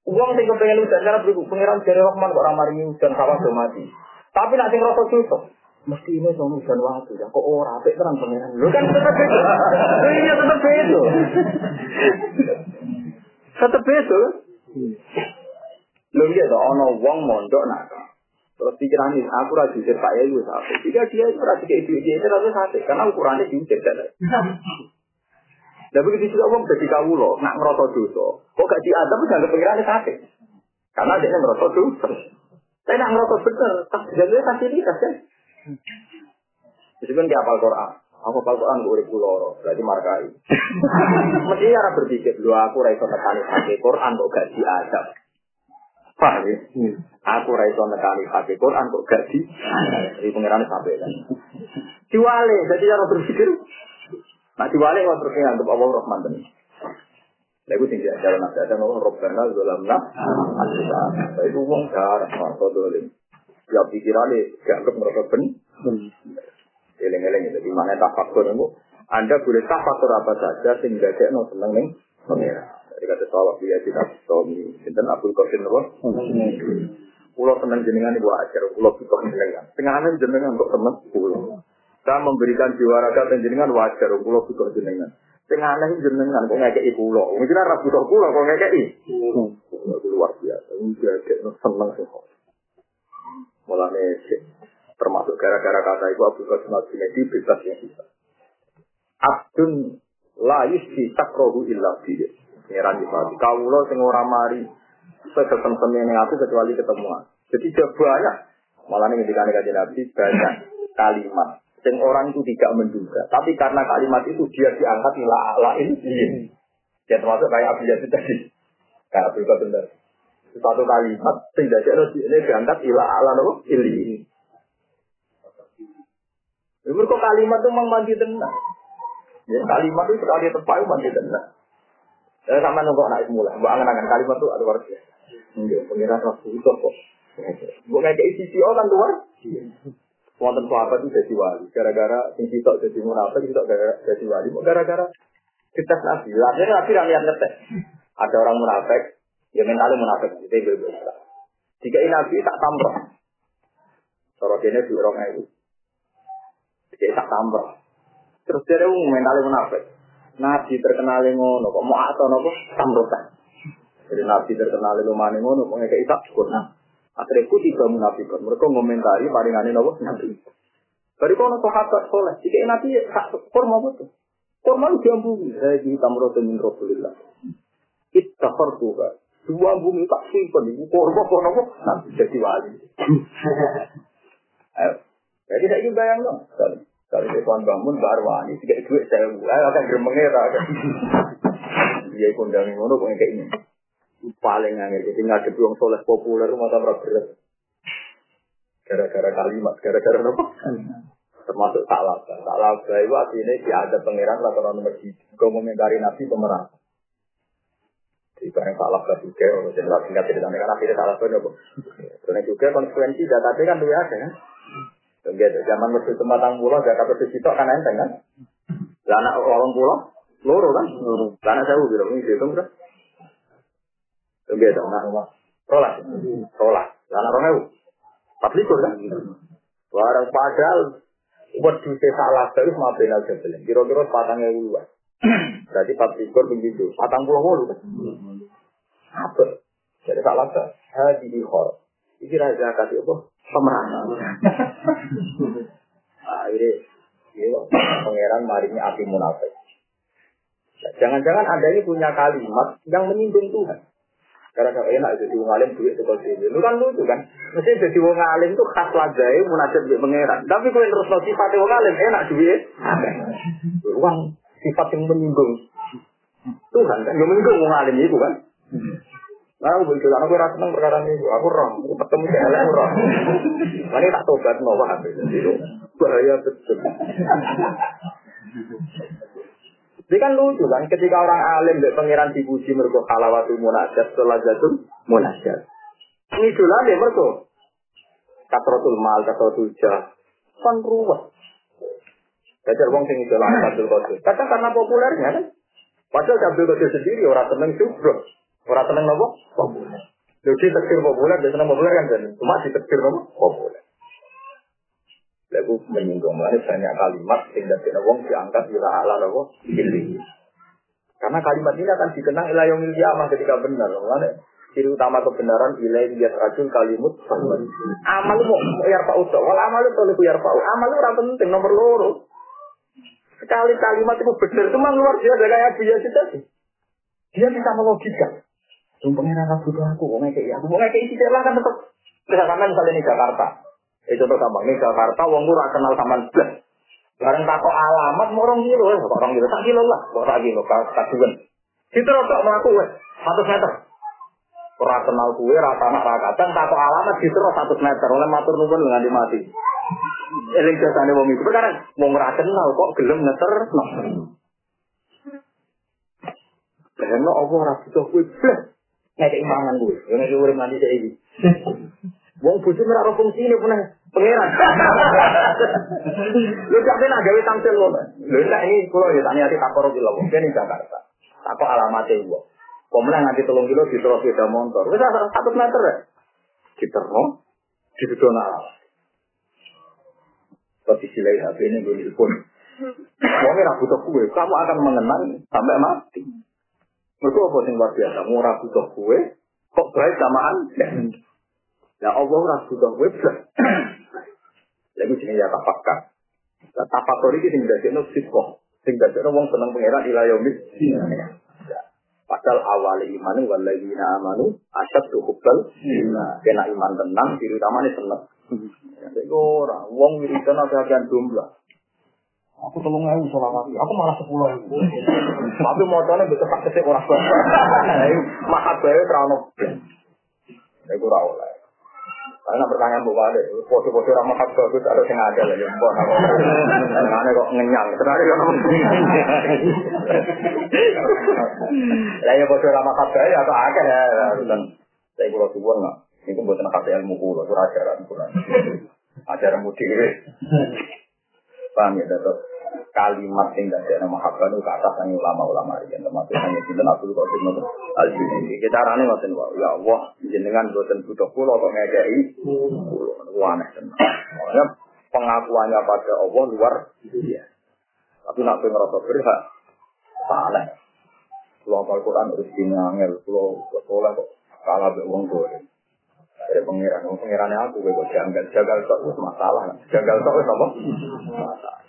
Uang sing kepengen hujan, cara berpikir pengiran dari Rahman kok orang mari hujan sawah do mati. Tapi nak sing rasa susah. Mesti ini sama hujan waktu ya. Kok ora apik terang pengiran. Lu kan tetap itu. Iya tetap itu. Tetap itu. Lu lihat ono wong mondok nak Terus pikiran ini, aku rajin jujur Pak wis apa? Jika dia itu rajin kayak itu, dia itu rajin sate, karena ukurannya jujur kan. Dan begitu juga orang jadi kau loh, nak merosot dosa. Kok gak diadab, jangan pikirannya sate. Karena dia merosot dosa. Saya nak merosot bener, tak jadi fasilitas kan. Meskipun dia apal Quran, aku apal Quran gue urip loro, berarti markai. Mesti cara berpikir, lu aku raiso tekani pakai Quran kok gak diadab. Paham ya? Aku raiso nekani pakai Quran kok gak di. Jadi pengiran sampai kan. Diwale, jadi cara berpikir. Nah diwale kok terus nganggep Allah Rahman tenan. Lagu tinggi ajaran nabi ada nama Robbana Zolamna. Itu uang darah, masa dolim. Ya pikirannya gak anggap merasa ben. Eleng-eleng itu. Di mana tafakur itu. Anda boleh tafakur apa saja sehingga dia no seneng nih pengiran. Jadi kata sawah dia tidak suami. Sinten Abdul Qasim apa? Pulau seneng jenengan ibu ajar. Pulau kita jenengan. Tengahnya jenengan untuk teman pulau. Saya memberikan jiwa raga jenengan wajar. Pulau kita jenengan. Tengahnya jenengan kok ngekei pulau. Mungkin arah butuh pulau kok ngekei. Luar biasa. Ada seneng sih. Mulanya termasuk gara-gara kata itu Abdul Qasim Al-Junaidi bebas yang bisa. Abdun la yusti takrohu illa biyah. Pengiran di pagi. Kaulo sing ora mari seketem yang aku kecuali ketemuan. Jadi dia banyak. Malah ini ketika kaji Nabi banyak kalimat. Sing orang itu tidak menduga. Tapi karena kalimat itu dia diangkat ila ala ini. Ya termasuk kayak Abu Yazid tadi. Kayak Abu Yazid benar. Satu kalimat sing dadi ini diangkat ila ala ini. Ibu kok kalimat itu memang mandi tenang. Ya, kalimat itu sekali tepat itu mandi tenang. Saya sama nunggu anak mulai. Mbak angan-angan kalimat itu luar biasa. Enggak, pengiran waktu itu kok. Mbak kayak isi CEO kan luar. Wonten sahabat itu jadi wali. Gara-gara sing sitok jadi munafik, gara-gara jadi wali. Gara-gara kita nabi. Akhirnya nabi rakyat ngetes. Ada orang munafik, ya mentalnya munafik. Itu bebas. Jika nabi tak tambah. Sorot ini di orang itu. Jika tak tambah. Terus dia mentalnya munafik. Nabi terkenal ngono, kok mau atau nopo samrotan. Jadi Nabi terkenal lumane ngono, kok ngekek syukur. Nah, akhirnya ku tiga munafikun. Mereka ngomentari paringane nopo Nabi. Dari kono sahabat soleh, jika Nabi tak kurma betul. Kurma itu diambungi. Saya di tamrotan min Rasulillah. Ittafar tuha. Dua bumi tak simpen. Kurma kono Nabi jadi wali. Ayo. Jadi saya ingin bayang dong. Kalau di tuan bangun baru wani, tiga duit saya mulai akan gremengnya tak ada. Dia kondang ngono kok kayak ini. Paling angel, jadi nggak ada buang soleh populer rumah tambah berat. Gara-gara kalimat, gara-gara apa? Termasuk salah, salah itu artinya dia ada pangeran lah kalau nomor di Kau mengomentari nabi pemerang. Di barang salah ke juga, orang yang lagi nggak cerita, kan akhirnya salah ke nopo. Karena juga konsekuensi data kan dua ada kan. Gitu, zaman mesti tempat tang pulau, gak kata sitok kan enteng kan. Lah anak orang pulau, loro kan. Lah anak saya bilang ini dihitung berapa? Gitu, anak rumah. Rolas, rolas. Lah anak orang itu, empat likur kan. Barang padahal buat duit salah terus maafin aja beli. Kira-kira patangnya luar. Berarti empat likur begitu. Patang pulau mulu kan. Apa? Jadi salah tak. Hadi di khor. Ini raja kasih apa? Pemeran. Akhirnya, ya, pangeran marinya api munafik. Jangan-jangan anda ini punya kalimat yang menyinggung Tuhan. Karena kalau enak jadi wong alim duit itu sini. Lu kan lucu kan? Mesti jadi wong alim itu khas lajai munajat duit pangeran. Tapi kalau terus no sifat wong alim enak duit. Uang sifat yang menyinggung Tuhan kan? Yang menyinggung wong alim itu kan? Nah, aku begitu, aku rasa seneng perkara ini, aku roh, aku ketemu ke elek roh. Ini tak tobat mau paham, itu bahaya betul. Jadi kan lucu kan, ketika orang alim dari pangeran dipuji mergo halawatu munajat, jatuh munajat. Ini dulu deh mergo. Kasrotul mal, kasrotul jah. Kan ruwet. Jajar wong sing idola Abdul Qadir. Kadang karena populernya kan. Padahal Abdul Qadir sendiri orang seneng juga. Orang seneng nopo? Populer. Jadi tekir populer, dia seneng populer kan. Cuma di tekir nopo? Populer. Lalu menyinggung mana banyak kalimat sehingga tidak wong diangkat ila ala nopo pilih. Karena kalimat ini akan dikenang ila yang kiamah ketika benar. Mana ciri utama kebenaran ila yang racun kalimut amal mau pak utok wal amal itu lebih yar pak amal itu penting nomor loro sekali kalimat itu benar cuma luar biasa kayak biasa tadi dia bisa melogika Yang pengiran aku butuh aku, mau ngekei aku, mau ngekei isi lah kan tetap. Misalkan misalnya di Jakarta, itu tuh gampang nih Jakarta, wong gue kenal sama belas. Bareng takut alamat, mau orang kilo, ya, orang kilo, tak kilo lah, tak kilo, kaduan. Kita rotok melaku, wes, satu meter. Ora kenal kue, rata anak rakatan, takut alamat, gitu satu meter, oleh matur nuwun dengan mati. Eling jasane wong itu, sekarang mau ora kenal kok gelem ngeter. Karena Allah ora butuh kue, blas. Ngekei mangan kue, ngekei urip nanti saya. Wong bojo ora ora fungsine punah pangeran. Lho gak pernah gawe tampil ngono. Lho nek ini kula ya tani ati takoro kilo wong kene Jakarta. Takok alamate wong. Pemenang nganti tolong kilo di terus sepeda motor. Wis satu meter ya. Diterno, dibedono alamat. Tapi silai HP ini gue telepon. Wong ora butuh kue, kamu akan mengenang sampai mati. Mereka apa yang luar biasa? Mau ragu toh gue, kok berai samaan? Ya Allah ragu toh gue. Lagi sini ya tapakkan. Nah, tapakkan ini sehingga jenuh sifko. Sehingga jenuh orang senang pengeran ilah. Padahal awal iman ini amanu na'amanu asyad tuhubbal. Hmm. Kena iman tenang, diri utama ini senang. Hmm. Jadi orang, orang ini kena jumlah. Aku tolong ewu selawat, aku malah sepuluh ewu. Tapi motornya bisa tak kesek orang tua. Mahat bayi terano. Ya gue rawol lah. Karena pertanyaan buka deh, foto-foto ramah hak bagus ada yang ada lah, jempol. Karena kok ngenyang, ternyata kan Lah ya foto ramah hak bagus atau akeh ya, dan saya kulo suwon nggak. Ini buat anak ilmu kulo, itu ajaran kulo. Ajaran mudik. Paham ya, kalimat yang tidak ada mahabbah itu ke atas yang ulama-ulama ini termasuk hanya kita Abdul Qadir ini kita rane ngoten wae ya Allah jenengan boten butuh kula kok ngekeki kula aneh pengakuannya pada Allah luar biasa. Tapi nak pengen ngerasa berhak salah. Kula apal Quran harus dinangel kula sekolah kok kalah be wong gore dari pengiran, pengirannya aku gue gue jangan jagal sok itu masalah, jagal sok itu apa? Masalah.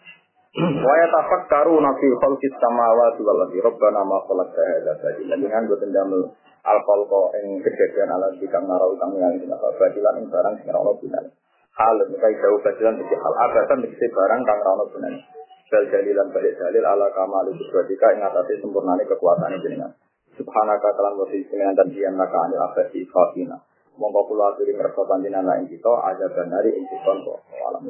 Wa yatafakkaru nafi khalqis samawati wal ardi rabbana ma khalaqta hadza sajila. Dengan gue tendam alkohol kok yang kejadian ala dikang narau kang yang kita badilan yang barang sing ora gunane. Hal mekai jauh badilan iki hal agar kan mesti barang kang narau gunane. Bel dalilan balik dalil ala kamal ibadika ing sempurna sempurnane kekuatannya jenengan. Subhanaka talan wa dan dia diyan laka anil abadi kau Monggo kula aturi ngersa panjenengan lan kita ada benari ing sikon kok alam